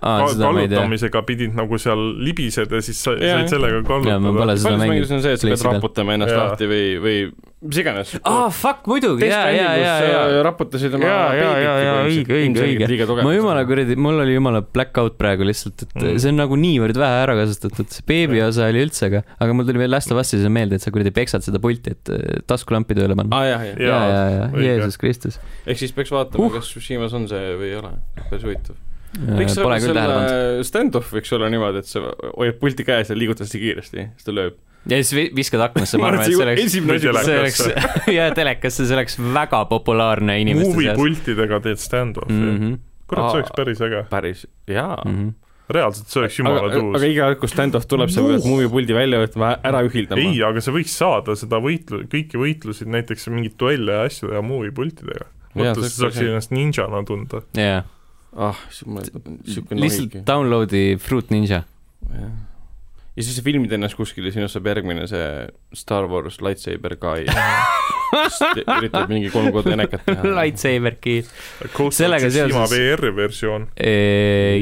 Aa, kallutamisega pidid nagu seal libised ja siis sa ja, said sellega kallutada. paljudes on see, et sa pead raputama ennast ja. lahti või, või mis iganes. aa, fuck, muidugi, ja, ja, ja, ja. raputasid oma ja, ja, ja, ja õige, õige, õige. ma jumala kuradi, mul oli jumala black out praegu lihtsalt, et mm. see on nagu niivõrd vähe ära kasutatud, see beebi osa oli üldse, aga, aga mul tuli veel Last of Us'is meelde, et sa kuradi peksad seda pulti, et äh, taskulampi tööle panna. aa, jah, jah. ja, ja, ja, Jeesus Kristus. ehk siis peaks vaatama uh., kas Tsushimas on see või ei ole, päris huvitav võiks küll tähele pannud. Stand-off võiks olla niimoodi, et sa hoiad pulti käes ja liigutad hästi kiiresti, siis ta lööb. ja siis viskad aknasse, ma arvan, et see oleks, see oleks, ja telekasse, see oleks väga populaarne inimeste seas. movie-pultidega teed stand-off'i mm -hmm.. kurat, see oleks päris äge. päris, jaa mm. -hmm reaalselt see oleks jumala tuus. aga iga kord, kui stand-off tuleb, sa pead movie-puldi välja võtma, ära ühildama. ei, aga sa võiks saada seda võitlu-, kõiki võitlusi, näiteks mingeid duelle ja asju teha movie-pultidega. Mõtle, sa saaksid ennast ninjana tunda. jaa yeah ah, niisugune lihtsalt download'i Fruit Ninja. jah. ja siis sa filmid ennast kuskil ja sinust saab järgmine see Star Wars lightsaber guy üritab mingi kolm korda enekat teha. Lightsaber key. sellega seoses. VR-i versioon.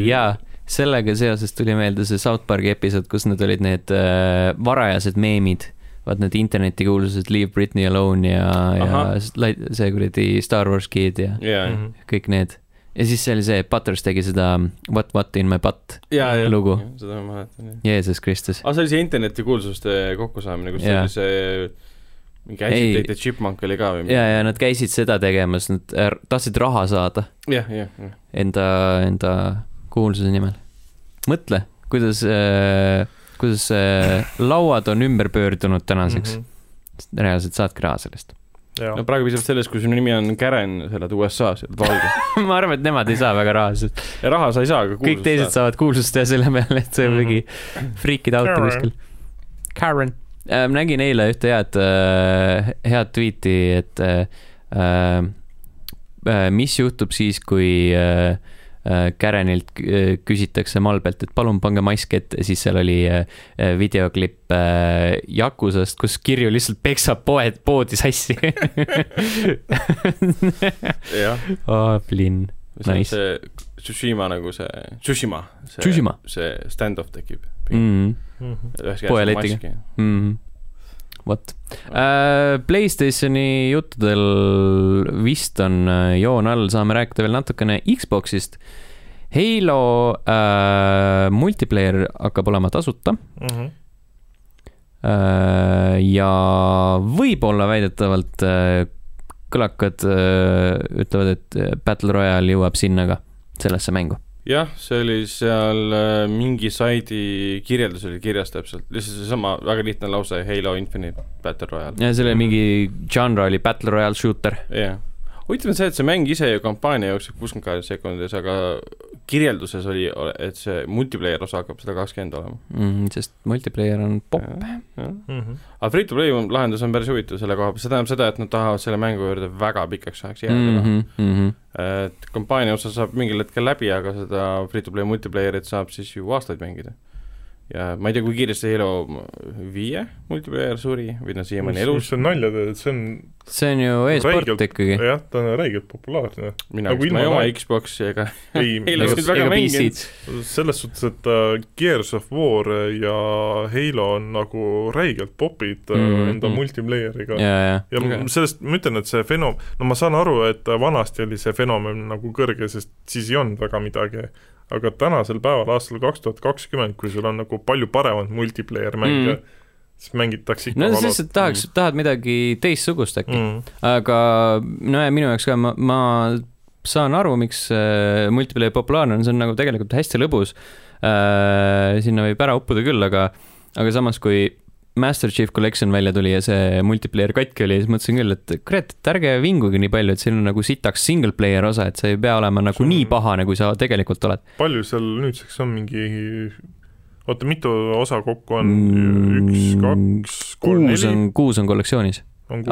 jaa sellega seoses tuli meelde see South Park'i episood, kus need olid need äh, varajased meemid vaat need internetikuulsused Leave Britney Alone ja, ja see kuradi Star Wars Kid ja yeah. kõik need ja siis see oli see, Butters tegi seda What What in my butt ja, ja, lugu. seda ma mäletan, jah. Jeesus Kristus. aa, see oli see internetikuulsuste kokkusaamine, kus ja. oli see mingi Agitated Chipmunk oli ka või midagi? ja, ja nad käisid seda tegemas, nad tahtsid raha saada. jah, jah, jah. Enda, enda kuulsuse nimel. mõtle, kuidas äh,, kuidas äh, lauad on ümber pöördunud tänaseks mm. -hmm. reaalselt saadki raha sellest no praegu piisab sellest, kui sinu nimi on Karen, sa elad USA-s, oled valge. ma arvan, et nemad ei saa väga raha, sest ja raha sa ei saa, aga kõik teised saavad kuulsust ja selle peale, et see Mhm. mingi friikide auto Karen. kuskil. Karen. ma nägin eile ühte head, head tweet'i, et äh, äh, mis juhtub siis, kui äh, äh, Karenilt k- küsitakse malbelt, et palun pange mask ette, siis seal oli äh, videoklipp äh, Yakusast, kus Kirju lihtsalt peksab poed, poodi sassi. jah, oh, Flynn. see on Nice. see Tsushima nagu see, Tsushima. Tsushima. see stand-off tekib. mm. Mhm. ühes Poeletiga. käes on mask. mm.. Vot uh,. Playstationi juttudel vist on uh, joon all, saame rääkida veel natukene Xbox'ist. Halo uh, multiplayer hakkab olema tasuta Mhm. uh, ja võib-olla väidetavalt kõlakad ütlevad, et äh, Battle Royale jõuab sinna ka, sellesse mängu. jah, see oli seal äh, mingi saidi kirjeldus oli kirjas täpselt, lihtsalt seesama väga lihtne lause Halo Infinite Battle Royale. ja selle mingi žanr oli Battle Royale shooter. jah, huvitav on see, et see mäng ise ju kampaania jookseb kuuskümmend kaheksa sekundis, aga kirjelduses oli, et see multiplayer osa hakkab sada kakskümmend olema. mm,. sest multiplayer on popp. Mhm. aga free to play lahendus on päris huvitav selle koha peal, see tähendab seda, et nad tahavad selle mängu juurde väga pikaks ajaks jääda Mm mm. -hmm, mm -hmm. et kampaania osa saab mingil hetkel läbi, aga seda free to play multiplayer'it saab siis ju aastaid mängida. Ja ma ei tea, kui kiiresti Halo viie multiplayer suri või ta on siiamaani elus, mis sa nalja teed, et see on see on ju e-sport ikkagi. jah, ta on räigelt populaarne. mina nagu ma ei oma Xbox'i ega ei, selles suhtes, et uh, Gears of War ja Halo on nagu räigelt popid uh, Mhm. enda multiplayer'iga ja, ja, ja okay. sellest ma ütlen, et see fenom-, no ma saan aru, et vanasti oli see fenomen nagu kõrge, sest siis ei olnud väga midagi, aga tänasel päeval, aastal kaks tuhat kakskümmend, kui sul on nagu palju paremat multiplayer mänge Mm. mm., siis mängitakse ikka no sest, et tahaks, tahad midagi teistsugust äkki mm., mm.. aga no ja minu jaoks ka, ma, ma saan aru, miks äh, multiplayer populaarne on, see on nagu tegelikult hästi lõbus äh,. sinna võib ära uppuda küll, aga, aga samas, kui Master Chief Collection välja tuli ja see multiplayer katki oli, siis mõtlesin küll, et kurat, et ärge vinguge nii palju, et siin on nagu sitaks single player osa, et see ei pea olema nagu on- nii pahane, kui sa tegelikult oled. palju seal nüüdseks on mingi oota, mitu osa kokku on mm,? üks, kaks, kolm, neli on, kuus on kollektsioonis.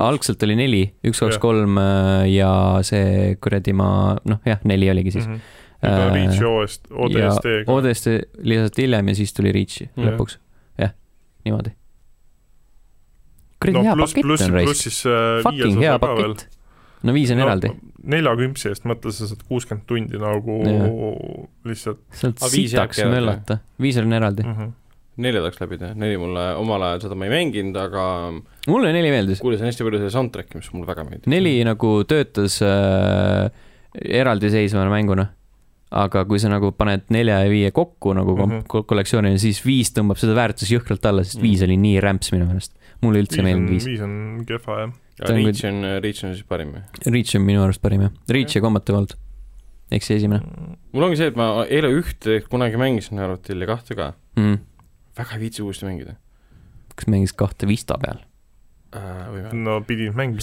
algselt oli neli, üks, kaks, kolm äh, ja see kuradi ma, noh jah, neli oligi siis. mm. -hmm. nüüd on Reach OS, ODST-ga. ODST lisati hiljem ja siis tuli Reach lõpuks, jah, niimoodi. Kuradi no hea pluss, pakett pluss, on pluss raisk, siis äh, fucking viies hea osa ka veel. pakett. no viis on eraldi, neljakümpsi eest mõtle, sa saad kuuskümmend tundi nagu lihtsalt sealt Aga viis sitaks möllata, viis on eraldi. mm. -hmm. nelja tahaks läbi teha, neli mulle omal ajal seda ma ei mänginud, aga mulle neli meeldis, kuulasin hästi palju selle soundtrack'i, mis mulle väga meeldib. neli nagu töötas äh, eraldiseisva mänguna. aga kui sa nagu paned nelja ja viie kokku nagu mm. -hmm. kollektsioonina, siis viis tõmbab seda väärtust jõhkralt alla, sest viis oli nii rämps minu meelest. Mulle üldse ei meeldinud, viis. viis on kehva jah. Reach on, Reach on siis parim. Reach on minu arust parim jah, Reach ja Combat Evolved. ehk see esimene mul ongi see, et ma Halo ühte kunagi mängisin arvutil ja kahte ka, mm.. väga ei viitsi uuesti mängida kas mängis kahte Vista peal? äh,. no pidid mängima.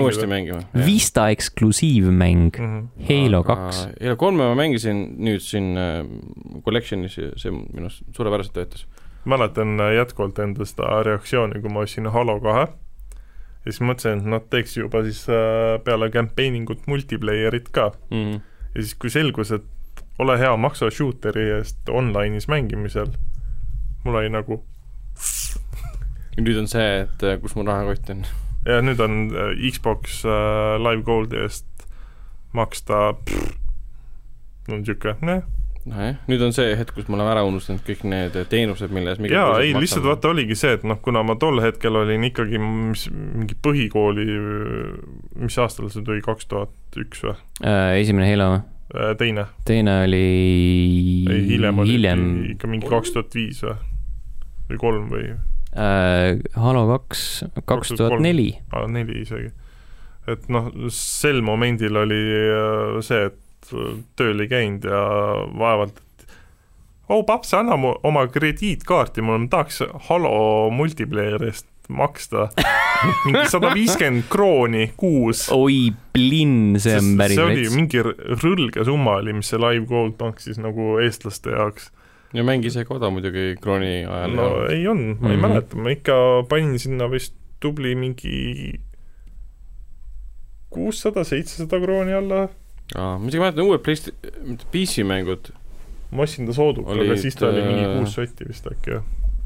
Uuesti mängima. Vista eksklusiivmäng, mm. -hmm. Halo kaks. Halo kolme ma mängisin nüüd siin äh, Collectionis ja see minu arust suurepäraselt töötas. Mäletan jätkuvalt enda seda reaktsiooni, kui ma ostsin Halo kahe ja siis mõtlesin, et nad teeks juba siis äh, peale campaigning ut multiplayer'it ka Mm. ja siis, kui selgus, et ole hea, maksa shooter'i eest online'is mängimisel, mul oli nagu nüüd on see, et äh, kus mu rahakott on. ja nüüd on äh, Xbox äh, Live Goldi eest maksta pff, no niisugune, noh, nojah, nüüd on see hetk, kus me oleme ära unustanud kõik need teenused, mille eest jaa, ei lihtsalt vaata oligi see, et noh, kuna ma tol hetkel olin ikkagi mis mingi põhikooli, mis aastal see tuli, kaks tuhat üks või? Äh, esimene Halo, teine, teine oli ei hiljem oli hiljem ikka mingi kaks tuhat viis või? või kolm või äh, Halo kaks, kaks tuhat neli. ah, neli isegi. et noh, sel momendil oli äh, see, et tööl ei käinud ja vaevalt, et oh paps, anna mu oma krediitkaarti, ma tahaks Halo multiplayer'ist maksta. mingi sada viiskümmend krooni kuus. oi, plinn, see on päris see oli mingi rõlge summa oli, mis see Live Gold maksis nagu eestlaste jaoks. ja mäng ise ka odav muidugi krooni ajal no ei olnud, ma ei Mhm. mäleta, ma ikka panin sinna vist tubli mingi kuussada, seitsesada krooni alla. aa, ma isegi mäletan uued Playst-, mitte PC mängud ma ostsin ta sooduka, aga siis ta oli mingi äh, kuus sotti vist äkki jah.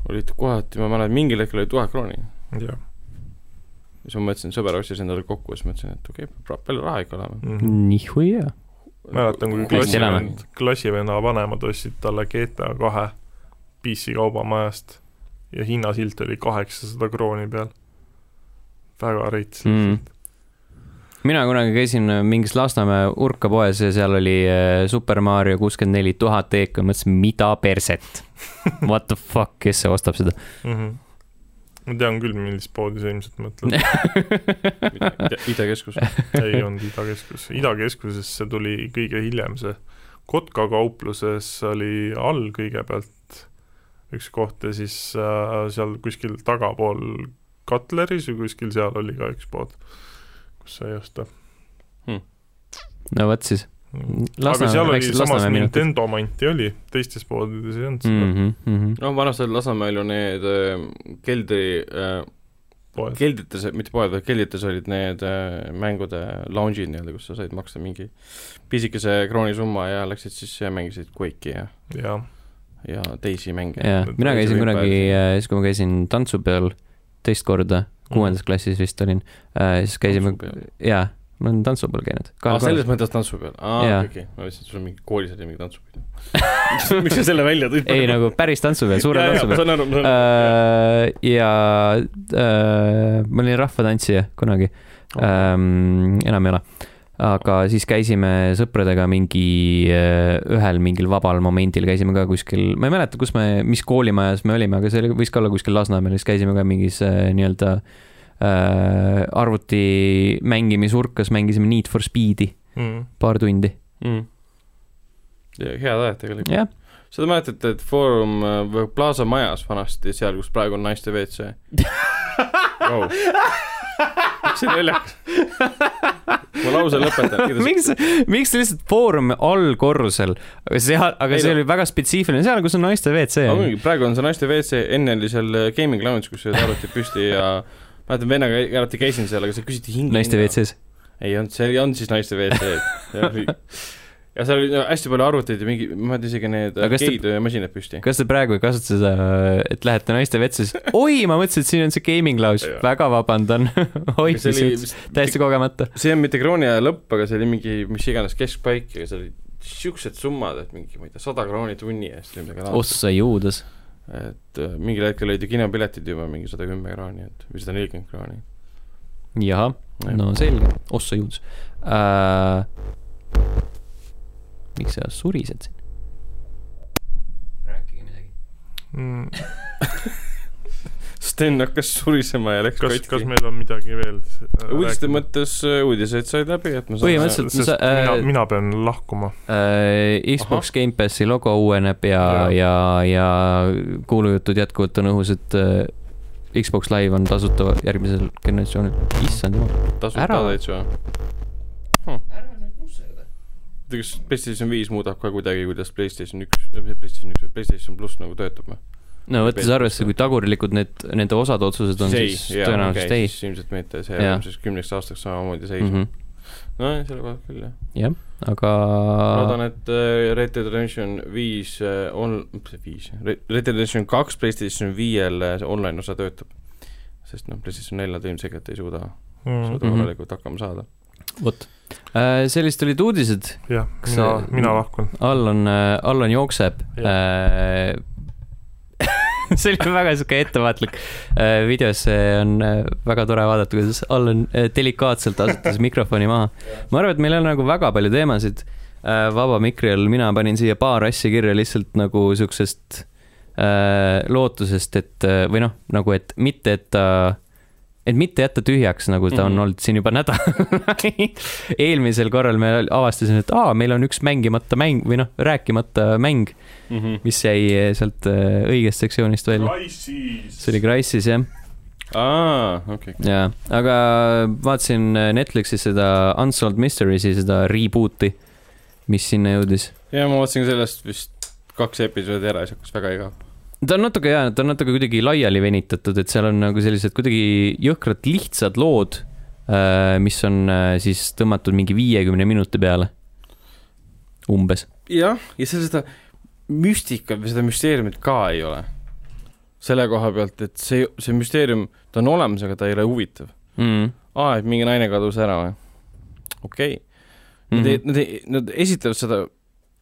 olid kohati, ma mäletan, mingil hetkel oli tuhat krooni. jah. siis ma mõtlesin, sõber ostis endale kokku ja siis mõtlesin, et okei okay,, palju raha ikka olema. Mhm. nihuia. mäletan, kui klassivend, klassivenna vanemad ostsid talle GTA kahe PC kaubamajast ja hinnasilt oli kaheksasada krooni peal. väga rets Mm. Mina kunagi käisin mingis Lasnamäe urkapoes ja seal oli äh, Super Mario kuuskümmend neli tuhat EK, mõtlesin, mida perset. What the fuck, kes see ostab seda? Mhm. ma tean küll, millist poodi sa ilmselt mõtled. idekeskus. ei olnud Idakeskus, Idakeskusesse tuli kõige hiljem see Kotka kaupluses oli all kõigepealt üks koht ja siis äh, seal kuskil tagapool Cutleris või kuskil seal oli ka üks pood, kus sai osta. no vot siis aga Lasnamäe- seal oli samas. Nintendo manti oli, teistes poodides ei olnud seda mm. -hmm, mm -hmm. no vanasti oli Lasnamäel ju need äh, keldri äh, poed. keldrites, mitte poed, vaid keldrites olid need äh, mängude lounge'id nii-öelda, kus sa said maksta mingi pisikese kroonisumma ja läksid siis ja mängisid Quake'i ja, jah, ja teisi mänge. jaa, mina käisin kunagi Empires., siis kui ma käisin tantsupeol teist korda, kuuendas klassis vist olin, siis käisime, jaa, ma olen tantsupeol käinud. aa, selles mõttes tantsu peal, aa okei, ma mõtlesin, et sul mingi koolis oli mingi tantsupidu. miks sa selle välja tõid? ei, nagu päris tantsupeol, tantsupeol. saan aru, ma saan aru. Äh, ja äh, ma olin rahvatantsija kunagi ähm,, enam ei ole. Aga siis käisime sõpradega mingi äh, ühel mingil vabal momendil käisime ka kuskil, ma ei mäleta, kus me, mis koolimajas me olime, aga see oli, võis ka olla kuskil Lasnamäel, siis käisime ka mingis äh, nii-öelda äh, arvuti mängimisurkas, mängisime Need for Speed'i mm. paar tundi, mm.. head ajad tegelikult. jah. seda mäletate, et Foorum äh, Plaza majas vanasti, seal, kus praegu on naiste WC wow.. See on naljakas. ma lause lõpetan. miks, miks lihtsalt Foorumi allkorrusel, seal, aga Ei see no- oli väga spetsiifiline, seal, kus on naiste WC. praegu on see naiste WC, enne oli seal äh, gaming lounge, kus olid arvutid püsti ja mäletan, vennaga alati käisin seal, aga seal küsiti hingi. naiste WC-s. ei olnud, see on siis naiste WC. ja seal oli hästi palju arvuteid ja mingi, ma ei tea isegi need te- arcade-masinad püsti. kas te praegu ei kasuta seda, et lähete naiste WC-sse? oi, ma mõtlesin, et siin on see gaming lounge, väga vabandan. oi, see oli täiesti kogemata. see on mitte krooni aja lõpp, aga see oli mingi mis iganes keskpaik ja seal olid siuksed summad, et mingi, ma ei tea, sada krooni tunni eest või midagi laadset. ossa juudas. et äh, mingil hetkel olid ju kinopiletid juba mingi sada kümme krooni, et või sada nelikümmend krooni. jahah, no selge, ossa juudas uh,. Miks sa surised siin? rääkige midagi. Mm. Sten hakkas surisema ja läks kas, kas katki. meil on midagi veel äh, uudiste rääkida? mõttes äh, uudised said läbi, et ma saan Põhimõtteliselt- sa- äh, mina, mina pean lahkuma. Uh, Xbox Gamepassi logo uueneb ja, ja, ja kuulujutud jätkuvalt on õhus, et uh, Xbox Live on tasuta järgmisel generatsioonil. issand jumal. tasuta täitsa. Kas PlayStation viis muudab ka kuidagi, kuidas PlayStation üks, PlayStation üks, PlayStation pluss nagu töötab või? no võttes arvesse, kui tagurlikud need, nende osad otsused on, siis tõenäoliselt ei. siis ilmselt mitte, see on siis kümneks aastaks samamoodi seisma mm. -hmm. nojah, selle koha pealt küll jah. jah, aga loodan, et äh, Red Dead Redemption viis äh, on, mis see viis, Red Dead Redemption kaks PlayStation viiel see online osa töötab. sest noh, PlayStation neljad ilmselgelt ei suuda, suuda Mhm. korralikult hakkama saada. Vot uh,, sellised olid uudised, jah, mina mina lahkun. Allan, Allan jookseb uh,. see oli väga sihuke ettevaatlik uh,. videos see on uh, väga tore vaadata, kuidas Allan uh, delikaatselt asetas mikrofoni maha. ma arvan, et meil on nagu väga palju teemasid uh, vaba mikri all, mina panin siia paar asja kirja lihtsalt nagu siuksest uh, lootusest, et uh, või noh, nagu et mitte, et ta et mitte jätta tühjaks, nagu ta on Mhm. olnud siin juba nädal. eelmisel korral me avastasime, et aa, meil on üks mängimata mäng või noh, rääkimata mäng, Mm -hmm. mis jäi sealt äh, õigest sektsioonist välja. see oli Crysis jah. aa, okei. jaa, aga vaatasin Netflixis seda Unsolved Mysteries'i, seda reboot'i, mis sinna jõudis. ja ma vaatasin sellest vist kaks episoodi ära ja siis hakkas väga igav. Ta on natuke jaa, ta on natuke kuidagi laiali venitatud, et seal on nagu sellised kuidagi jõhkralt lihtsad lood, mis on äh, siis tõmmatud mingi viiekümne minuti peale. umbes. jah, ja seal seda müstikat või seda müsteeriumit ka ei ole. selle koha pealt, et see, see müsteerium, ta on olemas, aga ta ei ole huvitav. Mm. aa, et mingi naine kadus ära või? okei okay.. Nad ei, nad ei, nad esitavad seda.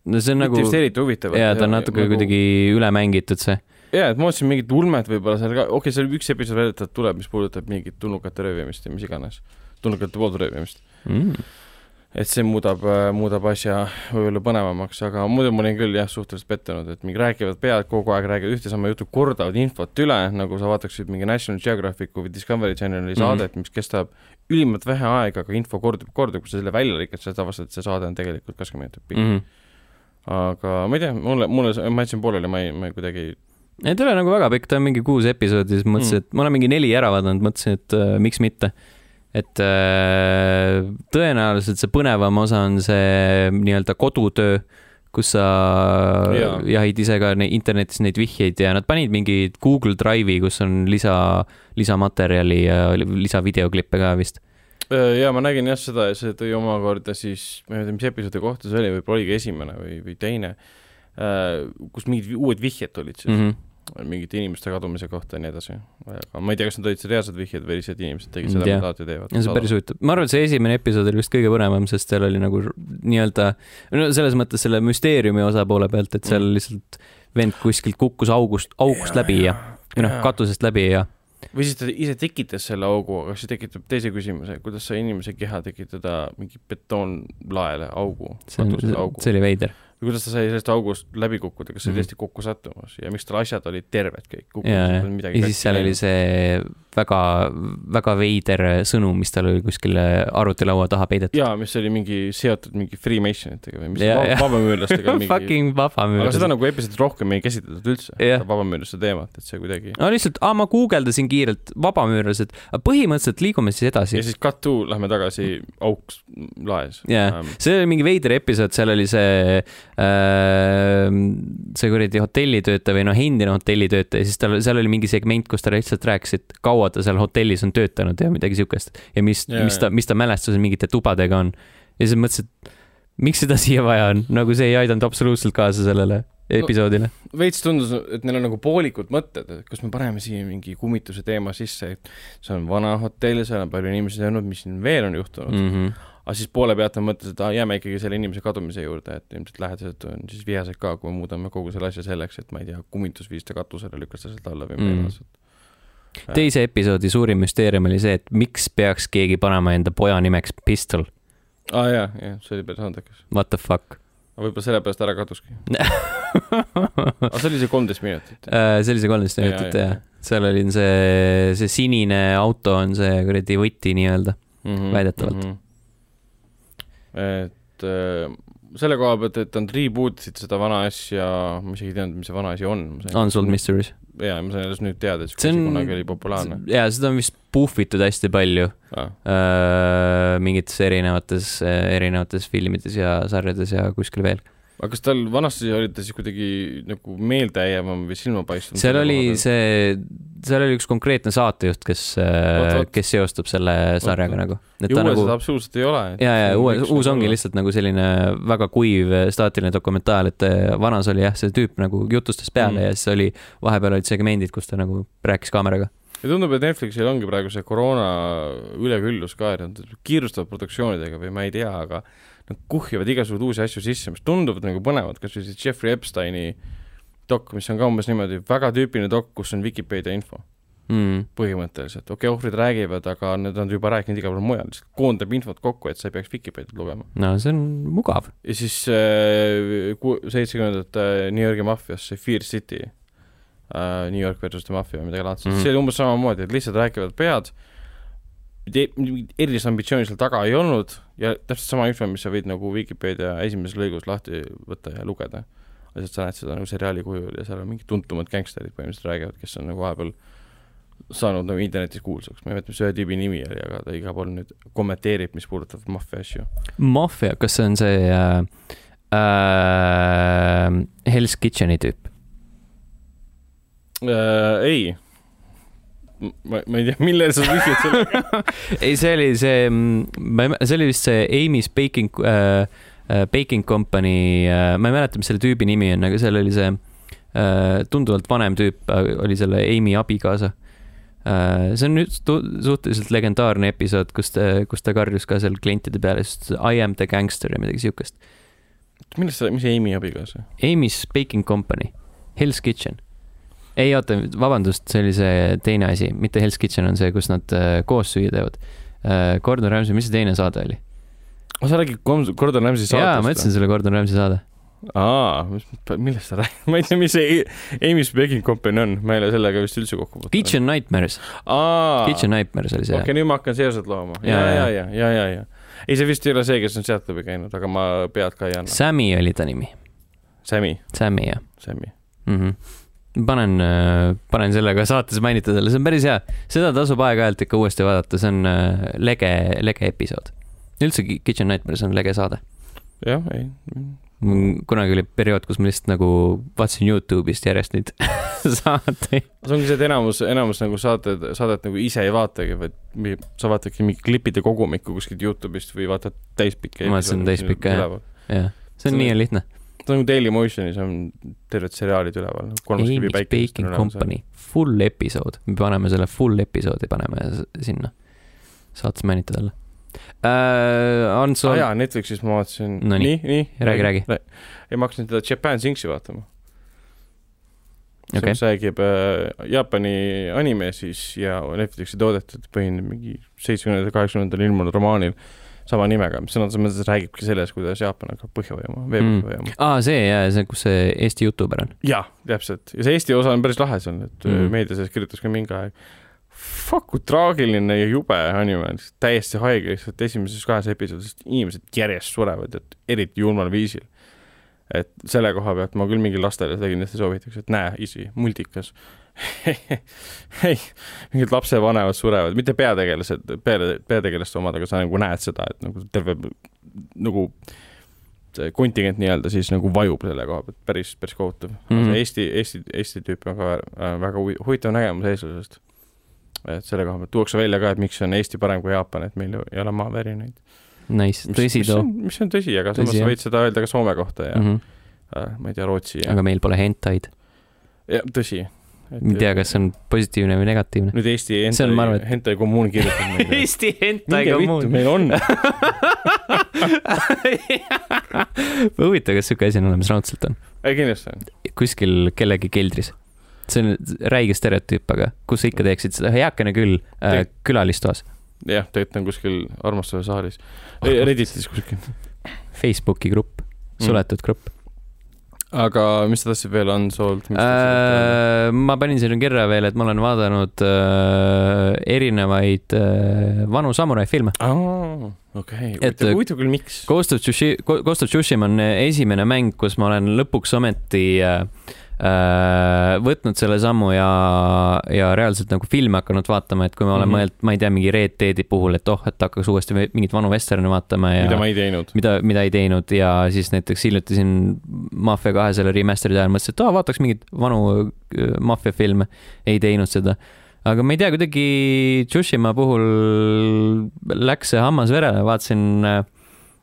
No see on nagu just eriti huvitavalt. jaa, ta on natuke nagu... kuidagi üle mängitud see. jaa, et ma mõtlesin mingit ulmet võib-olla seal ka, okei okay,, seal üks episood väidetavalt tuleb, mis puudutab mingit tulnukate röövimist ja mis iganes. tulnukate poolt röövimist. Mm. et see muudab, muudab asja võib-olla põnevamaks, aga muidu ma olin küll jah, suhteliselt pettunud, et mingi räägivad pead kogu aeg, räägivad ühte sama juttu, kordavad infot üle, nagu sa vaataksid mingi National Geographicu või Discovery Channeli Mhm. saadet mm, -hmm. mis kestab ülimalt vähe aega, aga info kordub, kordub, kui sa selle välja lõikad, siis sa avastad, et see saade on tegelikult kakskümmend minutit pikk mm. Mm. -hmm. Aga ma ei tea, mulle, mulle, ma jätsin pooleli, ma ei, ma ei kuidagi ei ta ei ole nagu väga pikk, ta on mingi kuus episoodi, siis mõtlesin Mm. et ma olen mingi neli ära vaadanud, mõtlesin, et äh, miks mitte. et äh, tõenäoliselt see põnevam osa on see nii-öelda kodutöö, kus sa Jaa. jahid ise ka ne- internetis neid vihjeid ja nad panid mingi Google Drive'i, kus on lisa, lisamaterjali ja lisavideoklippe ka vist. Äh, jaa, ma nägin jah seda ja see tõi omakorda siis, ma ei tea, mis episoodi kohta see oli, võib-olla oligi esimene või, või teine, kus mingid uued vihjed tulid siis mm -hmm. mingite inimeste kadumise kohta ja nii edasi. aga ma ei tea, kas need olid reaalsed vihjed või lihtsalt inimesed tegid seda, Jah. mida alati teevad. ja see on päris huvitav, ma arvan, et see esimene episood oli vist kõige põnevam, sest seal oli nagu nii-öelda, no selles mõttes selle müsteeriumi osa poole pealt, et seal Mm. lihtsalt vend kuskilt kukkus august, august läbi ja, või noh, katusest läbi ja või siis ta ise tekitas selle augu, aga see tekitab teise küsimuse, kuidas sai inimese keha tekitada mingi betoonlaele augu, see on, katusele augu. see oli veider. või kuidas ta sai sellest august läbi kukkuda, kas see oli Mhm. tõesti kokku sattumas ja miks tal asjad olid terved kõik, ja, midagi ja siis seal oli see väga, väga veider sõnum, mis tal oli kuskil arvutilaua taha peidetud. jaa, mis oli mingi seotud mingi Freemasonitega või mis jaa. vabamüürlastega mingi Fucking aga seda vabamüürlased. nagu episoodis rohkem ei käsitletud üldse, vabamüürlaste teemat, et see kuidagi no lihtsalt, aa, ma guugeldasin kiirelt vabamüürlased, põhimõtteliselt liigume siis edasi ja. siis cut to, lähme tagasi auks laes Jaa. Ähm, see oli mingi veider episood, seal oli see äh,, see kuradi hotellitöötaja või noh, endine hotellitöötaja, siis tal, seal oli mingi segment, kus ta lihtsalt rääkis, et kaua ta seal hotellis on töötanud ja midagi siukest. ja mis Jaa, mis ta mis ta mälestused mingite tubadega on. ja siis mõtlesin, et miks seda siia vaja on, nagu see ei aidanud absoluutselt kaasa sellele episoodile. veits tundus, et neil on nagu poolikud mõtted, et kas me paneme siia mingi kummituse teema sisse, et see on vana hotell, seal on palju inimesi olnud, mis siin veel on juhtunud mm., -hmm. aga siis poole pealt nad mõtlesid, et aa, jääme ikkagi selle inimese kadumise juurde, et ilmselt lähedased on siis vihased ka, kui me muudame kogu selle asja selleks, et ma ei tea, kummitus viis ta katusele, lükkas ta sealt alla või midagi Mm. mm.. Teise episoodi suurim müsteerium oli see, et miks peaks keegi panema enda poja nimeks Pistol, aa ah, jaa, jah, see oli päris andekas. what the fuck võib-olla sellepärast ära kaduski. aga see oli see kolmteist minutit. Äh, see oli see kolmteist Jaa, minutit jaa, jah jaa., seal oli see, see sinine auto on see kuradi võti nii-öelda. mm -hmm, Väidetavalt. mm. -hmm. et äh, selle koha pealt, et nad reboot isid seda vana asja, ma isegi ei teadnud, mis see vana asi on. Unsolved Mysteries. jaa, ma sain alles nüüd teada, et See on- kunagi oli populaarne. jaa, seda on vist puhvitud hästi palju Ah. äh, mingites erinevates, erinevates filmides ja sarjades ja kuskil veel. Aga kas tal vanasti oli ta siis kuidagi nagu meeldejäävam või silmapaistvam? seal oli. see, seal oli üks konkreetne saatejuht, kes vot. kes seostub selle sarjaga vot. nagu. ja uues nagu seda absoluutselt ei ole. ja, ja uue, uus ongi. lihtsalt nagu selline väga kuiv staatiline dokumentaal, et äh, vanas oli jah, see tüüp nagu jutustas peale mm. ja siis oli, vahepeal olid segmendid, kus ta nagu rääkis kaameraga. ja tundub, et Netflixil ongi praegu see koroona üleküllus ka, et nad kiirustavad produktsioonidega või ma ei tea, aga nad kuhjuvad igasuguseid uusi asju sisse, mis tunduvad nagu põnevad, kas või see Jeffrey Epsteini dok, mis on ka umbes niimoodi väga tüüpiline dok, kus on Vikipeedia info Mm. põhimõtteliselt, okei okay,, ohvrid räägivad, aga need on juba rääkinud igal pool mujal, lihtsalt koondab infot kokku, et sa ei peaks Vikipeediat lugema. no see on mugav. ja siis äh, ku- seitsmekümnendate New Yorgi maffias, see Fear City äh,, New York versus the Mafia või midagi laadset mm, see oli umbes samamoodi, et lihtsalt räägivad pead, erilist ambitsiooni seal taga ei olnud ja täpselt sama info, mis sa võid nagu Vikipeedia esimeses lõigus lahti võtta ja lugeda. lihtsalt sa näed seda nagu seriaali kujul ja seal on mingid tuntumad gängsterid põhimõtteliselt räägivad, kes on nagu vahepeal saanud nagu internetis kuulsaks, ma ei mäleta, mis ühe tüübi nimi oli, aga ta igal pool nüüd kommenteerib, mis puudutab maffia asju. Mafia, kas see on see äh, äh, Hell's Kitcheni tüüp? äh,. ei, ma, ma ei tea, millele sa vihjad sellega. ei, see oli see, ma ei, see oli vist see Amy's Baking äh,, äh, Baking Company äh,, ma ei mäleta, mis selle tüübi nimi on, aga seal oli see äh, tunduvalt vanem tüüp äh,, oli selle Amy abikaasa äh,. see on nüüd suhteliselt legendaarne episood, kus ta, kus ta karjus ka seal klientide peale, sest I am the gangster ja midagi siukest. millest sa, mis Amy abikaasa? Amy's Baking Company, Hell's Kitchen. Ei oota, vabandust, see oli see teine asi, mitte Hell's Kitchen on see, kus nad äh, koos süüa teevad äh,. Gordon Ramsay, mis see teine saade oli? oh, sa räägid Gordon Ramsay saatest? jaa, ma ütlesin sulle Gordon Ramsay saade. aa, millest sa räägid, ma ei tea, mis see Amy's Baking Company on, ma ei ole sellega vist üldse kokku puutunud. Kitchen Nightmares, Kitchen Nightmares oli see okei, nüüd ma hakkan seoset looma. ja, ja, ja, ja, ja, ja. ei, see vist ei ole see, kes on sealt läbi käinud, aga ma pead ka ei anna. Sammy oli ta nimi, Sammy, Sammy jah Sammy. mm. -hmm. panen, panen selle ka saates mainida talle, see on päris hea, seda tasub aeg-ajalt ikka uuesti vaadata, see on äh, lege, lege episood. üldse Ki- Kitchen Nightmares on lege saade. jah, ei. kunagi oli periood, kus ma lihtsalt nagu vaatasin Youtube'ist järjest neid saateid. see ongi see, et enamus, enamus nagu saated, saadet nagu ise ei vaatagi, vaid sa vaatadki mingi klipide kogumikku kuskilt Youtube'ist või vaatad täispikka. Ma vaatasin täispikka, jah. jah, see on nii lihtne. See on nagu Dailymotionis on terved seriaalid üleval. Amy's Baking Company, full episood, me paneme selle full episoodi, paneme sinna. saates mainita talle äh,. Ants aa on jaa, Netflixis ma vaatasin. No nii. nii, nii. Räägi, räägi.. ei, ma hakkasin seda Japan Sinksi vaatama. see okay., mis räägib äh, Jaapani anime siis ja Netflixi toodetud põhine mingi seitsmekümnendatel, kaheksakümnendatel ilmunud romaanil sama nimega, mis sõna otseses mõttes räägibki sellest, kuidas Jaapan hakkab põhja vajuma, vee Mm. põhja vajuma. aa, see jaa, see, kus see Eesti Youtuber on. jaa, täpselt. ja see Eesti osa on päris lahe seal, et Mm. mm. meedia sellest kirjutas ka mingi aeg. Fuck, kui traagiline ja jube anime, täiesti haige lihtsalt esimeses kahes episoodis inimesed järjest surevad, et eriti julmal viisil. et selle koha pealt ma küll mingi lastele seda kindlasti soovitaks, et näe, isi, multikas. ei, mingid lapsevanemad surevad, mitte peategelased, pea, peategelaste omad, aga sa nagu näed seda, et nagu terve nagu see kontingent nii-öelda siis nagu vajub selle koha pealt, päris, päris kohutav mm. -hmm. Eesti, Eesti, Eesti tüüp on ka väga huvi- huvitav nägemus eestlasest. et selle koha pealt tuuakse välja ka, et miks on Eesti parem kui Jaapan, et meil ei ole maavärinaid. Nice, tõsi too. mis on tõsi, aga Tõsi, samas jah. võid seda öelda ka Soome kohta ja Mm mm, -hmm. äh, ma ei tea, Rootsi ja, aga meil pole hentaid. ja tõsi. Ei tea, kas see on positiivne või negatiivne. nüüd Eesti ma arvan, hentai et-, hentai kommuun kirjutab meile. Eesti hentai vittu, meil on. huvitav, kas siuke asi on olemas, raudselt on. ei kindlasti on. kuskil kellegi keldris. see on räige stereotüüp, aga kus sa ikka teeksid seda, heakene küll äh, külalistoas, jah, tegelikult on kuskil armastuse saalis. Redditis kuskil. Facebooki grupp, suletud grupp aga mis sa tahtsid veel Unsolved? äh,. ma panin sinna kirja veel, et ma olen vaadanud äh, erinevaid äh, vanu samurai filme. okei, Et- huvitav, huvitav küll, miks? Ghost of Tsushi-, Ghost of Tsushima on esimene mäng, kus ma olen lõpuks ometi äh, äh, võtnud selle sammu ja, ja reaalselt nagu filme hakanud vaatama, et kui ma olen mm. -hmm. mõelnud, ma ei tea, mingi Red Deadi puhul, et oh, et hakkaks uuesti mingeid vanu vesterne vaatama ja mida ma ei teinud. mida, mida ei teinud ja siis näiteks hiljuti siin Mafia kahe selle remaster'i ajal mõtlesin, et aa, vaataks mingeid vanu äh, Mafia filme. ei teinud seda. aga ma ei tea, kuidagi Tsushima puhul läks see hammas verele, vaatasin äh,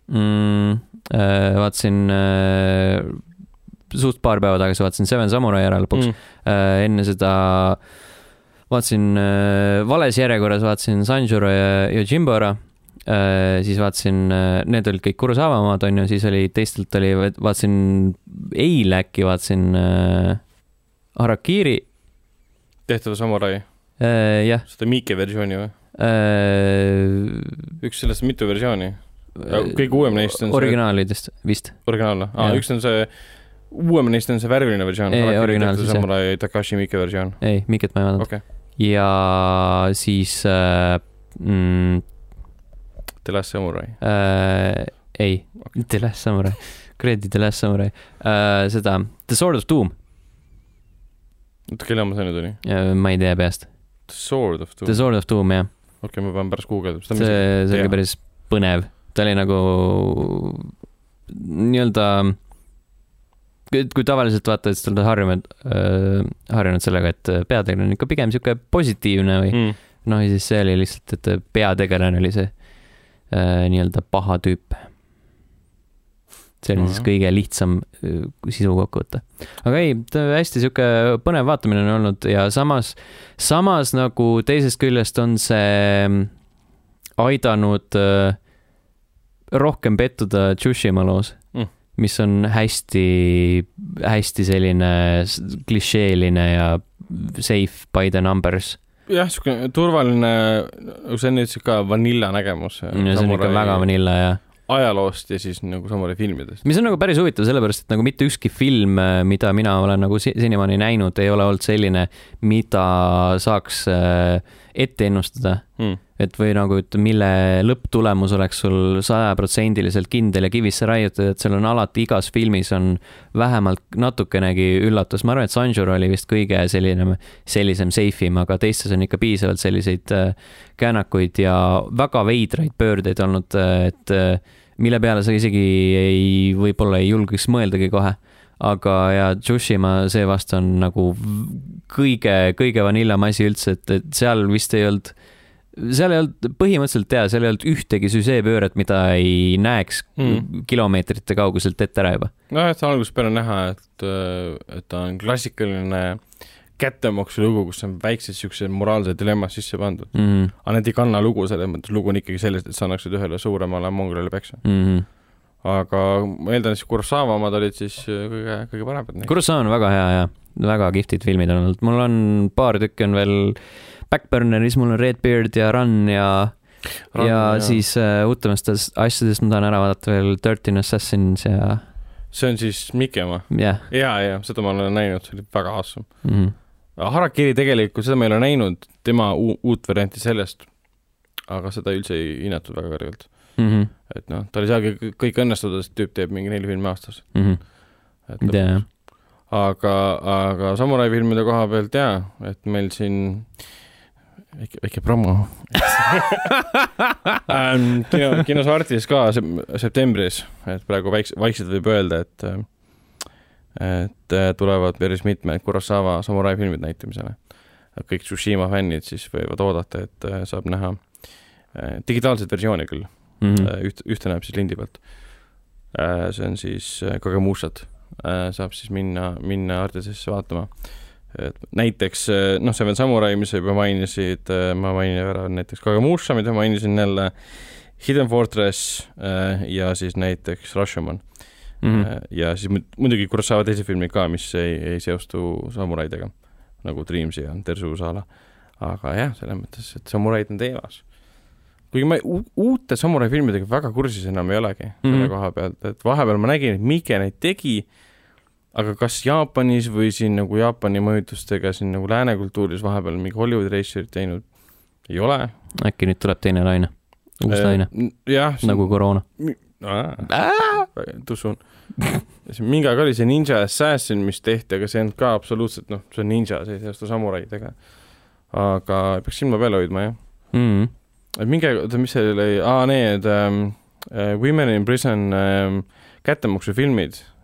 mm,, vaatasin äh, suht paar päeva tagasi vaatasin Seven Samurai ära lõpuks mm.. äh, enne seda vaatasin äh, vales järjekorras, vaatasin Sanjuro ja Yojimbo ära äh,. siis vaatasin need olid kõik Kurosawa omad, onju, siis oli teistelt oli, vaatasin eile äkki vaatasin Harakiri tehtav samurai, jah seda Miike versiooni või? üks sellest mitu versiooni. kõige uuem neist on see originaalidest vist, originaalne, aa üks on see, uuem neist on see värviline versioon. Ei, originaalne siis, jah. Takashi Miike versioon, ei, Miket ma ei vaadanud okay.. ja siis äh, mm, The Last Samurai. äh, ei Okei. The Last Samurai, kuradi The Last Samurai äh,, seda The Sword of Doom oota, kelle oma see nüüd oli? äh,, ma ei tea peast Sword of Doom The, Sword of Doom jah, okei, ma pean pärast guugeldama, see, see oli päris põnev, ta oli nagu nii-öelda kui, kui tavaliselt vaatad, siis oled harjunud äh,, harjunud sellega, et peategelane on ikka pigem sihuke positiivne või mm. noh, ja siis see oli lihtsalt, et peategelane oli see äh, nii-öelda paha tüüp. see oli siis Mhm. kõige lihtsam sisu kokkuvõte. aga ei, hästi sihuke põnev vaatamine on olnud ja samas, samas nagu teisest küljest on see mm, aidanud äh, rohkem pettuda Tsushima loos Mm. Mis on hästi, hästi selline klišeeline ja safe by the numbers. jah, siuke turvaline, sa enne ütlesid ka, vanilla nägemus. see on ikka väga vanilla ja ajaloost ja siis nagu samurai filmidest. mis on nagu päris huvitav, sellepärast et nagu mitte ükski film, mida mina olen nagu senimaani näinud, ei ole olnud selline, mida saaks äh, ette ennustada. Mm. Et või nagu, et mille lõpptulemus oleks sul sajaprotsendiliselt kindel ja kivisse raiutud, et seal on alati igas filmis on vähemalt natukenegi üllatus, ma arvan, et Sanjur oli vist kõige selline, sellisem safe im, aga teistes on ikka piisavalt selliseid äh, käänakuid ja väga veidraid pöördeid olnud, et äh, mille peale sa isegi ei, võib-olla ei julgeks mõeldagi kohe. aga ja Tsushima seevastu on nagu kõige, kõige vanillam asi üldse, et, et seal vist ei olnud, seal ei olnud põhimõtteliselt jaa, seal ei olnud ühtegi süžeepööret, mida ei näeks Mm. kilomeetrite kauguselt ette ära juba. nojah, et algusest peale näha, et, et ta on klassikaline kättemaksu lugu, kus on väiksed siuksed moraalsed dilemmad sisse pandud. Mm -hmm. aga need ei kanna lugu selles mõttes, lugu on ikkagi sellest, et sa annaksid ühele suuremale mongolile peksa. Mm -hmm. aga ma eeldan, siis Kurosawa omad olid siis äh, kõige, kõige paremad. Kurosawa on väga hea ja väga kihvtid filmid on olnud, mul on paar tükki on veel Backburneris, mul on Redbeard ja Run ja Run, ja jah. siis uutemast as- asjadest ma tahan ära vaadata veel Thirteen Assassins ja see on siis Miki oma? jah jaa, jaa, seda ma olen näinud, see oli väga awesome. mm -hmm. Harakiri tegelikult, seda ma ei ole näinud, tema uut varianti sellest, aga seda üldse ei hinnatud väga kõrgelt. mm. -hmm. et noh, tal ei saagi kõ- kõik õnnestuda, sest tüüp teeb mingi neli filmi aastas. Mm -hmm. et ja, aga, aga samurai filmide koha pealt jaa, et meil siin väike, väike promo ähm,. kino, kinos Artis ka sep- septembris, et praegu väikse, vaikselt võib öelda, et et äh, tulevad päris mitmed Kurosawa samurai filmid näitamisele. kõik Tsushima fännid siis võivad oodata, et äh, saab näha äh, digitaalset versiooni küll mm -hmm. üht, ühte näeb siis lindi pealt. see on siis Kagamushat, saab siis minna, minna Artisesse vaatama. Et näiteks äh, noh, Seven Samurai, mis sa juba mainisid, ma mainin ära näiteks Kagamusha, mida mainisin jälle, Hidden Fortress äh, ja siis näiteks Rashomon Mm mm. -hmm. ja siis mu- muidugi Kurosawa teised filmid ka, mis ei, ei seostu samuraidega nagu Dreams ja Tersu Usala. aga jah, selles mõttes, et samuraid on teemas. kuigi ma uute samurai filmidega väga kursis enam ei olegi mm -hmm. selle Mhm. koha pealt, et vahepeal ma nägin, et Mike neid tegi, aga kas Jaapanis või siin nagu Jaapani mõjutustega siin nagu lääne kultuuris vahepeal mingi Hollywoodi reisijad teinud ei ole. äkki nüüd tuleb teine laine, uus laine, jah, nagu koroona. tusun. mingi aeg oli see Ninja Assassin, mis tehti, aga see ei olnud ka absoluutselt noh, see on ninja, see ei seostu samuraidega. aga peaks silma peal hoidma jah. Mm et mingi aeg, oota, mis see oli, aa need ähm, äh, Women in Prison ähm, kättemaksufilmid äh,,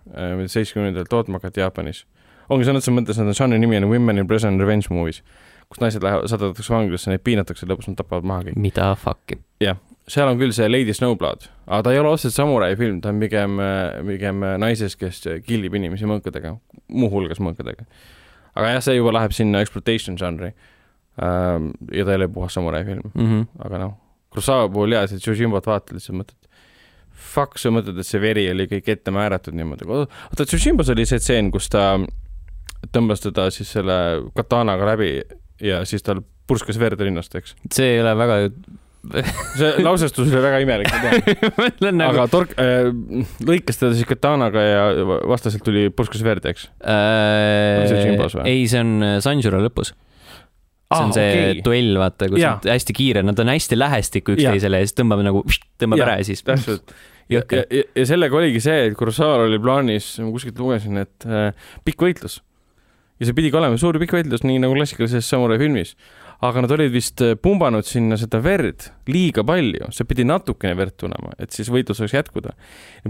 seitsmekümnendatel tootma hakati Jaapanis. ongi sõna otseses mõttes, on žanri nimi on Women in Prison Revenge Movies, kus naised lähevad, saadetakse vanglisse, neid piinatakse, lõpus nad tapavad maha kõik. mida fuck'i. seal on küll see Lady Snowblood, aga ta ei ole otseselt samurai film, ta on pigem, pigem naisest, kes killib inimesi mõõkadega, muuhulgas mõõkadega. aga jah, see juba läheb sinna exploitation žanri. ja ta ei ole puhas samurai film, Mm -hmm. aga noh, Kurosawa puhul jaa, see Tsushimot vaatad, sa mõtled, fuck, sa mõtled, et see veri oli kõik ette määratud niimoodi, oota, Tsushimas oli see tseen, kus ta tõmbas teda siis selle katanaga läbi ja siis tal purskas verd rinnast, eks. see ei ole väga, see lausestus oli väga imelik, ma tean. nagu aga tork- äh,, lõikas teda siis katanaga ja vastaselt tuli purskas verd, eks. Äh, ei, see on Sanjuro lõpus. see on see okay. duell, vaata, kus Jaa. nad hästi kiire, nad on hästi lähestikku üksteisele ja siis tõmbab nagu, tõmbab Jaa, ära ja siis. täpselt. Ja, jõhker. ja, ja sellega oligi see, et Kurosawal oli plaanis, ma kuskilt lugesin, et äh, pikk võitlus. ja see pidigi olema suur pikk võitlus, nii nagu klassikalises samurai filmis. aga nad olid vist äh, pumbanud sinna seda verd liiga palju, see pidi natukene verd tulema, et siis võitlus saaks jätkuda.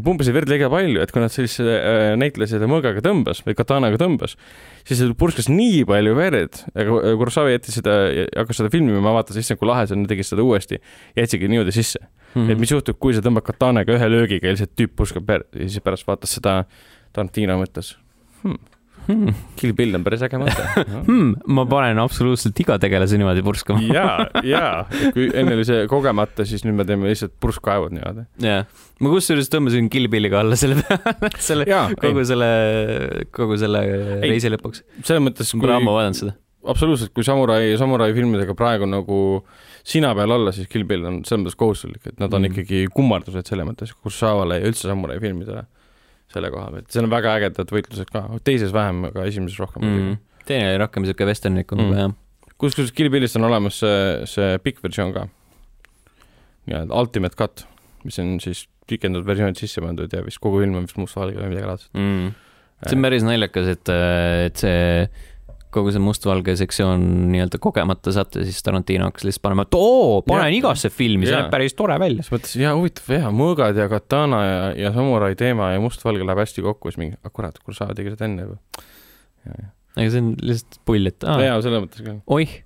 pumbasid verd liiga palju, et kui nad sellise äh, näitleja seda mõõgaga tõmbas või katanaga tõmbas, siis see purskas nii palju verd, aga Kurosawa jättis seda, hakkas seda filmima, ma vaatasin, issand kui lahe see on, tegi seda uuesti, jätsigi niimoodi sisse mm, -hmm. et mis juhtub, kui sa tõmbad katanaga ühe löögiga ja lihtsalt tüüp purskab verd ja siis pärast vaatas seda Tarantino mõttes hmm.. Hmm. Kill Bill on päris äge mõte. Hmm, ma panen absoluutselt iga tegelase niimoodi purskama. ja, ja kui enne oli see kogemata, siis nüüd me teeme lihtsalt purskkaevud niimoodi. jah, ma kusjuures tõmbasin Kill Billiga alla selle peale, selle, kogu selle, kogu selle reisi lõpuks. selles mõttes, ma ammu vaadanud seda. absoluutselt, kui samurai, samurai filmidega praegu nagu sina peal olla, siis Kill Bill on selles mõttes kohustuslik, et nad on mm. ikkagi kummardused selles mõttes Kurosawale ja üldse samurai filmidele selle koha pealt, seal on väga ägedad võitlused ka, teises vähem, aga esimeses rohkem mm.. teine oli rohkem siuke vesternlikum Mm. jah. kusjuures Kill Billist on olemas see, see pikk versioon ka. nii-öelda ultimate cut, mis on siis pikendatud versioonid sisse pandud ja vist kogu film on vist mustvalge või midagi laadset. mm.. see on päris naljakas, et, et see kogu see mustvalge sektsioon nii-öelda kogemata sattus, siis Tarantino hakkas lihtsalt panema, et oo, panen Jaa. igasse filmi, see Jaa. näeb päris tore välja. siis mõtlesin, jaa, huvitav jah, mõõgad ja katana ja, ja samurai teema ja mustvalge läheb hästi kokku, siis mingi, ah kurat, Kurosawa tegi seda enne juba. aga see on lihtsalt pull, et aa, jaa, selles mõttes küll oih.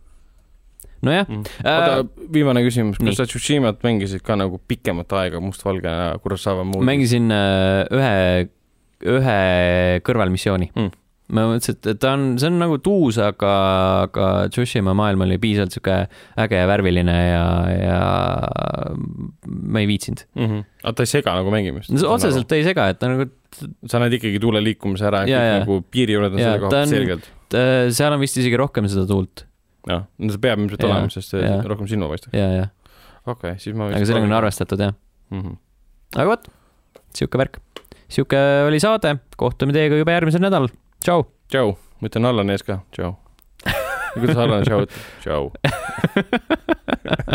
nojah mm.. äh,, oota, viimane küsimus, kas sa Tsushimat mängisid ka nagu pikemat aega mustvalge ja Kurosawa muud? mängisin äh, ühe, ühe kõrvalmissiooni Mm. Ma mõtlesin, et ta on, see on nagu tuus, aga, aga Tsushima maailm oli piisavalt sihuke äge ja värviline ja, ja ma ei viitsinud. mm. -hmm. aga ta ei sega nagu mängimist? otseselt ei sega, et ta nagu, sa näed ikkagi tuule liikumise ära, Jaa, jaa. nagu piiri juured on selle koha ta pealt selgelt. seal on vist isegi rohkem seda tuult jah, no see peab ilmselt olema, sest see jaa. rohkem silma paistab. ja, ja, okei okay,, siis ma aga sellega on. arvestatud jah. mm. -hmm. aga vot, sihuke värk. sihuke oli saade, kohtume teiega juba järgmisel nädalal, tšau. tšau, ma ütlen Allan ees ka, tšau. kuidas Allan tšau ütleb? tšau.